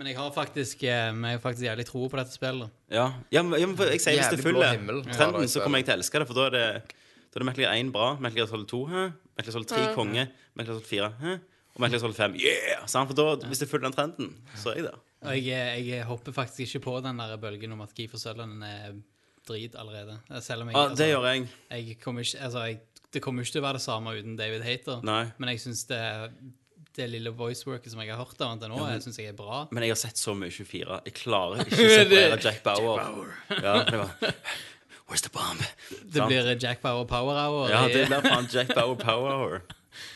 Men jeg har faktisk, eh, jeg har faktisk jævlig tro på dette spillet. Ja, ja, men, ja, men jeg sier hvis det følger trenden, så kommer jeg til å elske det. For da er det, da er det Metal Gear 1 bra, Metal Gear Solid 2 hæ? Metal Gear Solid 3 konge, Metal Gear Solid 4 hæ? og Metal Gear Solid 5 yeah! For da, hvis det følger den trenden, så er jeg der. Og jeg, jeg hopper faktisk ikke på den der bølgen om at Keefer Sutherland er drit allerede. Selv om jeg, Ja, altså, det gjør jeg. jeg kommer ikke, altså, jeg, det kommer ikke til å være det samme uten David Hater. Nei. Men jeg syns det, det lille voiceworket som jeg har hørt av han til nå, jeg synes jeg er bra. Men jeg har sett så mye 24. Jeg klarer ikke å [LAUGHS] separere Jack Bauer. Ja, det var Where's the bomb? Det Sant? blir Jack Bauer Power Hour. Ja, det blir faen Jack Bauer Power Hour.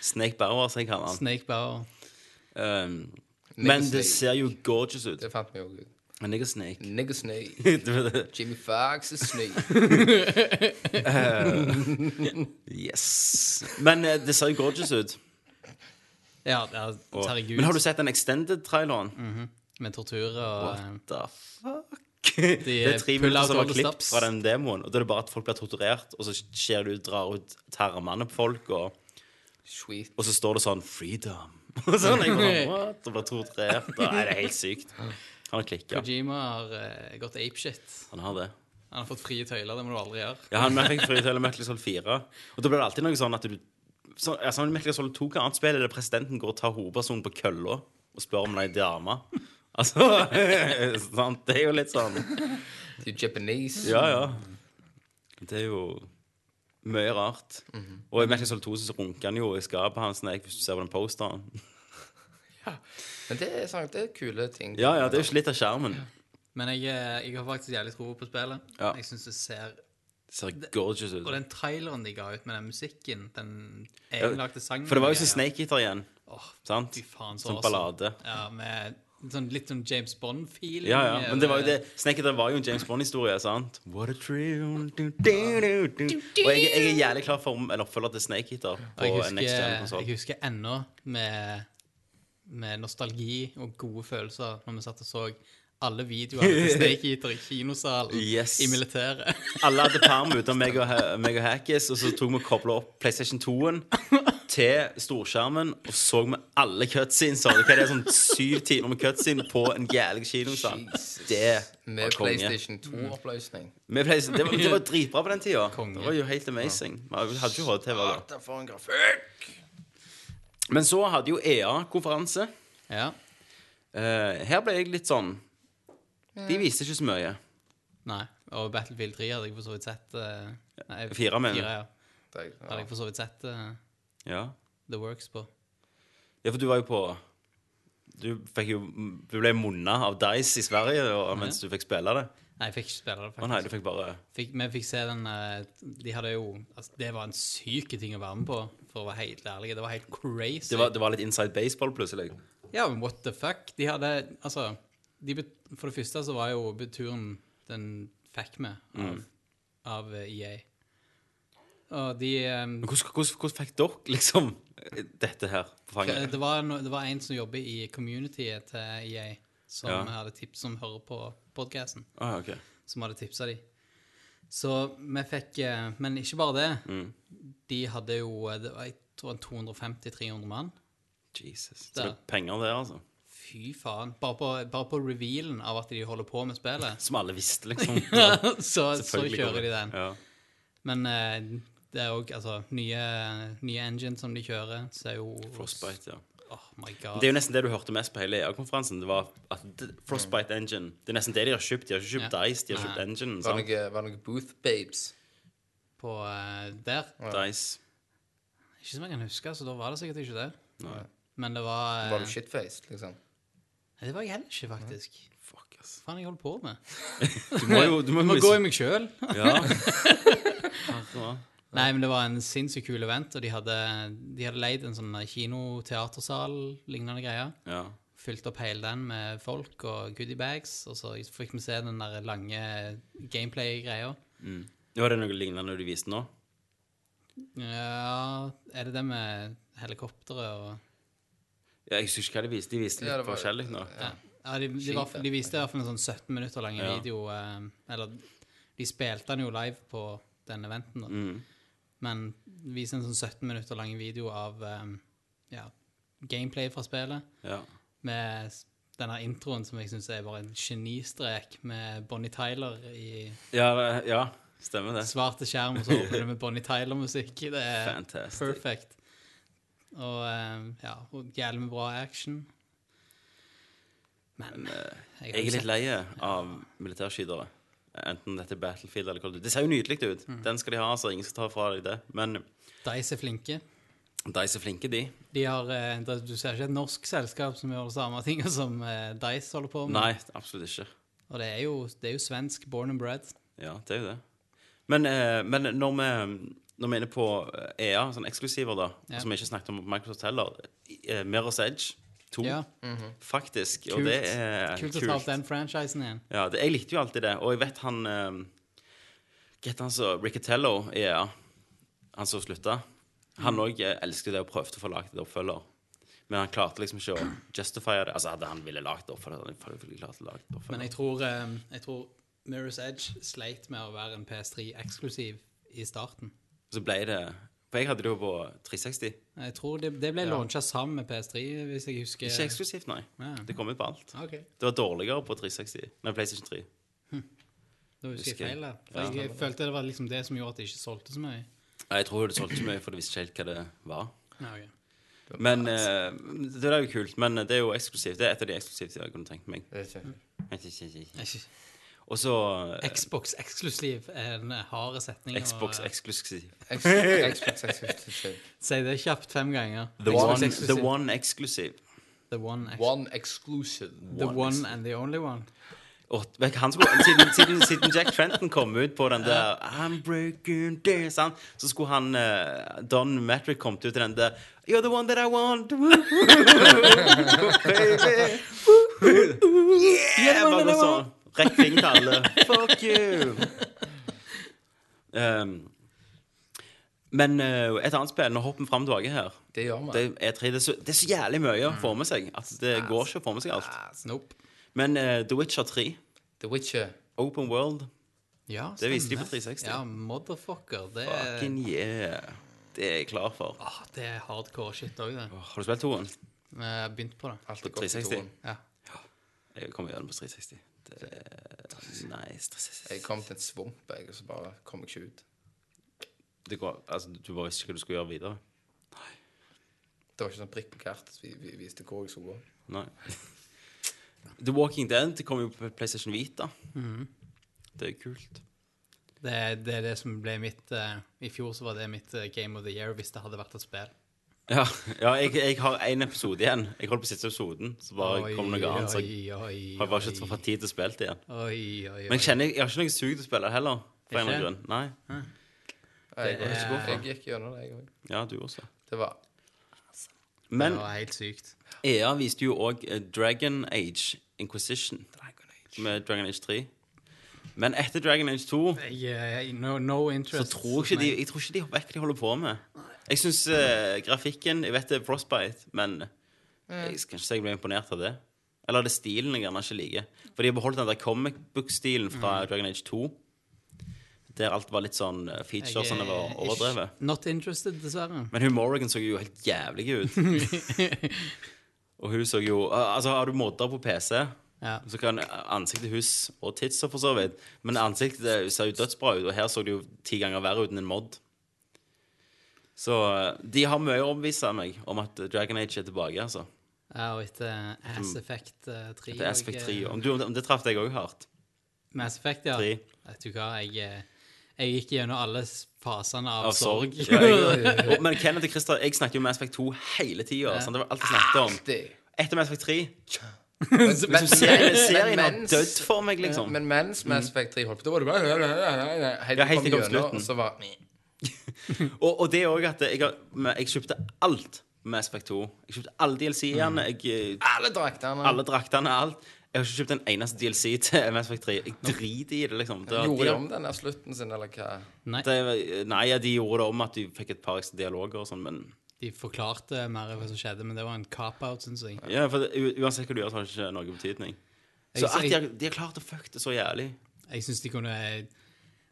Snake Bauer, som jeg kaller han. Snake Bauer. Um, men det ser jo gorgeous ut. Det fant vi jo ut. Nigger Snake. Nigger Snake. [LAUGHS] Var. Jimmy Fox is Snake. [LAUGHS] yes. Men eh, det ser jo gorgeous ut. Ja, ja Og, herregud. men har du sett den extended-traileren? Med tortur og What eh, the fuck? det er tre pull minutter out som var klipp the klippet stops. fra den demoen. Og da er det bare at folk blir torturert, og så skjer det ut, drar ut tarmene på folk, og, Sweet. og så står det sånn 'freedom'. [LAUGHS] Og sånn, jeg bare, what? Og blir torturert. Og, nei, det er helt sykt. Har klikka. Kojima har uh, gått apeshit. Han har det. Han har fått frie tøyler, det må du aldri gjøre. Ja, han fikk frie tøyler med Metal Solid 4. Og da blir det alltid noe sånn at du så, altså, Metal Solid 2 hva annet spill er det presidenten går og tar hovedpersonen på kølla og spør om hun er ei dame? [LAUGHS] Altså [LAUGHS] sant? Det er jo litt sånn Det er Japanese. Ja, ja. Det er jo mye rart. Og i Metal Solid 2 så runker han jo i skapet hans når jeg, du ser på den posteren. Men det er, sånn, det er kule ting. Ja, ja, det er jo litt av skjermen. Men jeg, eh, jeg har faktisk jævlig tro på spillet. Ja. Jeg synes det ser Det ser gorgeous ut. Og den traileren de ga ut med den musikken, den Ja, egenlagte sangen For det var jo så Snake Eater igjen. Åh, Sant? fy faen, så Sånn awesome. ballade. Ja, med sånn, litt sånn James Bond-feeling. Ja, ja, men det var jo det Snake Eater var jo en James Bond-historie, sant? What a dream du, du, du, du. Og jeg, jeg er jævlig klar for en oppfølger til Snake Eater på jeg husker, next gen-konsoll. husker ennå med, med nostalgi og gode følelser når vi satt og så alle videoene til Snake Eater i kinosalen Yes. i militæret. Alle hadde perm [LAUGHS] ute av meg og, meg og Hackis, og så tok vi og kobla opp PlayStation 2-en til storskjermen, og så med alle cutscenes. Hva er det, sånn syv timer med cutscene på en gæren kinosal? Det var Med konge. PlayStation 2-oppløsning. Med PlayStation, det, var, det var [LAUGHS] dritbra på den tida. Det var jo helt amazing. Vi hadde jo HTV. da. Satan, for en grafikk! Men så hadde jo EA konferanse. Ja. Eh, her ble jeg litt sånn De viste ikke så mye. Nei. Og Battlefield 3 hadde jeg for så vidt sett. eh, nei, Fire, mener du? ja. jeg. Hadde jeg for så vidt sett eh, Ja. The Works på. ja, for du var jo på Du fikk jo Du ble munna av Dice i Sverige og, mens du fikk spille det. Nei, jeg fikk ikke spille det, Å nei, du faktisk. fikk bare Fikk, vi fikk se den eh, De hadde jo altså, Det var en syk ting å være med på, for å være helt ærlig. Det var helt crazy. Det var, det var litt inside baseball plutselig. Ja, men what the fuck? De hadde Altså, de, for det første så var jo turen den fikk vi av, Mm. av eh, EA. Og de um, hvordan, hvordan, hvordan fikk dere liksom dette her på fanget? det, var no, det var en som jobber i communityet til EA, som Ja. hadde tips som hører på podcasten, Ah, okay. som hadde tipsa de. Så vi fikk eh, Men ikke bare det. Mm. De hadde jo eh, det var, Jeg tror 250-300 mann. Jesus. Der. Det er penger der, altså. Fy faen. Bare på, bare på revealen av at de holder på med spillet. [LAUGHS] Som alle visste, liksom. [LAUGHS] så, så kjører de den. Ja. Men eh, det er òg altså, nye, nye engine som de kjører, så er jo Frostbite, ja. Oh my god. Det er jo nesten det du hørte mest på hele EA-konferansen. Det var at Frostbite Engine Det er nesten det de har kjøpt. De har ikke kjøpt. Dice, de har Nei. kjøpt Engine. Var det noen noe Booth Babes? På eh, der. Dice. Ikke som jeg kan huske, så da var det sikkert ikke det. Nei. Men det var eh, Var du shitfaced, liksom? Nei, Det var jeg heller ikke, faktisk. Fuck, ass. Hva faen jeg holder på med? [LAUGHS] Du må jo du må, Jeg må gå i meg sjøl. Ja. [LAUGHS] Herre. Nei, men det var en sinnssykt kul event, og de hadde, de hadde leid en sånn kinoteatersal-lignende greie. ja. Fylt opp hele den med folk og goodiebags, og så fikk vi se den der lange gameplay-greia. Mm. Var det noe lignende du viste nå? Ja, er det det med helikopteret og Ja, jeg husker ikke hva de viste. De viste litt Ja, var- forskjellig nå. Ja, ja de, de, var, de viste i hvert fall en sånn 17 minutter lang Ja. video. Eh, eller de spilte den jo live på den eventen, da. Mm. Men viser en sånn 17 minutter lang video av um, ja, gameplay fra spillet. Ja. Med denne introen som jeg syns er bare en genistrek, med Bonnie Tyler i Ja, ja, stemmer det. svarte skjerm, og så [LAUGHS] åpner det med Bonnie Tyler-musikk. Det er Fantastic. perfect. Og um, ja, og jævlig med bra action. Men eh, jeg Jeg er litt lei av militærskytere. Enten dette er Battlefield eller Cold Duty. Det ser jo nydelig ut. Mm. Den skal de ha, så ingen skal ta fra deg det. Men Dice er flinke. Dice er flinke, de. De har, eh, du ser ikke et norsk selskap som gjør det samme ting som eh, Dice holder på med. Nei, absolutt ikke. Og det er, jo, det er jo svensk, born and bred. Ja, det er jo det. Men, eh, men når, vi, når vi er inne på EA, sånn eksklusiver, da, Ja. som vi ikke snakket om på Microsoft heller Mirror's Edge 2, Ja, faktisk. Og kult. det er Kult å ta opp den franchisen igjen. Ja, det, jeg likte jo alltid det. Og jeg vet han um, Hva heter han så Riccatello i EA? Han som slutta. Han òg elsket det og prøvde å få laget en oppfølger. Men han klarte liksom ikke å justify det. Altså, hadde han ville lagd oppfølger, hadde han selvfølgelig klart å lage et oppfølger. Men jeg tror, eh, jeg tror Mirror's Edge sleit med å være en PS3-eksklusiv i starten. Så ble det For jeg hadde det jo på 360. Jeg tror det, det ble launcha sammen med PS3, hvis jeg husker Ikke eksklusivt, nei. Ja. Det kom ut på alt. Okay. Det var dårligere på 360. Nei, PlayStation 3. da husker jeg Husker jeg. feil der. For jeg, jeg følte det var liksom det som gjorde at det ikke solgte så mye. Jeg tror det solgte så mye, for du visste ikke helt hva det var. Ja, ok. Men eh, Det er jo kult. Men det er jo eksklusivt. Det er et av de eksklusivt jeg kunne tenkt meg. Er Jeg- Og så eh, Xbox eksklusiv er en harde setning. [LAUGHS] Xbox eksklusiv. Xbox Exclusive. Si det kjapt fem ganger. The Xbox one, eksklusiv. the one exclusive. The one, ex- One exclusive. the one one and the only one. Oh, han skulle, siden, siden, siden Jack Trenton kom ut på den der I'm breaking this sant? Så skulle han uh, Don Matrick kommet ut til den der You're the one that I want. [LAUGHS] Baby. yeah! Bare sånn. Rekk fingeren til alle. Fuck you. Um, men uh, et annet spill Nå hopper vi fram tilbake her. Det gjør vi. Det er, tre, det, er så, det er så jævlig mye å få med seg. At det går ikke å få med seg alt. Nope. Men uh, The Witcher 3, The Witcher. Open World Ja, Det viste de på 360. Ja, motherfucker. Det Fucking yeah. Det er jeg klar for. Åh, det er hardcore shit òg, det. Har du spilt toen? Jeg begynte begynt på det. Alt På godt i 360. toen. Ja. Jeg kommer gjennom på 360. Det er nice. 360. Jeg kom til en svump, jeg, og så bare kom jeg ikke ut. Det går, altså, du bare visste ikke hva du skulle gjøre videre? Nei. Det var ikke sånn prikk på kartet vi, vi viste hvor jeg skulle gå. Nei. The Walking Dead det kom jo på PlayStation Vita. Mhm. Det er jo kult. Det, det er det som ble mitt uh, I fjor så var det mitt uh, Game of the Year hvis det hadde vært et spill. Ja, ja jeg, jeg har én episode igjen. Jeg holder på siste episoden. Så bare kom det noe annet. Så jeg oi, oi, har bare ikke fått tid til å spille det igjen. Oi, oi, oi. Men jeg kjenner jeg har ikke noe sug til å spille heller. For en eller annen grunn. Nei. Jeg, Det er- jeg gikk gjennom det, jeg òg. Ja, du også. Det var Men det var helt sykt. EA viste jo òg Dragon Age Inquisition med Dragon Age 3. Men etter Dragon Age 2 yeah, no, no, interest, så tror ikke de, jeg tror ikke de vet hva de holder på med. Jeg syns grafikken Jeg vet det er Frostbite, men jeg skal ikke si jeg ble imponert av det. Eller er det stilen jeg gjerne ikke liker? For de har beholdt den der comic book-stilen fra Dragon Age 2. Der alt var litt sånn eh, feature sånn det var er overdrevet. Not interested, dessverre. Men hun Morrigan så jo helt jævlig [LAUGHS] ut. og hun så jo Altså, har du modder på PC, Ja. så kan ansiktet hennes Og titsa, for så vidt. Men ansiktet ser jo dødsbra ut, og her så det jo ti ganger verre ut enn en mod. Så eh, de har mye å overbevise meg om at Dragon Age er tilbake, altså. Ja, og etter Ass Effect eh, 3 Etter Ass Effect 3. og, Om, du, om det traff deg òg hardt. Med Mass Effect, ja. 3. Vet du hva, jeg, eh, jeg gikk gjennom alle fasene av, Av sorg. sorg. Ja, jeg, [LAUGHS] og, men Kenneth og Christer, jeg snakket jo Mass Effect 2 hele tida. Det var alt jeg snakket om. det. Etter Mass Effect 3 Men, men, serien har dødd for meg, liksom. Men mens Mass Effect 3 holdt på, da var det bare Helt Ja, helt til til kom gjennom, slutten. og så var [LAUGHS] Og, og det òg at jeg, jeg kjøpte alt med Mass Effect 2. Jeg kjøpte alle DLC-ene. Jeg, eh, Alle draktene. alle draktene, alt. Jeg har ikke kjøpt en eneste DLC til [LAUGHS] Mass Effect 3. Jeg driter i det, liksom. Det, Gjorde de, om den der slutten sin, eller hva? Nei, det, nei, ja, de gjorde det om at de fikk et par ekstra dialoger og sånn, men de forklarte mer hva som skjedde, men det var en cop-out, syns jeg. ja, for det, Uansett hva du gjør, så har det ikke noe betydning. Så Jeg- at de har, de har klart å fucke det så jævlig Jeg syns de kunne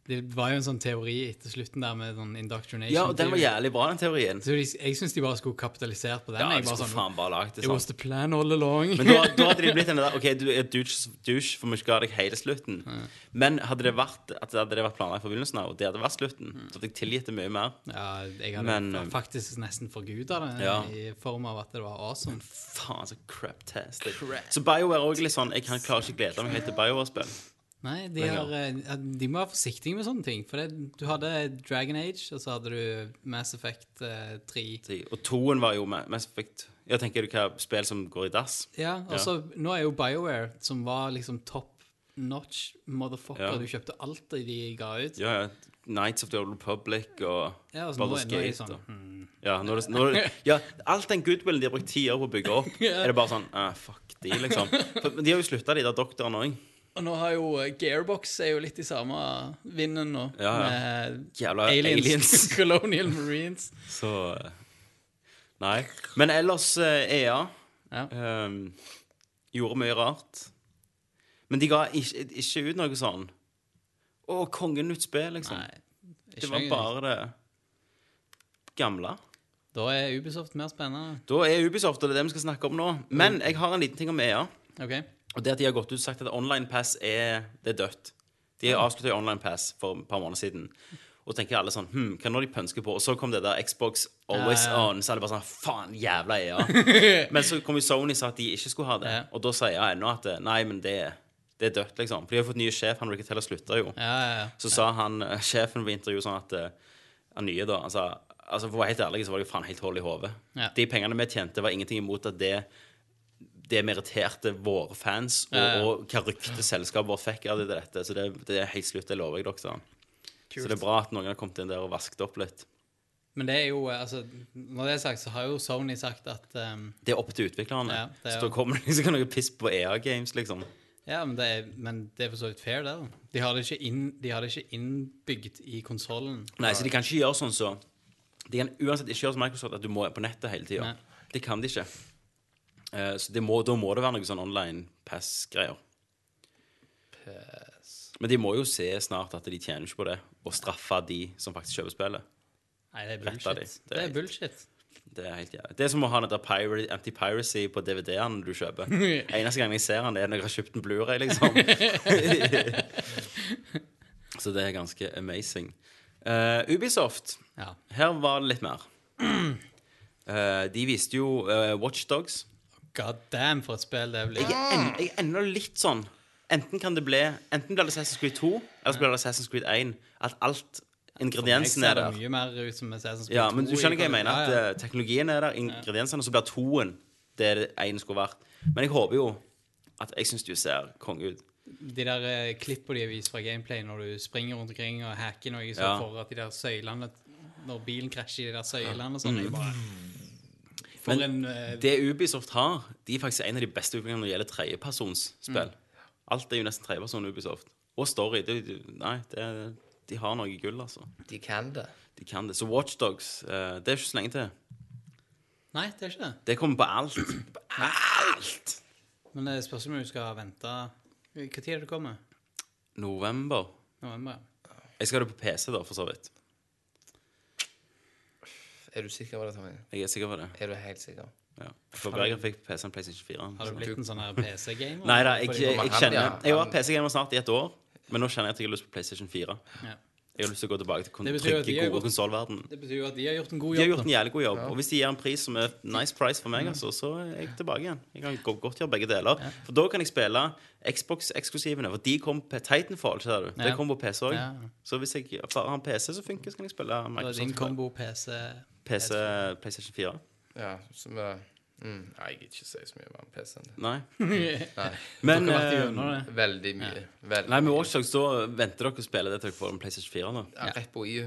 Det var jo en sånn teori etter slutten der med sånn indoctrination. Ja, og den var jævlig bra, den teorien. Så de, jeg syns de bare skulle kapitalisert på den. Ja, jeg de bare skulle sånn, faen bare lagt det sånn. It was the plan all along. Men da, da hadde de [LAUGHS] blitt en der OK, du er douche, douche for vi skal ha deg hele slutten. Men hadde det vært at det hadde vært planlagt fra begynnelsen av, og det hadde vært slutten, så hadde jeg tilgitt det mye mer. ja, jeg hadde Men, um, faktisk nesten forguda det, Ja. i form av at det var awesome. Faen, så crap-tastic. Så BioWare er også litt sånn Jeg kan klarer ikke glede meg helt til BioWare-spill. Nei, de, har, eh, de må være forsiktige med sånne ting. For det, du hadde Dragon Age, og så hadde du Mass Effect eh, 3. Og toen var jo Mass Effect Ja, tenker du hva spill som går i dass? Ja, og så nå er jo BioWare, som var liksom top notch motherfucker. Ja. Du kjøpte alt det de ga ut. Ja, ja. Nights of the Old Republic og Ja, Baldur's Gate. sånn og- hmm. Ja, nå det, nå [LAUGHS] ja, alt den goodwillen de har brukt ti år på å bygge opp, er det bare sånn ah, Fuck de, liksom. [LAUGHS] For, men de har jo slutta, de der doktorene òg. Og nå har jo eh, Gearbox er jo litt i samme vinden nå. Ja, ja. Med Jævla aliens. aliens. [LAUGHS] Colonial Marines. Så eh, Nei. Men ellers, eh, EA Ja. um, gjorde mye rart. Men de ga ikke, ikke ut noe sånn Å, kongen nytt spill, liksom. Nei. det var bare det gamle. Da er Ubisoft mer spennende. Da er Ubisoft, og det er det vi skal snakke om nå. Men jeg har en liten ting om EA. OK. Og det at de har gått ut og sagt at Online Pass er, det er dødt. De avslutta Online Pass for et par måneder siden. Og tenker alle sånn hm, Hva når de pønsker på? Og så kom det der Xbox Always Ja, ja. On. Så er det bare sånn Faen, jævla EA. [LAUGHS] men så kom jo Sony og sa at de ikke skulle ha det. Ja. Og da sier jeg ennå at nei, men det, det er dødt, liksom. For de har fått ny sjef. Han Ricky Teller slutta jo. Ja, ja, ja. Så sa han, eh, sjefen ved intervjuet sånn at eh, Han nye, da altså, altså For å være helt ærlig, så var det jo faen helt hold i hodet. De pengene vi tjente, var ingenting imot at det det meritterte våre fans, og, Ja, ja. og hva rykte selskapet vårt fikk av dette. Så det, det er helt slutt, det lover jeg dere. Så det er bra at noen har kommet inn der og vasket opp litt. Men det er jo eh, altså, Når det er sagt, så har jo Sony sagt at um, Det er opp til utviklerne. Ja, er så da kommer det [LAUGHS] liksom noe piss på EA Games, liksom. Ja, men det er, men det er for så vidt fair, det. da. De har det ikke, inn, de har det ikke innbygd i konsollen. Nei, så de kan ikke gjøre sånn så De kan uansett ikke gjøre som Microsoft, at du må på nettet hele tida. Det kan de ikke. Eh, så det må, da må det være noe sånn online pass-greier. Men de må jo se snart at de tjener ikke på det, og straffe de som faktisk kjøper spillet. Nei, det er bullshit. de. Det er Det er bullshit. Det er helt jævlig. Det er som å ha anti-piracy på DVD-ene du kjøper. [LAUGHS] Eneste gang jeg ser den, er når jeg har kjøpt en Blu-ray, liksom. [LAUGHS] Så det er ganske amazing. Uh, Ubisoft, Ja. her var det litt mer. Uh, [CLEARS THROAT] de viste jo uh, Watchdogs. God damn, for et spill det blir. Jeg er, ennå litt sånn Enten kan det bli Enten blir det Assassin's Creed 2, eller så blir det Assassin's Creed 1. At alt ingrediensene er ser det der. mye mer ut som Assassin's Creed Ja, men du skjønner hva jeg mener? At eh, teknologien er der, ingrediensene, og så blir toen det det ene skulle vært. Men jeg håper jo at Jeg syns du ser konge ut. De der eh, klippene de har vist fra gameplay når du springer rundt omkring og hacker noe så Ja. for at de der søylene Når bilen krasjer i de der søylene og sånn. jeg bare- For Men en eh, Det Ubisoft har, de er faktisk en av de beste utviklerne når det gjelder tredjepersonsspill. Alt er jo nesten tredjeperson Ubisoft. Og story. Det, det, nei, det, de har noe gull, altså. De kan det. De kan det. Så Watchdogs, uh, det er ikke så lenge til. Nei, det er ikke det. Det kommer på alt. På alt! Men det spørs om du skal vente Når er det kommer? November. November? Jeg skal ha det på PC, da, for så vidt. Er du sikker på det, Tommy? Jeg er sikker på det. Er du helt sikker? Ja. For Berger fikk PC-en PlayStation 4. Har du blitt en sånn PC-gamer? Nei da, jeg, jeg, jeg kjenner Jeg har vært PC-gamer snart i et år, men nå kjenner jeg at jeg har lyst på PlayStation 4. Ja. Jeg har lyst til å gå tilbake til kon- Det trygge, gode konsollverden. Det betyr jo at de har gjort en god jobb. De har gjort en jævlig god jobb. Og hvis de gir en pris som er nice price for meg, altså, så er jeg tilbake igjen. Jeg kan go- godt gjøre begge deler. For da kan jeg spille Xbox-eksklusivene. For de kom på Titanfall, ser du. Det Ja. kom på PC òg. Ja. Så hvis jeg bare har en PC som funker, så kan jeg spille Det er din kombo PC PC, PlayStation 4. Ja, som vi mm, Nei, jeg gidder ikke si så mye om PC-en. Nei. [LAUGHS] Nei. Men eh. Veldig mye. Veldig Nei, med årsak så venter dere å spille det til dere får en PlayStation 4. nå. Ja, Rett på EU.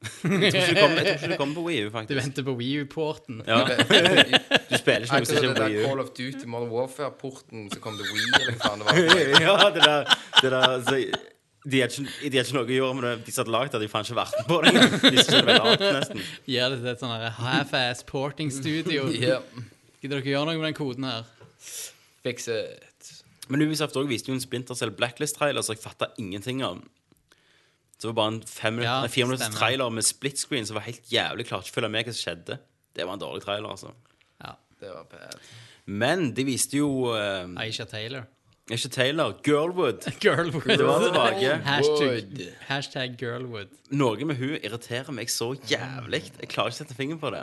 Jeg tror ikke du kommer, på Wii U, Du venter på Wii U-porten. Ja, Du spiller ikke noe som Akkurat ikke det er på der Call of Duty Modern Warfare-porten som kom til Wii, eller hva faen det var. [LAUGHS] ja, det der, det der så, de, har ikke, de ikke noe å gjøre med det. De som hadde lagd det, de faen ikke vært med på det. De som ikke er vel nesten. Gir det til et sånn half-ass porting-studio. yeah. [LAUGHS] Gidder dere gjøre noe med den koden her? Fix it. Men Ubisoft også viste jo en Splinter Cell Blacklist-trailer som jeg fatta ingenting av. Så det var bare en fem Ja, fire minutters trailer med split screen som var helt jævlig klart. Ikke følge med hva som skjedde. Det var en dårlig trailer, altså. Ja. Det var bad. Men de viste jo uh, Aisha Taylor. Ikke Taylor, Girlwood. [LAUGHS] Girlwood. Det var tilbake. Hashtag, hashtag girlwood. Noe med hun irriterer meg så jævlig. Jeg klarer ikke å sette fingeren på det.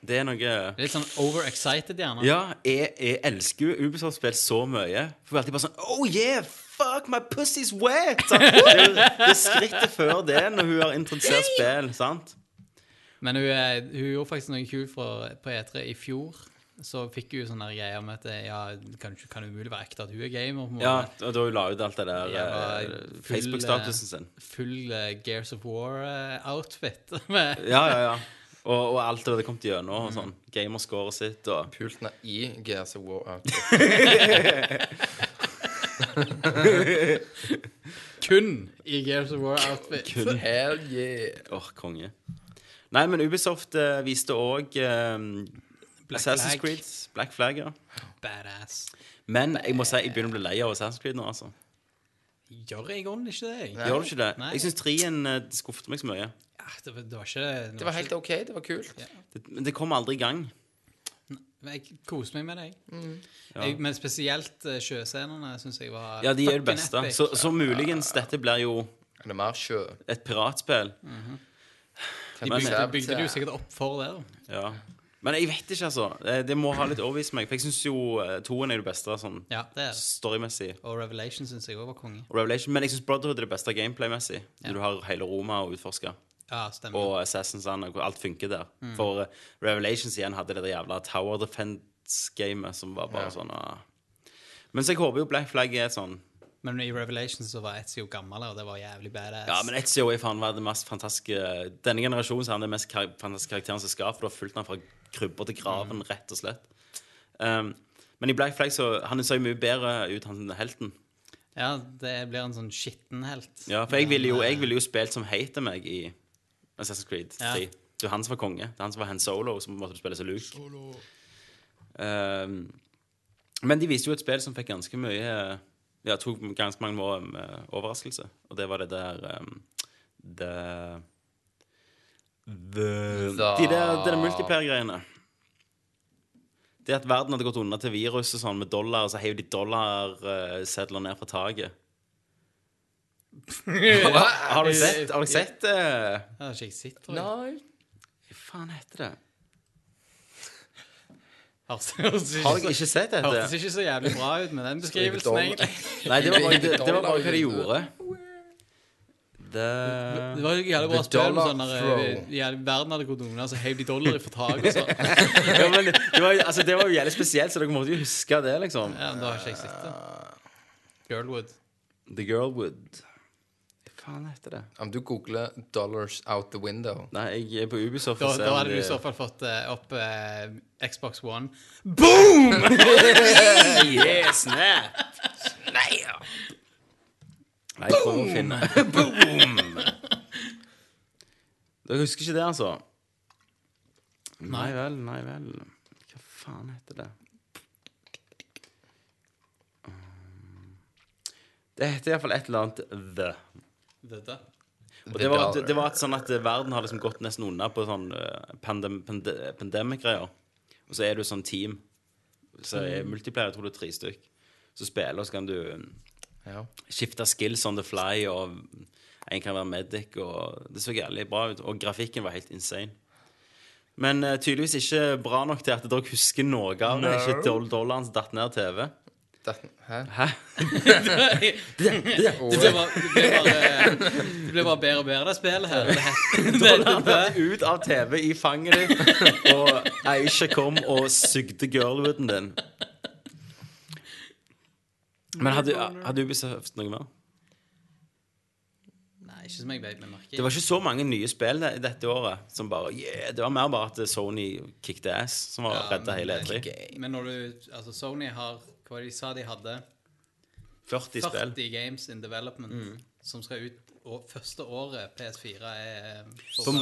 Det er noe Litt sånn overexcited, gjerne. Ja, jeg, jeg elsker jo Ubisoft-spill så mye. For er alltid bare sånn Oh yeah, fuck, my pussy's wet! Så, [LAUGHS] Det, er jo- det er skrittet før det, når hun har introdusert spill. sant? Men hun, er, hun gjorde faktisk noe kult på E3 i fjor. Så fikk hun sånne greier med at ja, kan, kan det umulig være ekte at hun er gamer. på. Ja, og da hun la ut alt det der Ja, eh, Facebook-statusen sin. Full eh, Gears of War-outfit. [LAUGHS] Ja, ja, ja. Og, og alt det hadde kom til gjennom. Og sånn. Gamerscoret sitt og Pultene i Gears of War-outfit. [LAUGHS] kun i Gears of War-outfit. kun [LAUGHS] Hell yeah. Åh, konge. Nei, men Ubisoft eh, viste òg Assassin's Flag. Creed. Black Flag, ja. Badass. Men jeg må si jeg begynner å bli lei av Assassin's Creed nå, altså. Gjør jeg grunnen ikke det? jeg? Gjør du ikke det? Nei. Jeg syns trien uh, skuffet meg så mye. Ja, det, var, det var ikke Det var helt OK. Det var kult. Det, men det kom aldri i gang. Men Jeg koste meg med det. jeg. Mm. Jeg, men spesielt eh, sjøscenene syns jeg var Ja, de er jo det fucking beste. epic. Så, så muligens dette blir jo Det er mer sjø. et piratspill. de bygde, bygde det jo sikkert opp for det. da. Ja. Men jeg vet ikke, altså. Det, må ha litt overbevist meg. For jeg syns jo uh, toen er det beste sånn Ja, det er storymessig. Og Revelation syns jeg òg var konge. Revelation. Men jeg syns Brotherhood er det beste gameplay-messig. Ja. du har hele Roma å utforske. Ja, stemmer. Og Assassins hvor alt funker der. For uh, Revelations igjen hadde det der jævla Tower Defense-gamet som var bare Ja. sånn uh. Men så jeg håper jo Black Flag er sånn Men i Revelation så var Ezio gammel, og det var jævlig badass. Ja, men Ezio er faen meg det mest fantastiske Denne generasjonen så er han den mest kar fantastiske karakteren som skal, for du har fulgt han fra krybber til graven, rett og slett. Um, men i Black Flag så Han ser jo mye bedre ut, han helten. Ja, det blir en sånn skitten helt. Ja, for jeg ville jo, jeg ville jo spilt som hater meg i Assassin's Creed 3. Ja. Det er han som var konge. Det er han som var Han Solo, som måtte spille som Luke. Um, men de viste jo et spill som fikk ganske mye Ja, tok ganske mange år med overraskelse. Og det var det der um, The The De der, det der multiplayer-greiene. Det at verden hadde gått unna til virus sånn med dollar, og så heiv de dollarsedler ned fra taket. [LAUGHS] Har du sett, har du sett det? Det har ikke jeg sett, tror jeg. Nei. Hva faen heter det? Har du jeg ikke sett dette? hørtes ikke så jævlig bra ut med den beskrivelsen, egentlig. Nei, det var bare, det, det var bare hva de gjorde. Det Det var jævlig bra spørsmål spill. dollar Sånn der, eh, verden hadde gått under, så heiv de dollar i for tak og sånn. [LAUGHS] ja, men det, var, altså, det var jo jævlig spesielt, så dere måtte jo huske det, liksom. Ja, men da har ikke jeg sett det. Girlwood. The Girlwood. Hva faen heter det? Om du googler 'dollars out the window' Nei, jeg er på Ubisoft Da, da hadde du i så fall fått uh, opp uh, Xbox One. Boom! [LAUGHS] yeah, snap! snap! Nei, jeg prøver å finne [LAUGHS] Boom! Dere husker ikke det, altså? Nei vel, nei vel. Hva faen heter det? Det heter iallfall et eller annet The. Dette. Og det var, det, det var et sånn at verden har liksom gått nesten unna på sånn eh, pandem, pande, pandemic-greier. Og så er du sånn team. Så er multiplayer, jeg tror det er tre stykk. Så spiller, og så kan du Ja. skifte skills on the fly, og en kan være medic, og det så jævlig bra ut. Og grafikken var helt insane. Men uh, tydeligvis ikke bra nok til at dere husker noe av det. Ikke doll- dollaren som datt ned TV. Det, hæ? Hæ? [LAUGHS] Det det ble bare, det ble bare bedre og bedre, det spillet her. Dollaren [LAUGHS] datt ut av TV i fanget ditt, og Aisha kom og sugde girlwooden din. Men hadde, hadde Ubisoft noe mer? Nei, ikke som jeg vet med merke. Det var ikke så mange nye spill det- dette året. Som bare, yeah, Det var mer bare at Sony kicked ass, som var Ja, redda hele men- E3. Men når du Altså, Sony har Hva var det de sa de hadde? 40 spill. 40 games in development som skal ut og første året PS4 er på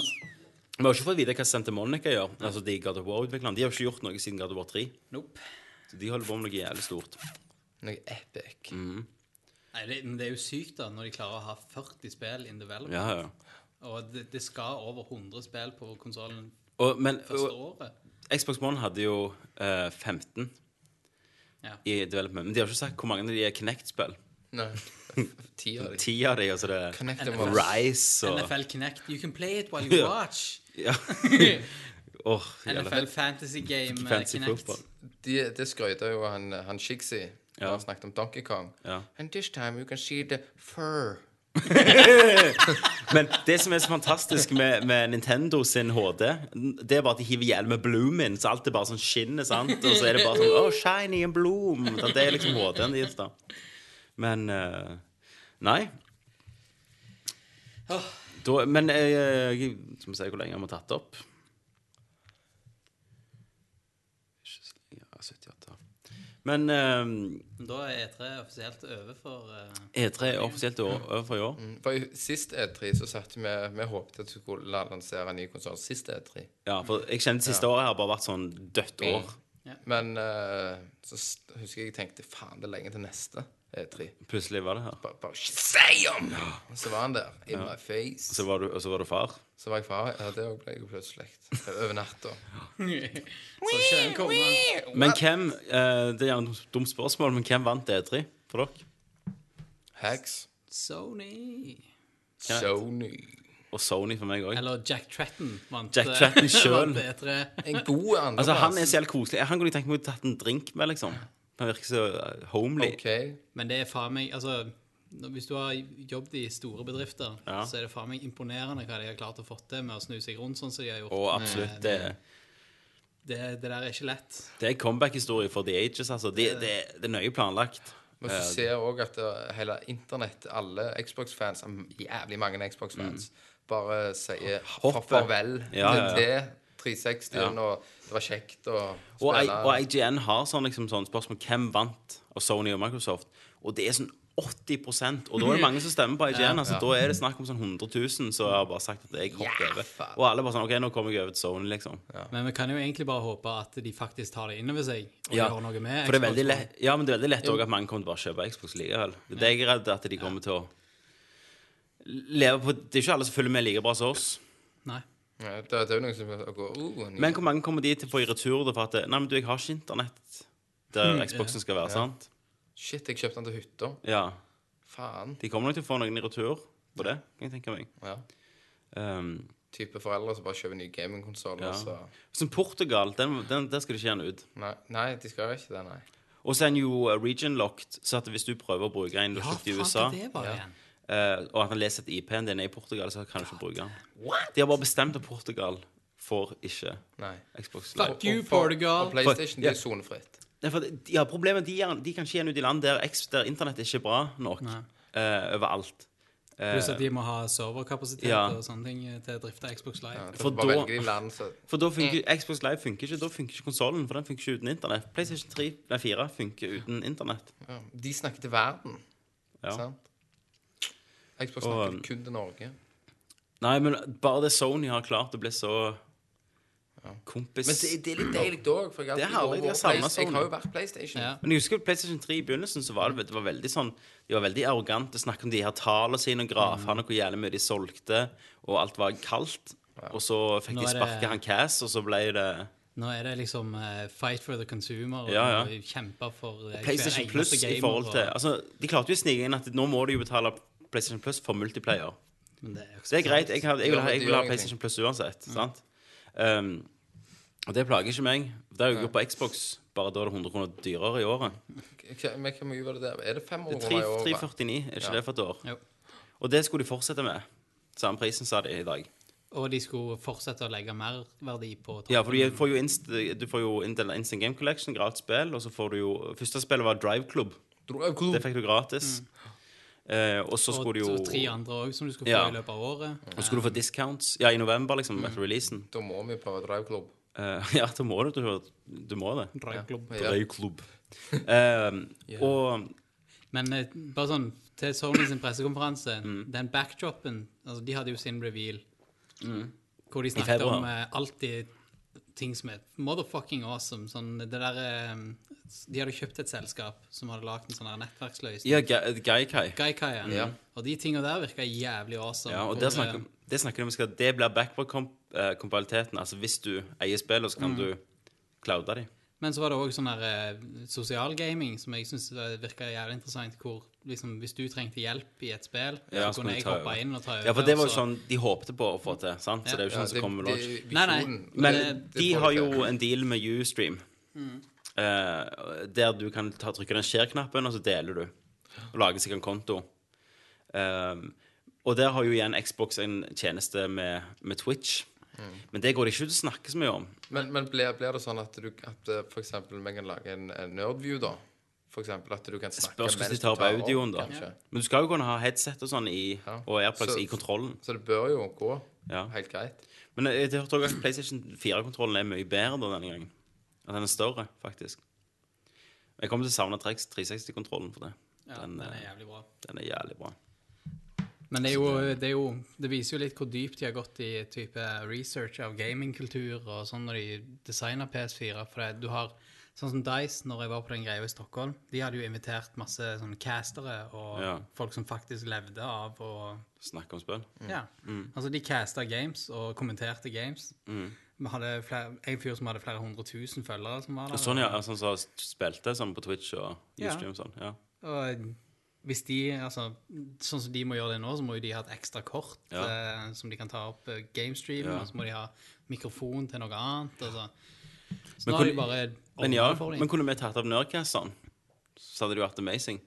Vi har ikke fått vite hva Santa Monica gjør. Altså de God of War-utviklerne. De har ikke gjort noe siden God of War 3. Nope. Så de holder på med noe jævlig stort. Noe epic. Nei, det, men det er jo sykt, da, når de klarer å ha 40 spill in development. Ja, ja. Og det, det skal over 100 spill på konsollen første og, året. Xbox One hadde jo eh, 15 Ja. i development. Men de har ikke sagt hvor mange av de er Kinect-spill. Nei. [LAUGHS] Ti av. Ti de, og så er det Connect. Rise og NFL Connect. You can play it while you [LAUGHS] watch. Ja. [LAUGHS] oh, NFL Fantasy Game Fantasy fancy Connect. football. De, det skrøyta jo han, han Shigsy. Ja. Han snakket om Donkey Kong. Ja. And this time you can see the fur. [LAUGHS] Men det som er så fantastisk med, med Nintendo sin HD, det er bare at de hiver hjelm med bloom in, så alt er bare sånn skinner, sant? Og så er det bare sånn Oh, shiny and bloom. Det er liksom HD-en deres, da. Men uh, Nei. Da, men eh, jeg Skal vi se hvor lenge jeg har tatt opp. Ikke så lenge, ja, 78. Men um, Da er E3 offisielt over for uh, E3 er offisielt over for i år. For i sist E3 så satt vi Vi håpet at du skulle la- lansere en ny konsoll. Sist E3. Ja, for jeg kjenner siste siste året har bare vært sånn dødt år. Men uh, så husker jeg jeg tenkte faen, det er lenge til neste E3. Plutselig var det her. Bare, bare Shazam! Og så var han der. In my face. Så var du, og så var du far. Så var jeg far. Ja, det ble jeg jo plutselig. Over natta. [LAUGHS] Så ikke. Men hvem eh, Det er gjerne et dumt spørsmål, men hvem vant E3 for dere? Hags. Sony. Sony. Og Sony for meg òg. Eller Jack Tretton vant Jack eh, Tretton [LAUGHS] vant E3. En god andreplass. Altså, han er så jævlig koselig. Han kunne jeg tenke meg å tatt en drink med, liksom. Han virker så eh, homely. OK. Men det er faen meg Altså, hvis du har jobbet i store bedrifter, Ja. så er det faen meg imponerende hva de har klart å få til med å snu seg rundt sånn som de har gjort. Oh, absolutt, det, Det, det der er ikke lett. det er comeback-historie for The Ages, altså. Det, det, det er nøye planlagt. Men så ser jeg òg at hele internett, alle Xbox-fans, um, jævlig mange Xbox-fans, bare sier Mm. Farvel Ja, ja, ja. til 360-en, og det var kjekt å Og, I, spille. og IGN har sånn, liksom, sånn spørsmål hvem vant av Sony og Microsoft. Og det er sånn 80 Og da er det mange som stemmer på IGN. altså, Da er det snakk om sånn 100 000 som har bare sagt at jeg hopper Ja, over. Og alle bare sånn OK, nå kommer jeg over til Sony, liksom. Men vi kan jo egentlig bare håpe at de faktisk tar det inn over seg og Ja, gjør noe med For det er veldig lett, ja, men det er veldig lett også at mange kommer til å bare kjøpe Xbox likevel. Det er det jeg er redd at de kommer til å leve på Det er ikke alle som følger med like bra som oss. Nei. Ja, det, det er jo noen som går uh, Men hvor mange kommer de til å få i retur da, for at Nei, men du, jeg har ikke internett der Mm, Xboxen skal være, sant? Shit, jeg kjøpte den til hytta. Ja. Faen. De kommer nok til å få noen i retur på det, kan jeg tenke meg. Ja. Um, type foreldre som bare kjøper ny gamingkonsoll. Ja. og så Som Portugal, den, den, der skal det ikke gjerne ut. nei, nei, de skal ikke det, nei. Og så er den jo uh, region-locked, så at hvis du prøver å bruke en du Ja, i USA, det var igjen? Eh, og at han leser at IP-en din er i Portugal, så kan du ikke bruke den. De har bare bestemt at Portugal får ikke nei. Xbox Live. Fuck you, Portugal. Og PlayStation Ja. det er sonefritt. For ja, problemet de, er, de kan ikke den ut i land der, der internett ikke er bra nok uh, eh, overalt. Eh, Pluss at de må ha serverkapasitet Ja. og sånne ting til å drifte Xbox Live. Ja, For for da- land, så for da funker Xbox Live funker ikke, da funker ikke konsollen, for den funker ikke uten internett. PlayStation 3, nei, 4 funker uten internett. ja. De snakker til verden, Ja. sant? Xbox spør, snakker og, kun til Norge. Nei, men bare det Sony har klart å bli så kompis Men det, det er litt deilig òg, for jeg, Det har savnet jeg har jo vært PlayStation. Ja. Men jeg husker PlayStation 3 i begynnelsen så var det, det var veldig sånn De var veldig arrogante, snakket om de her tallene sine og grafene, hvor jævlig mye de solgte, og alt var kaldt. Og så fikk de det- sparke han Cass, og så ble det Nå er det liksom uh, fight for the consumer, og Ja, ja. og kjempe for uh, PlayStation Plus i forhold til og- Altså, De klarte jo å snike inn at nå må de jo betale PlayStation Plus for multiplayer. Men det er, Det er greit. Jeg, har, jeg, vil, ha- jeg vil ha PlayStation Plus uansett. sant? Um, og det plager ikke meg. Det er jo på Xbox, bare da er det 100 kroner dyrere i året. Men hvor mye var det der? Er det 500 Det er kroner i året? 349, er ikke Ja. det for et år? Jo. Og det skulle de fortsette med. Samme prisen, sa de i dag. Og de skulle fortsette å legge mer verdi på Ja, for du får jo, inst, du får jo Intel Instant Game Collection, gratis spill, og så får du jo Første spillet var Drive Club. Det fikk du gratis. Eh, og så skulle du jo og tre andre òg som du skulle få Ja. i løpet av året. Og så skulle du få discounts. Ja, i november, liksom, etter releasen. Da må vi prøve Drive Club. Eh, [LAUGHS] ja, da må du, du, du må det. Dragklubb. Ja. Drive Club. Eh, [LAUGHS] Og Men eh, bare sånn til Sony sin pressekonferanse, [LAUGHS] Mm. den backdropen altså De hadde jo sin reveal hvor de snakket om eh, alltid ting som er motherfucking awesome. Sånn det der eh, De hadde kjøpt et selskap som hadde lagd en sånn nettverksløsning. ja, Ga- Gaikai. Gaikai, ja. Ja. Og de tinga der virka jævlig awesome. Ja, og der snakker, eh, det snakker de om skal, Det blir backward-kompabiliteten. Altså hvis du eier spillet, så kan du cloude dem. Men så var det òg sånn her eh, sosialgaming som jeg syns virka jævlig interessant. Hvor liksom, hvis du trengte hjelp i et spill, Ja, så kunne jeg hoppe inn og ta over. Ja, for det var jo sånn de håpte på å få til. sant? Så det er jo ikke Ja, sånn som kommer med launch. Nei, nei. Men det- det de har jo en deal med Ustream. Eh, der du kan ta, trykke den share-knappen, og så deler du. Og lager sikkert en konto. Um, og der har jo igjen Xbox en tjeneste med, med Twitch. Men det går det ikke ut å snakke så mye om. Men, men blir, blir det sånn at du at f.eks. for eksempel vi kan lage en, en nerdview, da? Eksempel at du kan snakke Spørs hvordan de tar opp audioen, da. kanskje. Men du skal jo kunne ha headset og sånn i, Ja. og AirPlugs Så- i kontrollen. Så det bør jo gå Ja. helt greit. Men jeg, jeg hørte også at PlayStation 4-kontrollen er mye bedre da denne gangen. At den er større, faktisk. Jeg kommer til å savne 360-kontrollen for det. Ja, den, den er eh, jævlig bra. Den er jævlig bra. Men det, er jo, det, er jo, det viser jo litt hvor dypt de har gått i type research av gamingkultur og sånn når de designer PS4. For det, du har sånn som Dice, når jeg var på den greia i Stockholm, de hadde jo invitert masse sånne castere og Ja. folk som faktisk levde av å Snakke om spill. Ja. Altså, de casta games og kommenterte games. Vi hadde flere, en fyr som hadde flere hundre tusen følgere som var der. Og sånn, ja. Sånn som spilte sånn på Twitch og Ja. Ustream og sånn. Ja. Og hvis de, altså, sånn som de må gjøre det nå, så må jo de ha et ekstra kort Ja. eh, som de kan ta opp eh, gamestream, Ja. og så må de ha mikrofon til noe annet. Altså. Så Men nå bare Men ja, men kunne vi tatt av Nerdcast sånn, så hadde det jo vært amazing.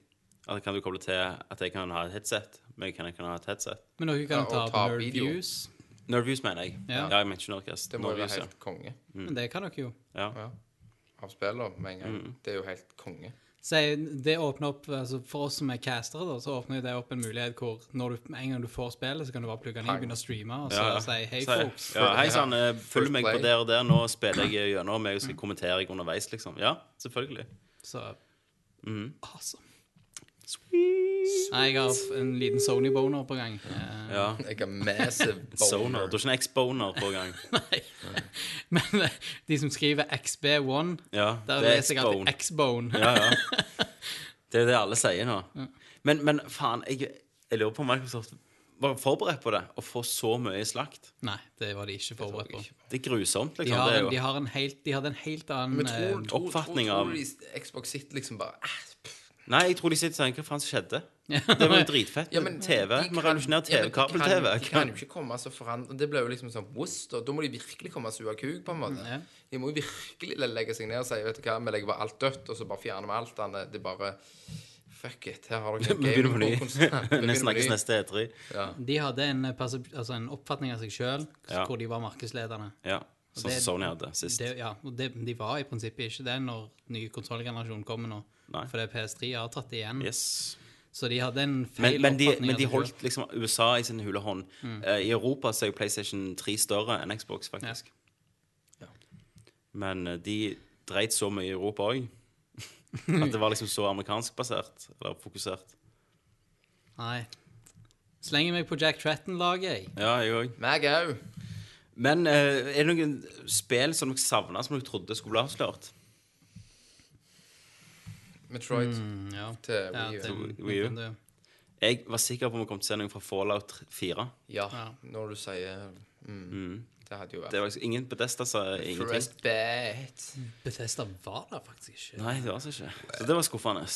At kan du koble til at jeg kan ha et headset? Men kan jeg kan ha et headset? Men dere kan Ja, ta, ta Nerd video. Nerdviews, mener jeg. Ja. Ja, jeg ikke Nerdcast. Det må jo være helt konge Men det kan dere jo. Ja. ja. av spiller med en gang. Mm. Det er jo helt konge. Så det åpner opp, altså For oss som er castere, da, så åpner det opp en mulighet hvor når du, en gang du får spillet, så kan du bare plugge den inn, begynne å streame og så Ja, ja. si hei, Så- folks. Ja, hei sann, følg meg på der og der. Nå spiller jeg gjennom, og jeg skal kommentere jeg underveis, liksom. Ja, selvfølgelig. Så mm. awesome. Nei, jeg har en liten Sony-boner på gang. Eh, Ja. Jeg har massive [LAUGHS] Soner. boner. Du har ikke en X-boner på gang. [LAUGHS] Men eh, de som skriver XB1, Ja, der det er leser jeg alltid X-bone. X-bone. Ja, ja. [LAUGHS] Det er det alle sier nå. Men, men faen, jeg, jeg lurer på om Microsoft var forberedt på det, å få så mye slakt. Nei, det var de ikke forberedt på. Det er grusomt, De, liksom. har det er en, jo, de, har en helt, de hadde en helt annen Men tror, eh, tror, tror, oppfatning tror, av- du Xbox sitter liksom bare pff, Nei, jeg tror de sitter og tenker hva faen som skjedde. Det var jo dritfett. Ja, men TV. Vi revolusjonerer TV, kabel-TV. De kan jo ikke komme så forandre Det blir jo liksom sånn Wost, og da må de virkelig komme og suge kuk, på en måte. Ja. De må jo virkelig legge seg ned og si Vet du hva, vi legger bare alt dødt, og så bare fjerner vi alt. Det er bare Fuck it. Her har dere [LAUGHS] Vi begynner på ny. [LAUGHS] Snakkes neste E3. Ja. De hadde en, eh, altså en oppfatning av seg sjøl Ja. hvor de var markedslederne. Ja. Sånn som Sony hadde sist. Det, ja, og det, de var i prinsippet ikke det når ny konsollgenerasjon kommer nå. Nei. Fordi PS3 har tatt det igjen. Yes. Så de hadde en feil men, de, oppfatning men de holdt liksom USA i sin hule hånd. Mm. Uh, I Europa så er jo PlayStation 3 større enn Xbox, faktisk. Ja. Men uh, de dreit så mye i Europa òg. [LAUGHS] At det var liksom så amerikanskbasert. Eller fokusert. Nei. Slenger meg på Jack Tretton-laget, jeg. Ja, jeg òg. Meg òg. Men uh, er det noen spill som dere savna, som dere trodde skulle bli avslørt? Metroid Mm, ja. til Ja, Wii U. til Wii U. Jeg var sikker på om vi kom til å se noe fra Fallout 4. Ja, Ja. når du sier mm, Det hadde jo vært Det var liksom ingen Bethesda sa ingenting. First bet. Bethesda var der faktisk ikke. Nei, det var altså ikke. Så det var skuffende.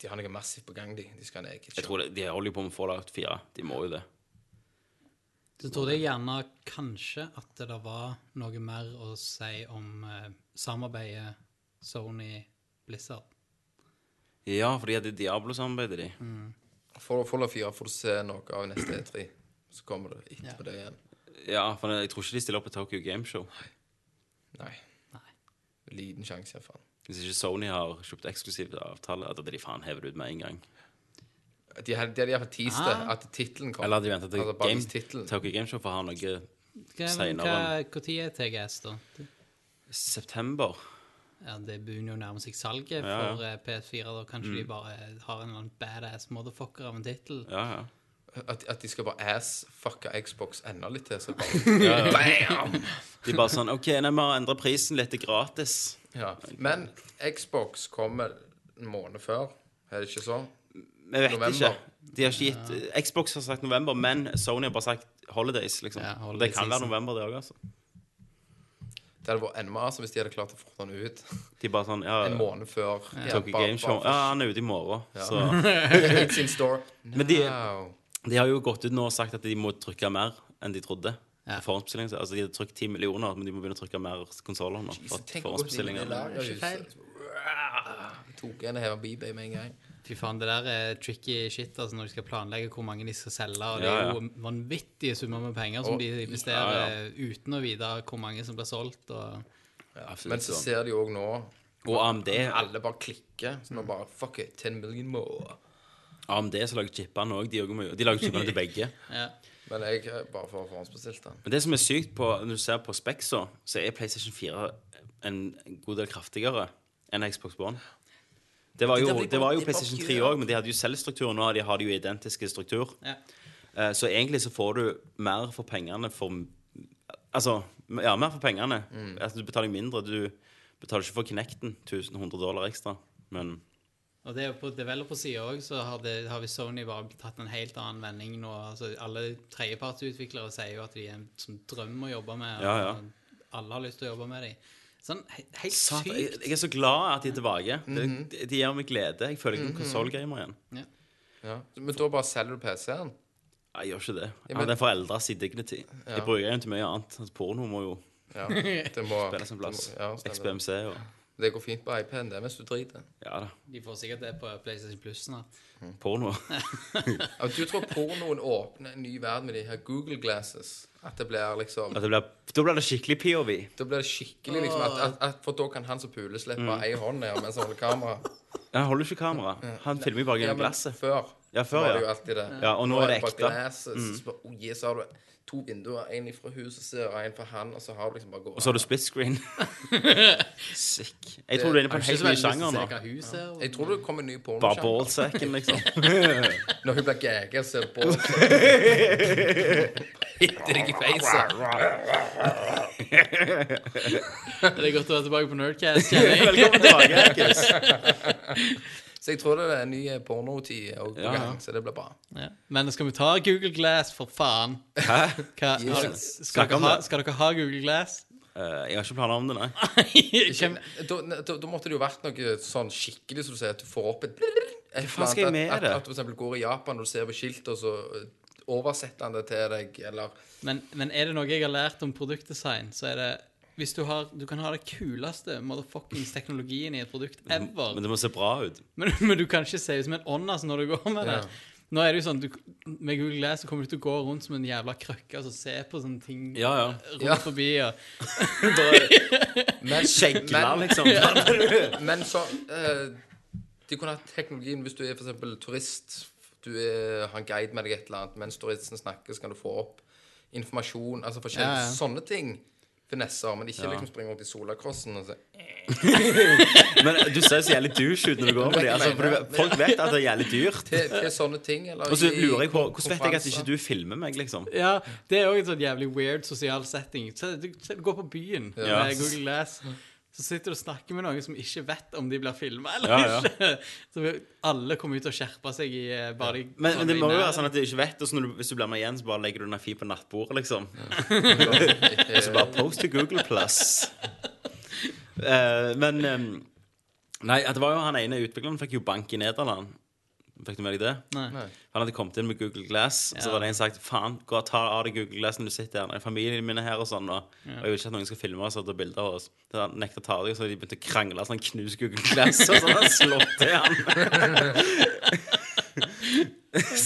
De har noe massivt på gang, de. De skal ha Jeg tror det, De holder jo på med Fallout 4. De må jo det. Så trodde jeg gjerne kanskje at det var noe mer å si om eh, samarbeidet Sony-Blizzard. Ja, for de hadde Diablo-samarbeidet, de. For Fallout 4 får du se noe av neste E3. Så kommer det etterpå det igjen. Ja, for jeg tror ikke de stiller opp på Tokyo Gameshow. Nei. Nei. Liten sjanse, iallfall. Hvis ikke Sony har kjøpt eksklusiv avtale, at de faen hever det ut med en gang. De hadde de hadde iallfall teast det, Ah. at tittelen kom. Eller hadde de venta til Altså, Game. Tokyo Gameshow for å ha noe seinere. Tid er TGS, da? september. Ja, Det begynner jo å nærme seg salget Ja, ja. for eh, PS4. da Kanskje de bare har en eller annen badass motherfucker av en tittel. Ja, ja. At, at de skal bare ass-fucke Xbox enda litt til. Så bare [LAUGHS] Bam! De bare sånn OK, nei, vi har endra prisen litt, det er gratis. Ja. Men Xbox kommer en måned før. Er det ikke så? Vi vet November. ikke. De har ikke gitt Xbox har sagt november, men Sony har bare sagt holidays, liksom. Ja, det kan være november, det òg, altså. Det hadde vært enda mer hvis de hadde klart å få den ut De bare sånn Ja, en måned før. Ja, Tokyo bare- Gameshow. Ja, han er ute i morgen, så [LAUGHS] It's in store. Men de-. De har jo gått ut nå og sagt at de må trykke mer enn de trodde. Ja. Forhåndsbestilling. Altså, de har trykt 10 millioner, men de må begynne å trykke mer konsoller nå. For tenk å gå inn i det forhåndsbestillinger. lagerhuset. Tok en og heva B-Bay med en gang. Fy faen, det der er tricky shit altså når de skal planlegge hvor mange de skal selge. Og det er jo vanvittige summer med penger som Og- de investerer ja, uten å vite hvor mange som blir solgt. Og Ja, Men så ser de òg nå Og AMD, Alle bare klikker. Så nå bare Fuck it, 10 million more. AMD som lager chipene òg, de lager chipene til begge. [LAUGHS] ja. Men jeg eh, bare får forhåndsbestilt den. Men det som er sykt på, når du ser på Spexa, så er PlayStation 4 en god del kraftigere enn Xbox One. Det var jo, det var jo PlayStation 3 bare- òg, men de hadde jo selvstruktur. Nå har de, har de jo identiske struktur. ja. Eh, Så egentlig så får du mer for pengene for Altså, ja, mer for pengene. Mm. Altså, du betaler mindre. Du betaler ikke for Kinecten 1100 dollar ekstra, men Og det er jo på developer-sida òg, så har, det, har vi Sony bare tatt en helt annen vending nå. Altså, alle tredjepartsutviklere sier jo at de er en som drøm å jobbe med. Ja, ja. Alle har lyst til å jobbe med dem. Sånn he helt Satan, jeg, sykt. jeg er så glad at de er tilbake. Det, de gir meg glede. Jeg føler ikke noen en konsollgamer igjen. Ja. Ja. Men da bare selger du PC-en? Jeg gjør ikke det. Ja, Ja, men- Den foreldra sin dignity. Ja. Jeg bruker den til mye annet. Altså, porno må jo Ja. [LAUGHS] Det må spille sin plass. må- Ja. XBMC og Det går fint på iPaden, det, mens du driter. Ja da. De får sikkert det på PlayStation Plus snart. Porno. [LAUGHS] Ja, du tror pornoen åpner en ny verden med de her Google glasses? At det blir liksom At det blir, da blir det skikkelig POV. Da blir det skikkelig liksom at, at, at For da kan han som puler, slippe Mm. ei hånd ned mens han holder kamera. Han holder ikke kamera. Han filmer jo bare gjennom glasset. før, Ja, før, var det jo alltid det. Ja, og nå er det ekte. Mm. Så oh, yes, har du to vinduer, en fra huset ser, og en fra han, og så har du liksom bare gått Og så har du split screen. [LAUGHS] Sick. Jeg tror du er inne på en helt ny sjanger nå. Jeg tror du kommer ny Bare ballsacken, liksom. [LAUGHS] Når hun blir gagget, så du ballsacken. balls. [LAUGHS] Hitter deg i facet. Det er godt å være tilbake på Nerdcast, kjenner jeg. Velkommen tilbake, Hackis. Så jeg tror det er en ny pornotid på Ja, ja. gang, så det blir bra. Ja. Men skal vi ta Google Glass, for faen? Hæ? Hva, Yes. [LAUGHS] skal, dere ha, skal dere ha Google Glass? Uh, jeg har ikke planer om det, nei. Ikke, da, da, da måtte det jo vært noe sånn skikkelig, som du sier, at du får opp et Hva faen skal jeg med at, det? At, at du eksempel går i Japan og du ser på skiltet, og så eh, oversetter han det til deg, eller Men, men er det noe jeg har lært om produktdesign, så er det hvis du, har, du kan ha det kuleste motherfuckings teknologien i et produkt ever, Men det må se bra ut. men, men du kan ikke se ut som en ånd når du går med det. Ja. Nå er det jo sånn, du, Med Google Glass så kommer du til å gå rundt som en jævla krøkke og altså, se på sånne ting Ja, ja. rundt Ja. forbi. Og, [LAUGHS] Men, Skjegler, liksom. [LAUGHS] men så uh, De kunne hatt teknologien hvis du er eksempel turist. Du er, har en guide med deg et eller annet. Mens turisten snakker, så kan du få opp informasjon. Altså forskjellige Ja, ja. sånne ting. Finesser. Men ikke liksom springe rundt i solakrossen og så [LAUGHS] Men du ser så jævlig douche ut når du går med dem. Altså, for du, folk vet at det er jævlig dyrt. til, til sånne ting. Eller Og så i lurer jeg på Hvordan vet jeg at ikke du filmer meg, liksom? ja, Det er òg en sånn jævlig weird sosial setting. Du går på byen Ja. med Google Glass. Så sitter du og snakker med noen som ikke vet om de blir filma eller Ja, ja. ikke. [LAUGHS] Så vi- alle kommer ut og skjerper seg i eh, bare de Men, men det må jo være sånn at de ikke vet, og så når du, hvis du blir med igjen, så bare legger du den fi på nattbordet, liksom. [LAUGHS] og så bare post til Google Plus. Uh, men um, Nei, at det var jo han ene utvikleren fikk jo bank i Nederland. Fikk du med deg det? Nei. Han hadde kommet inn med Google Glass, og så var det en sagt Faen, gå og ta av deg Google Glass når du sitter her. Familien min er her og sånn, og, og jeg vil ikke at noen skal filme oss og ta bilder av oss. Så han nekta å ta av deg, så de begynte å krangle, så han knuste Google Glass, og så hadde han slått til han. [LAUGHS]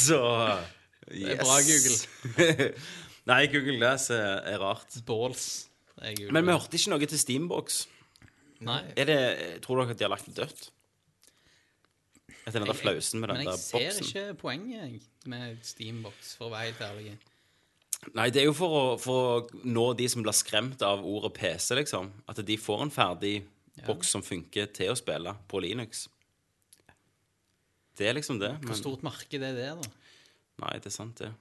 så yes. er bra, Google. [LAUGHS] Nei, Google Glass er, er rart. Balls. Er Google. Men vi hørte ikke noe til Steambox. Nei. Er det, tror dere at de har lagt det dødt? Etter den der flausen med Men jeg ser ikke poenget jeg, med Steambox, for å være helt ærlig. Nei, det er jo for å, for å nå de som blir skremt av ordet PC, liksom. At de får en ferdig boks som funker til å spille på Linux. Det er liksom det. Hvor Men, stort marked er det, da? nei, det er sant, det.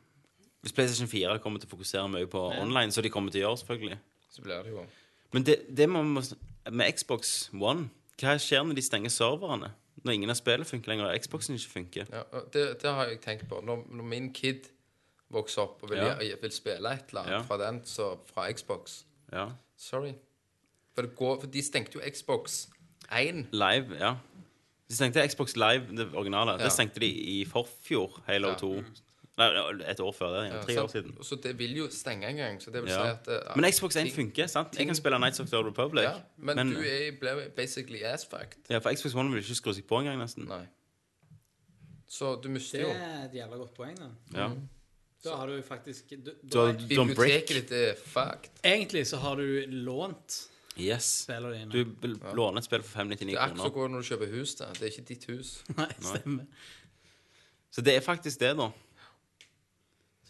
Hvis PlayStation 4 kommer til å fokusere mye på online, så de kommer til å gjøre, selvfølgelig. Så blir det jo Men det, det må Med Xbox One Hva skjer når de stenger serverne? Når ingen av spillene funker lenger, og Xboxen ikke funker? ja, det, det har jeg tenkt på. Når, når min kid vokser opp og vil, Ja. vil spille et eller annet Ja. fra den, så fra Xbox Ja. Sorry. For, det går, for de stengte jo Xbox 1. Live, ja. De stengte Xbox Live, det originale. Ja. Det stengte de i forfjor, Halo Ja. 2. Nei, et år før det. Ja, tre år siden. Så det vil jo stenge en gang. Så det vil Ja. si at uh, Men Xbox 1 funker, sant? Jeg kan spille Nights of the Old Republic. Ja, men, du er, ble basically ass-fucked. ja, for Xbox One vil ikke skru seg på engang, nesten. Nei. Så du mister Det er et jævla godt poeng, da. Ja. Da har du faktisk du, Du har. Biblioteket ditt er fucked. Egentlig så har du lånt Yes. spillene dine. Du vil låne et spill for 599 kroner. Det er akkurat som når du kjøper hus. da. Det er ikke ditt hus. [LAUGHS] Nei, stemmer. Så det er faktisk det, da.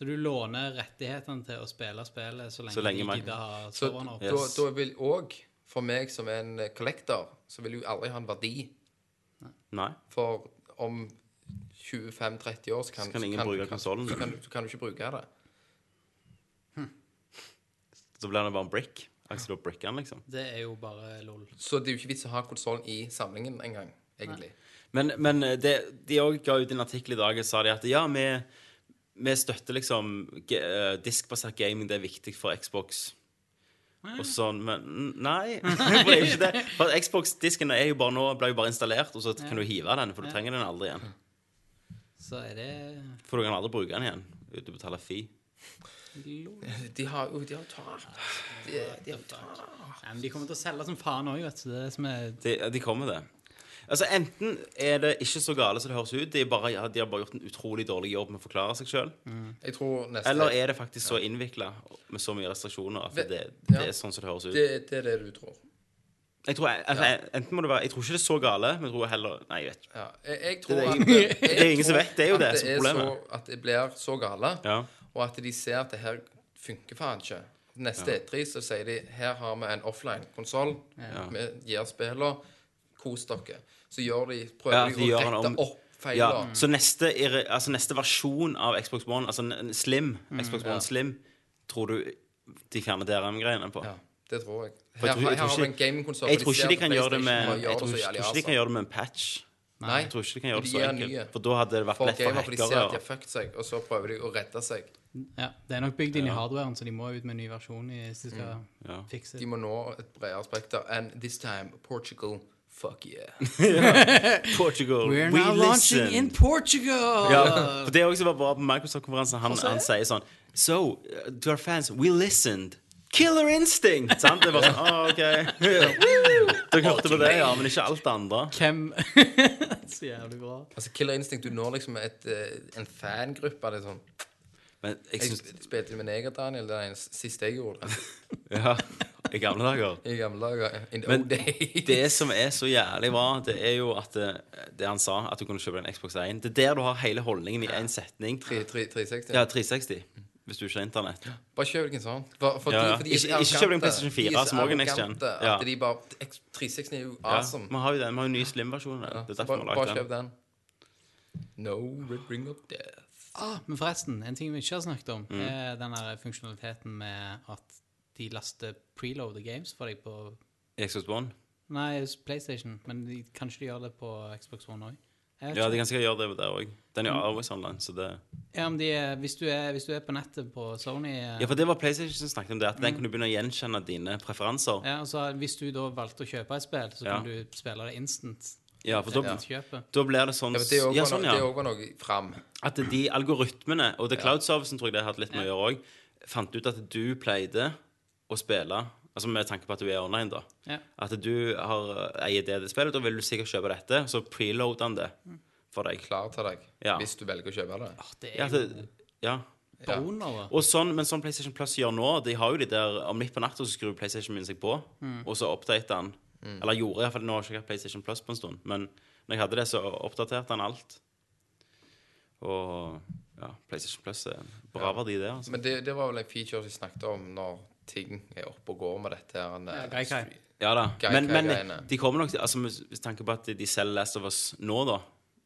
Så du låner rettighetene til å spille spillet så lenge, Så lenge de man- gidder ha Så serveren oppe. da, Yes. da vil òg, for meg som er en kollektor, så vil jo aldri ha en verdi. Nei. For om 25-30 år så kan, Så kan ingen bruke konsollen. Så kan, du- så kan du ikke bruke det. Så blir det bare en brick. Akkurat opp brickene, liksom. Det er jo bare lol. Så det er jo ikke vits å ha konsollen i samlingen engang, egentlig. Men, men det, de òg ga ut en artikkel i dag og sa de at ja, vi, vi støtter liksom eh, diskbasert gaming, det er viktig for Xbox. Og sånn, men nei. For [LAUGHS] det er ikke det. For Xbox-disken er jo bare nå, ble jo bare installert, og så kan du hive den, for du trenger den aldri igjen. Så er det For du kan aldri bruke den igjen uten å betale fee. [LAUGHS] De har jo de har tapt. De, de har tapt. Ja, men de kommer til å selge som faen òg, vet du. Det er det som er De, de kommer det. Altså Enten er det ikke så gale som det høres ut, de, bare, ja, de har bare gjort en utrolig dårlig jobb med å forklare seg sjøl. Mm. Eller er det faktisk så innvikla med så mye restriksjoner at det, det, ja. er sånn som det høres ut? det, det er det du tror. Jeg tror, altså, enten må det være Jeg tror ikke det er så gale, men jeg tror heller Nei, jeg vet ikke. Ja, jeg, jeg tror Det at jeg det er ingen som vet, det er jo det som er så, problemet. at det blir så gale, Ja. og at de ser at det her funker faen ikke. Neste E3 så sier de her har vi en offline-konsoll. Vi gir spillene. Kos dere. Så gjør de, prøver Ja, de de å rette om- opp ja. Så neste, altså neste versjon av Xbox One, altså Slim, Xbox One Ja. Slim, tror du de fjerner DRM-greiene på? Ja, det tror jeg. Her, jeg tror- jeg her tror har vi en ikke-. Jeg tror ikke de kan gjøre det med Jeg tror ikke de kan gjøre det med en patch. Nei, Jeg tror ikke de kan gjøre det så enkelt. For da hadde det vært For lett for gamer, for de ser at de har fucket seg, og så prøver de å redde seg. Ja, Det er nok bygd inn i hardwaren, så de må ut med en ny versjon hvis de skal Ja. fikse De må nå et bredere spekter. And this time, Portugal, fuck yeah. [LAUGHS] [LAUGHS] Portugal, We're we now launching in Portugal! Ja, for det også var bra på Microsoft-konferansen. Han, han sier sånn So, uh, to our fans, we listened. Killer instinct! Sant? Det var sånn, ah, OK. [LAUGHS] Dere hørte på det, ja, men ikke alt det andre. Hvem Så jævlig bra. Altså, Killer Instinct, du når liksom et, eh, en fangruppe. Det er sånn. Men jeg Jeg syns spilte med Neger Daniel, det er det siste jeg gjorde. [LAUGHS] Ja, i gamle dager. I gamle dager. In the Men old days. Det som er så jævlig bra, det er jo at det, det han sa, at du kunne kjøpe en Xbox 1 Det er der du har hele holdningen i én setning. 3, 3, 360. Ja, 360. Hvis du ikke har internett. Bare kjøp deg en sånn. For, for Ja, ja. de Ikke- ikke kjøp deg en. PlayStation 4 De er så som òg er next gen. Ja. De bare 360 er jo Ja, awesome. Vi har jo den, vi har jo ny slim-versjon. Det er derfor vi bare, kjøp den. den. No red ring of death. Ah, men forresten, en ting vi ikke har snakket om, Mm. er den funksjonaliteten med at de laster preloader games for deg på Xbox One. Nei, PlayStation, men de, kanskje de gjør det på Xbox One òg? Ja, de kan sikkert gjøre det der òg. Den er jo always online, så det Ja, men de hvis, du er, hvis du er på nettet på Sony eh, Ja, for det var PlayStation som snakket om det, at den kunne begynne å gjenkjenne dine preferanser. ja, altså, Hvis du da valgte å kjøpe et spill, så Ja. kan du spille det instant. Ja, for da, da blir det sånn Ja, det òg Ja, sånn, ja. var noe fram. At de algoritmene, og The Cloud-servicen tror jeg det hadde litt med å gjøre òg, fant ut at du pleide å spille Altså med tanke på at du er online, da. Ja. At du har, eier det, det spillet, da vil du sikkert kjøpe dette, så preloader han det for deg. Klar til deg. Ja. Hvis du velger å kjøpe det. Ah, det Ja, er jo ja. boner. Og sånn, men sånn PlayStation Plus gjør nå, de har jo de der Om midt på natta så skrur PlayStation min seg på, og så oppdater han. Eller gjorde iallfall Nå har jeg ikke hatt PlayStation Plus på en stund, men når jeg hadde det, så oppdaterte han alt. Og ja, PlayStation Plus er en bra verdi, det. altså. Men det, det var vel en feature vi snakket om når ting er oppe og går med dette her. en, eh, Gaikai. street- Ja da. Gei- Men, men de kommer nok til altså, hvis tanke på at de selger Last of Us nå, da,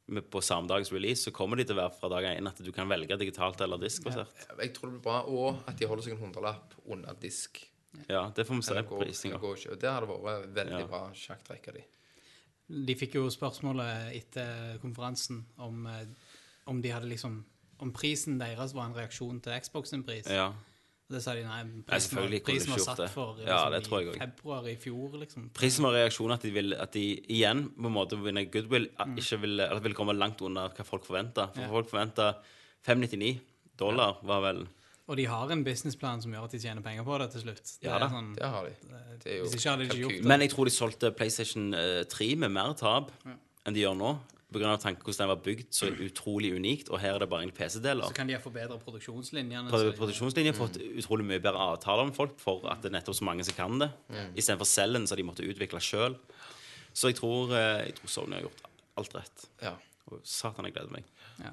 med, på samme dags release, så kommer de til å være fra dag én at du kan velge digitalt eller diskbasert. Jeg tror det blir bra, og at de holder seg en hundrelapp under disk. Ja, det får vi se på prisninga. Det hadde vært veldig Ja. bra sjakktrekk av de. De fikk jo spørsmålet etter konferansen om, eh, om de hadde liksom Om prisen deres var en reaksjon til Xbox sin pris. Ja. Og det sa de nei. Nei, Prisen, var, prisen var satt for liksom, Ja, det tror jeg i februar i fjor, liksom. Prisen var reaksjonen at de, vil, at de igjen på en måte vinne goodwill at ikke ville, eller ville komme langt under hva folk forventa. For Ja. folk forventa 599 dollar, var vel Og de har en businessplan som gjør at de tjener penger på det til slutt. Det Ja da. sånn, Det har de. Det er jo Hvis ikke hadde de ikke gjort det. Men jeg tror de solgte PlayStation eh, 3 med mer tap enn de gjør nå. Tanken hvordan den var bygd så utrolig unikt, og her er det bare en PC-deler. så kan de ha forbedra produksjonslinjene. Pro produksjonslinjene har fått utrolig mye bedre avtaler med folk for at det er nettopp så mange som kan det. Istedenfor cellen som de måtte utvikle sjøl. Så jeg tror, eh, jeg tror Sony har gjort alt rett. Ja. Og satan, jeg gleder meg. Ja.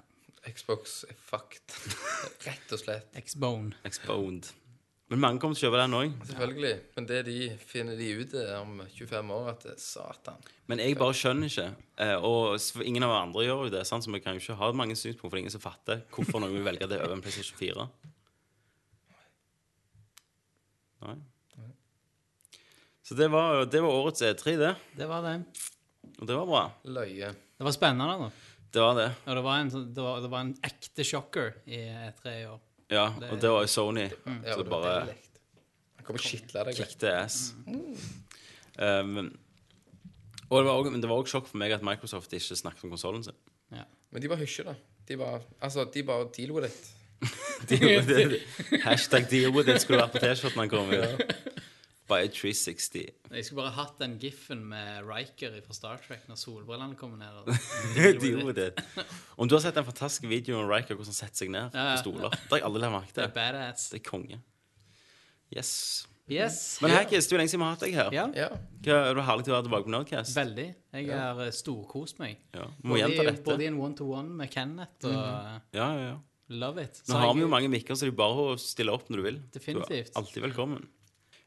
Xbox er fucked. [LAUGHS] Rett og slett. X-Bone. Exponed. Men mange kommer til å kjøpe den òg. Selvfølgelig. Men det de finner de ut er om 25 år, at det er satan. Men jeg bare skjønner ikke. Eh, og ingen av andre gjør jo det. Sant? Så vi kan jo ikke ha mange synspunkter, for det er ingen som fatter hvorfor noen vil velge det over en PlayStation 4. Nei. Så det var, det var årets E3, det. Det var det. Og det var bra. Løye. Det var spennende, da. Det var det. Og det var en, sånn- det var, det var en ekte shocker i E3 i år. Ja, og det var jo Sony. Ja, Så det bare. Han kommer skitla deg. kicked ass. Um, og det var også, men det var òg sjokk for meg at Microsoft ikke snakket om konsollen sin. Ja. Men de bare hysjer da. De bare Altså, de bare [LAUGHS] deal with it. Hashtag deal with it skulle vært på T-skjorten han kom ut. By 360. Jeg skulle bare hatt den giffen med Riker fra Star Trek når solbrillene kommer ned. Og [LAUGHS] de gjorde det. Om du har sett den fantastiske videoen om Riker hvordan han setter seg ned Ja, ja. på stoler Det har jeg aldri lagt merke Det er badass. Det er konge. Yes. Yes. Men Hackis, det er lenge siden vi har hatt deg her. Ja, Ja. Er det herlig til å være tilbake på Nerdcast? veldig. Jeg har eh, storkost meg. Ja. Må Både, gjenta dette. både i en one-to-one med Kenneth og eh, Ja, ja, ja. love it. Nå har vi jo mange mikker, så det er bare å stille opp når du vil. Definitivt. Du er alltid velkommen.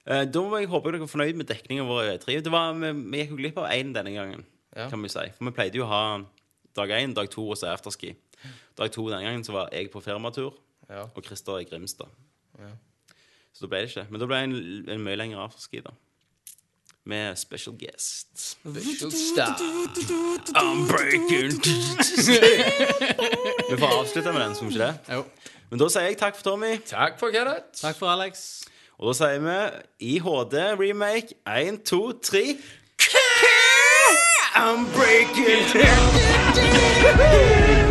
Da må jeg håpe dere er fornøyd med dekningen vår i Det var, vi, vi gikk jo glipp av én denne gangen, ja. kan vi si. For vi pleide jo å ha dag én, dag to og så afterski. Dag to denne gangen så var jeg på firmatur, ja. og Christer i Grimstad. Ja. Så da ble det ikke. Men da ble det en, en mye lengre afterski, da med special guest. Special star. I'm breaking Vi får avslutte med den, skal vi ikke det? Jo. Men da sier jeg takk for Tommy. Takk for Kenneth. Takk for Alex. Og da sier vi i HD remake 1, 2, 3 I'm breaking down.